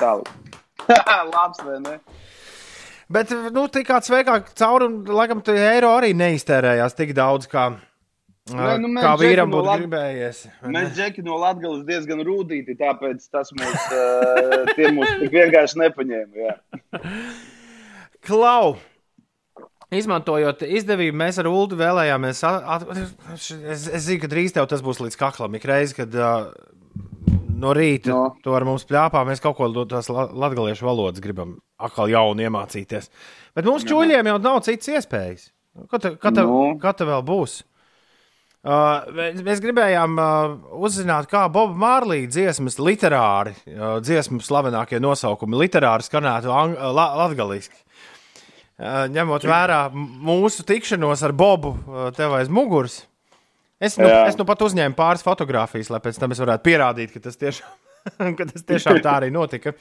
Tālāk. *laughs* Labs, vai ne? Bet, nu, tikā sveikāk cauri, un, laikam, eiro arī neiztērējās tik daudz, kā, Nē, nu, mēs kā vīram no būtu Lat- gribējies. Mēs džeki no Latvijas diezgan rūtīti, tāpēc tas mūs, uh, *laughs* tie mūs tik vienkārši nepaņēma. Jā. Klau! Izmantojot izdevību, mēs ar Ulu vēlējāmies. At, es, es zinu, ka drīz tev tas būs līdz kaklam. Ik reizi, kad uh, no rīta no. to ar mums plāpā, mēs kaut ko no tās la- latgaliešu valodas gribam atkal jaunu iemācīties. Bet mums čūļiem jau nav citas iespējas. Kad te, kad te, Nu. kad te vēl būs? Uh, mēs- gribējām uh, uzzināt, kā Boba Mārlīna dziesmas literāri, uh, dziesmu slavenākie nosaukumi literāri skanētu uh, la- latgaliski. Uh, ņemot vērā mūsu tikšanos ar Bobu uh, tev aiz muguras, es nu, Jā. es nu pat uzņēmu pāris fotogrāfijas, lai pēc tam es varētu pierādīt, ka tas tiešām, *laughs* ka tas tiešām tā arī notika.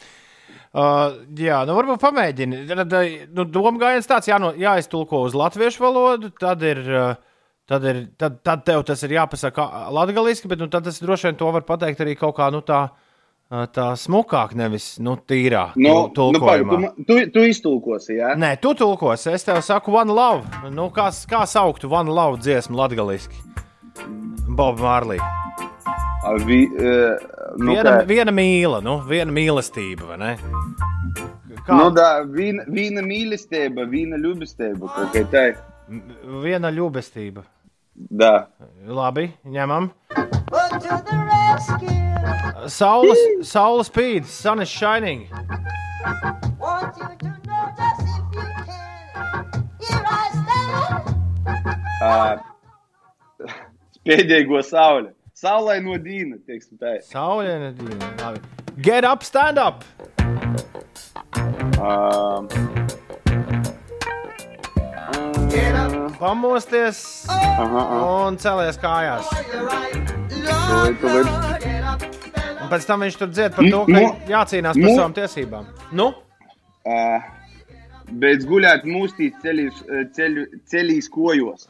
Uh, jā, nu varbūt pamēģini. Tad, uh, Nu, gājiens tāds, jā, no, jāiztulko uz latviešu valodu, tad ir. Uh, Tad, ir, tad, tad tev tas ir jāpasaka latviešu, bet nu, tad es droši vien to varu pateikt arī kaut kā nu, tā, tā smukāk, nevis nu, tīrā Nu, tul- nu, pagaid, tulkojumā. tu, tu, tu iztulkosi, jā? Nē, tu tulkosi. Es tev saku, One Love. Nu, kā, kā sauktu One Love dziesmu latviešu? Boba Mārlī. A, Vi, uh, nu, Viena, kā? viena mīla, nu, viena mīlestība, vai ne? Kā? Nu, da, vīna, vīna mīlestība, vīna ļubestība, kaut kā tā. Viena ļubestība. Da. Labi, ņemam. Saules, saule spīd, sun is shining. Uh, *laughs* Spēdīgo sauli. Saulē no dīna, teiksim tā. Saule nedīna. Labi. Get up, stand up! Uh, Pamosties aha, aha. un celies kājās. Tūlīt, tūlīt. Un pēc tam viņš tur dzied par to, ka Nu, jācīnās par nu. savām tiesībām. Nu? Uh, Bet gulēt mūstīt ceļīs, ceļu, ceļīs kojos.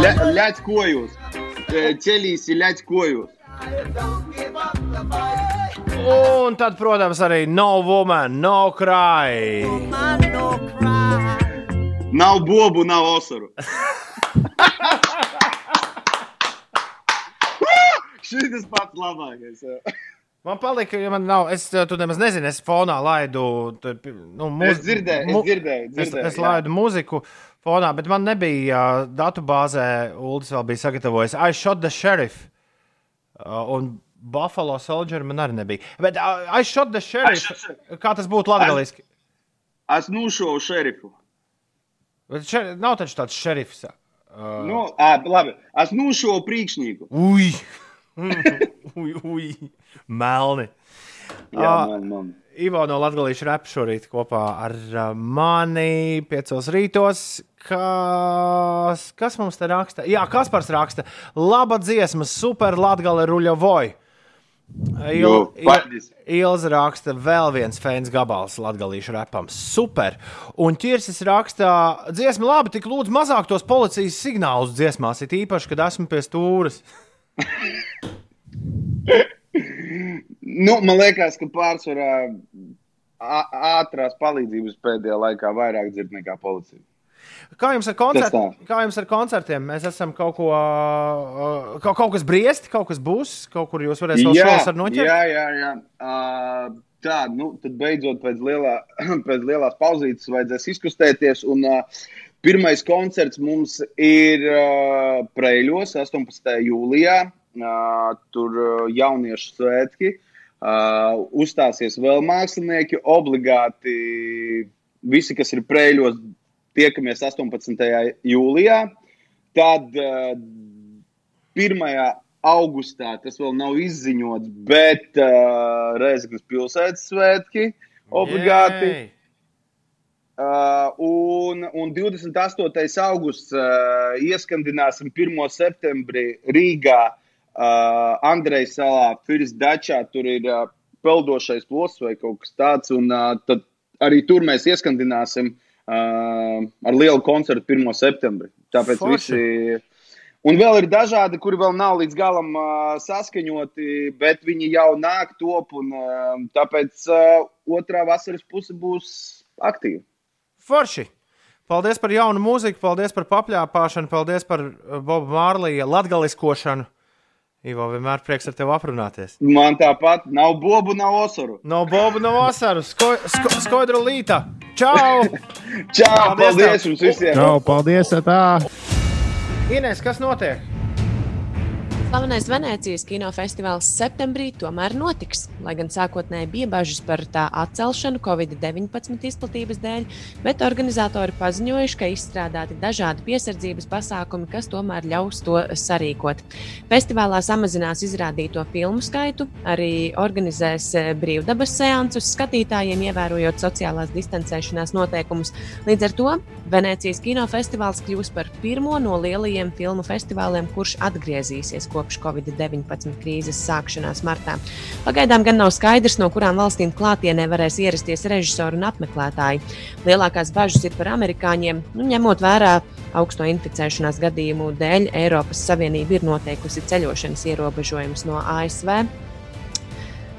Le, ļaķis kojos. Ir ļaķis kojos. Un tad, protams, arī no woman, no cry. Nav bobu, nav osaru. *laughs* Šis tas pats labākais. jā. Man palika, ja man nav, es tu nemaz nezinu, es fonā laidu. Nu, Es dzirdēju, es dzirdēju, Es, dzirdēju, es jā. laidu mūziku fonā, bet man nebija uh, datubāzē, Ulas vēl bija sagatavojis. I shot the sheriff. Uh, un Buffalo Soldier man arī nebija. Bet uh, I shot the sheriff. Kā tas būtu latviešu? Es nušovu šerifu. Bet šer, nav taču tāds šerifs. Uh, Nu, ā, labi, es nušovu priekšnieku. Uj! uj, uj! Melni! Jā, man, man. Ivo no Latvijas repa šorīt kopā ar uh, mani piecos rītos. Kas, kas mums te raksta? Jā, Kaspars raksta. Laba dziesma, super latgale ruļavoj. Jo, paldies. Ilza raksta vēl viens fans gabals latgalīšu repam. Super! Un ķirsis raksta, dziesma labi, tik lūdzu mazāk tos policijas signālus dziesmās, it īpaši, kad esmu pie stūres. *laughs* Nu, man liekas, ka pārsvarā ātrās palīdzības pēdējā laikā vairāk dzird nekā policija. Kā jums koncertiem? Kā jums ar koncertiem? Mēs esam kaut ko, kaut, kaut kas briest, kaut kas būs, kaut kur jūs varēsiet vēl šos ar noķert. jā, jā, jā. Uh, tā, nu, tad beidzot pēc, lielā, *clears throat* pēc lielās pauzītes vajadzēs izkustēties. Un, uh, pirmais koncerts mums ir uh, Preļos 18. jūlijā. Uh, tur uh, jauniešu svētki. Uh, uzstāsies vēl mākslinieki, obligāti visi, kas ir Preļos, tiekamies 18. jūlijā. Tad uh, 1. augustā tas vēl nav izziņots, bet uh, Reizeknas pilsētas svētki obligāti. Jej! Uh, un, un 28. augusts uh, ieskandināsim 1. septembrī Rīgā, uh, Andrejas salā, Firs Dačā. Tur ir uh, peldošais ploss vai kaut kas tāds. Un uh, tad arī tur mēs ieskandināsim uh, ar lielu koncertu 1. septembrī. Tāpēc Forši. visi. Un vēl ir dažādi, kuri vēl nav līdz galam uh, saskaņoti, bet viņi jau nāk top. Un, uh, tāpēc uh, otrā vasaras puse būs aktīva. Forši! Paldies par jaunu mūziku, paldies par papļāpāšanu, paldies par uh, Bobu Mārlīja latgaliskošanu. Ivo, vienmēr prieks ar tevi aprunāties. Man tāpat nav bobu, nav osaru. Nav bobu, nav osaru. Sko, sko, skoidru līta. Čau! *laughs* Čau, paldies tev. jums visiem! Čau, paldies! Tā. Ines, kas notiek? Slavenais Venecijas kinofestivāls septembrī tomēr notiks. Lai gan sākotnēji bija bažas par tā atcelšanu Covid-19 izplatības dēļ, bet organizatori paziņojuši, ka izstrādāti dažādi piesardzības pasākumi, kas tomēr ļaus to sarīkot. Festivālā samazinās izrādīto filmu skaitu, arī organizēs eh, brīvdabas seansus skatītājiem, ievērojot sociālās distancēšanās noteikumus. Līdz ar to Venecijas kinofestivāls kļūs par pirmo no lielajiem filmu festivāliem, kurš atgriezīsies kopš Covid-19 krīzes sākšanās martā. Pagaidām gan nav skaidrs, no kurām valstīm klātienē varēs ierasties režisori un apmeklētāji. Lielākās bažas ir par amerikāņiem, nu, ņemot vērā augsto inficēšanās gadījumu dēļ. Eiropas Savienība ir noteikusi ceļošanas ierobežojumus no ASV.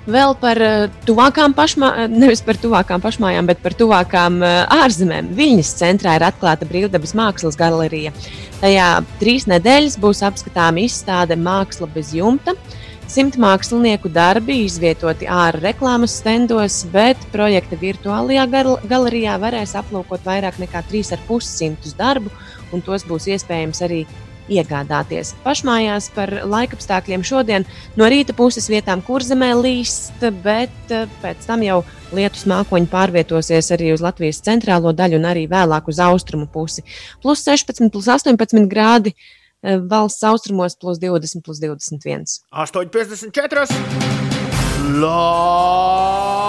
Vēl par uh, tuvākām pašmājām, nevis par tuvākām pašmājām, bet par tuvākām uh, ārzemēm. Viņas centrā ir atklāta brīvdabas mākslas galerija. Tajā trīs nedēļas būs apskatāma izstāde Māksla bez jumta. Simt mākslinieku darbi izvietoti ārā reklāmas stendos, bet projekta virtuālajā gal galerijā varēs aplūkot vairāk nekā 3,5 darbu, un tos būs iespējams arī iegādāties. Pašmājās par laikapstākļiem šodien no rīta puses vietām kurzemē līst, bet eh, pēc tam jau lietus mākoņi pārvietosies arī uz Latvijas centrālo daļu un arī vēlāk uz austrumu pusi. Plus 16, plus 18 grādi. eh, Valsts austrumos plus 20, plus 21. 8,54. Labrīt,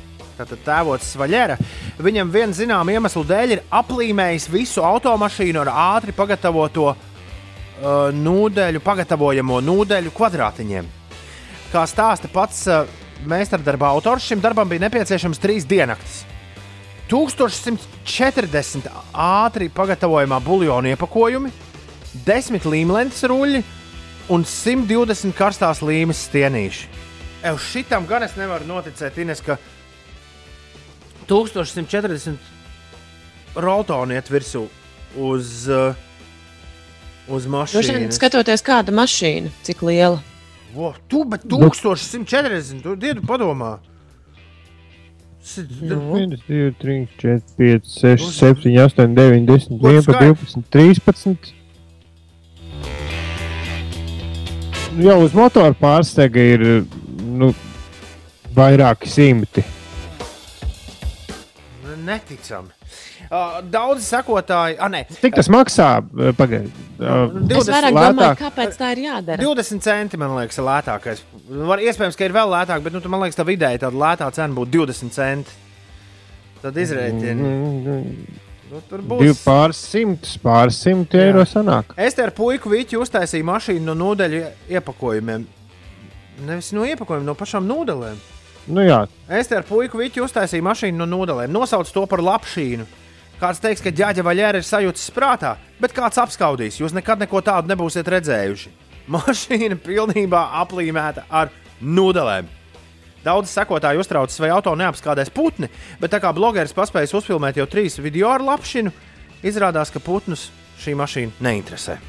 tātad tēvots Vaļera, viņam viena zināma iemesla dēļ ir aplīmējis visu automašīnu ar ātri pagatavoto uh, nūdeļu, pagatavojamo nūdeļu kvadrātiņiem. Kā stāsta pats uh, meistardarba autors, šim darbam bija nepieciešams trīs diennaktis. 1140 ātri pagatavojamā buļbuļsāļu iepakojumi, 10 līmlentes ruļļi un 120 karstās līmes stienīši. Ev šitam gan es nevaru noticēt, Ines, ka 1140 roltoni iet virsū uz, uh, uz mašīnas. skatoties, kāda mašīna, cik liela. Vo, tu, bet 1140, tu dienu padomā. S- 1, 2, 3, 4, 5, 6, 7, 8, 9, 10, 11, 12, 13. Jau uz motora pārsteiga ir nu, vairāki simti. Neticami. Uh, daudz sekotāji, ah, nē, Cik tas maksā? Pagaidiet, Es vairāk domāju, kāpēc tā ir jādara. 20 centi, man liekas, ir lētākais. Var, iespējams, ka ir vēl lētāk, bet nu, man liekas, tā vidēji tāda lētā cena būtu 20 centi. Tad izrēķini. Nu, tur būs. pāris simtus, pāris simti eiro sanāk. Es te ar puiku Vīķu uztaisīju mašīnu no nūdeļu iepakojumiem. Nevis no iepakojumiem, no pašām nūdelēm. Nu jā, Es te ar puiku Vīķu uztaisīju mašīnu no nūdelēm. Nosauc to par lapšīnu. Kāds teiks, ka ģēģa vaļēra ir sajūtas prātā, bet kāds apskaudīs. Jūs nekad neko tādu nebūsiet redzējuši. *laughs* Mašīna pilnībā aplīmēta ar nūdelēm. Daudz sekotāju uztraucas, vai auto neapskādēs putni, bet tā kā blogeris paspējis uzfilmēt jau trīs video ar lapšinu, izrādās, ka putnus šī mašīna neinteresē.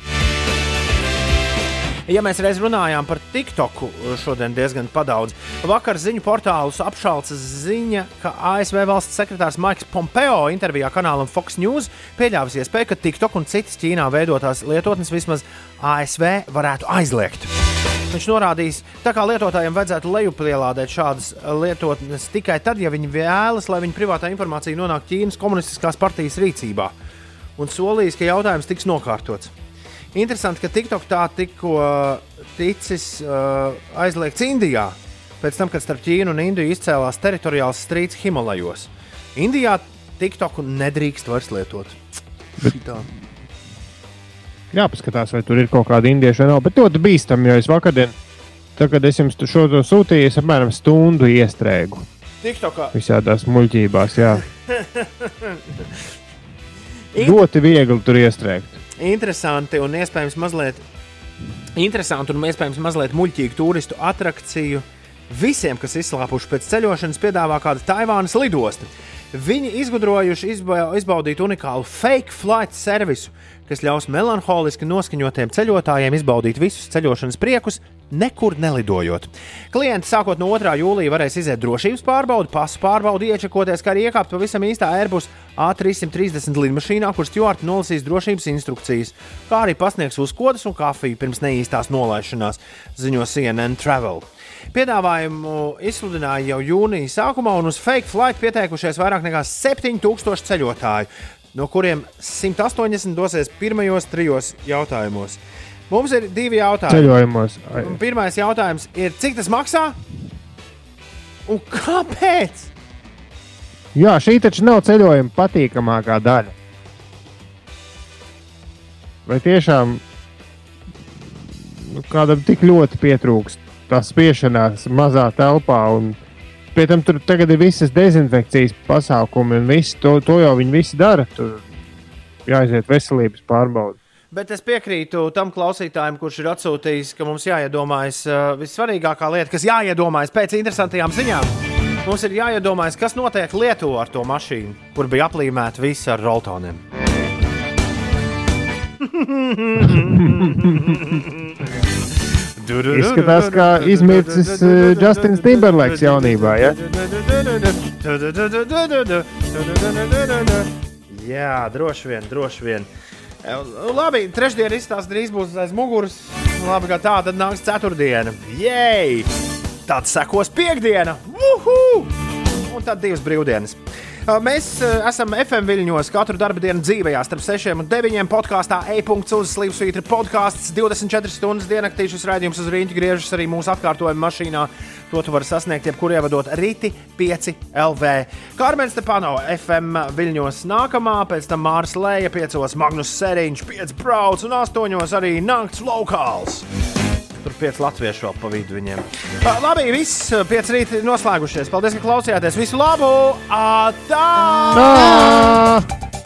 Ja mēs reiz runājām par TikToku, šodien diezgan padaudz. Vakar ziņu portālus apšauca ziņa, ka ASV valsts sekretārs Maiks Pompeo intervijā kanālam Fox News pieļāvis iespēju, ka TikTok un citas Ķīnā veidotās lietotnes vismaz ASV varētu aizliegt. Viņš norādījis, ka lietotājiem vajadzētu lejupielādēt šādas lietotnes tikai tad, ja viņi vēlas, lai viņu privātā informācija nonāk Ķīnas komunistiskās partijas rīcībā. Un solījis, ka jautājums tiks nokārtots. Interesanti, ka TikTok tā tikko ticis uh, aizliegts Indijā, pēc tam, kad starp Ķīnu un Indiju izcēlās teritoriāls strīds Himalajos. Indijā TikToku nedrīkst vairs lietot. Šitā. Jāpaskatās, vai tur ir kaut kāda indieša vai nav. Bet ļoti bīstami, jo es vakardien, tā, kad es jums šo to sūtīju, es apmēram stundu iestrēgu. TikTokā. Visādās muļķībās, jā. *laughs* ļoti viegli tur iestrēgt. Interesanti un iespējams mazliet, interesanti un iespējams mazliet muļķīgu turistu atrakciju. Visiem, kas izslāpuši pēc ceļošanas, piedāvā kāda Taivānas lidosta. Viņi izgudrojuši izba izbaudīt unikālu fake flight servisu, kas ļaus melanholiski noskaņotiem ceļotājiem izbaudīt visus ceļošanas priekus, nekur nelidojot. Klienti sākot no 2. jūlija varēs iziet drošības pārbaudi, pasu pārbaudi, iečakoties, kā arī iekāpt pavisam īstā Airbus A330 lidmašīnā, kur stūrti nolasīs drošības instrukcijas, kā arī pasniegs uzkodas un kafiju pirms neīstās nolaišanās, ziņo CNN Travel. Piedāvājumu izsludināja jau jūnija sākumā, un uz fake flight pieteikušies vairāk nekā 7000 ceļotāju, no kuriem 180 dosies pirmajos trijos jautājumos. Mums ir divi jautājumi. Ceļojumos. Pirmais jautājums ir, cik tas maksā? Un kāpēc? Jā, šī taču nav ceļojuma patīkamākā daļa. Vai tiešām nu, kādam tik ļoti pietrūkst tā spiešanās mazā telpā? Un pie tam tur tagad ir visas dezinfekcijas pasākumi, un visu, to, to jau viņi visi dara. Tur jāiziet veselības pārbaudi. Bet es piekrītu tam klausītājam, kurš ir atsūtījis, ka mums jāiedomājas uh, vissvarīgākā lieta, kas jāiedomājas pēc interesantām ziņām. Mums ir jāiedomājas, kas notiek Lietuvā ar to mašīnu, kur bija aplīmēta visa ar roltoniem. *laughs* Izskatās, kā izmircis uh, Justins Timberlakes jaunībā. Ja? Jā, droši vien, droši vien. E, Labi, trešdiena izstāsta drīz būs aiz muguras. Labi, ka tā tad nāks ceturtdiena. Jej! Tad sekos piekdiena! Uhu! Un tad divas brīvdienas. Uh, Mēs uh, esam FM viļņos katru darbu dienu dzīvē, starp 6 un 9 podkāstā e-punkts uz Slimsvītra podkāsts. 24 stundas diennaktī šis raidījums uz rīņķa griežas arī mūsu atkārtojuma mašīnā. To tu vari sasniegt jebkur ievadot rīti 5 LV. Kārmens Stepanova FM viļņos nākamā, pēc tam Mārs Lēja 5, Magnus Seriņš 5 brauc un 8 arī nakts lokāls. Tur pieci latviešu vēl pa vidu viņiem. Uh, labi, viss pieci rīti noslēgušies. Paldies, ka klausījāties. Visu labu! Atā! Tā!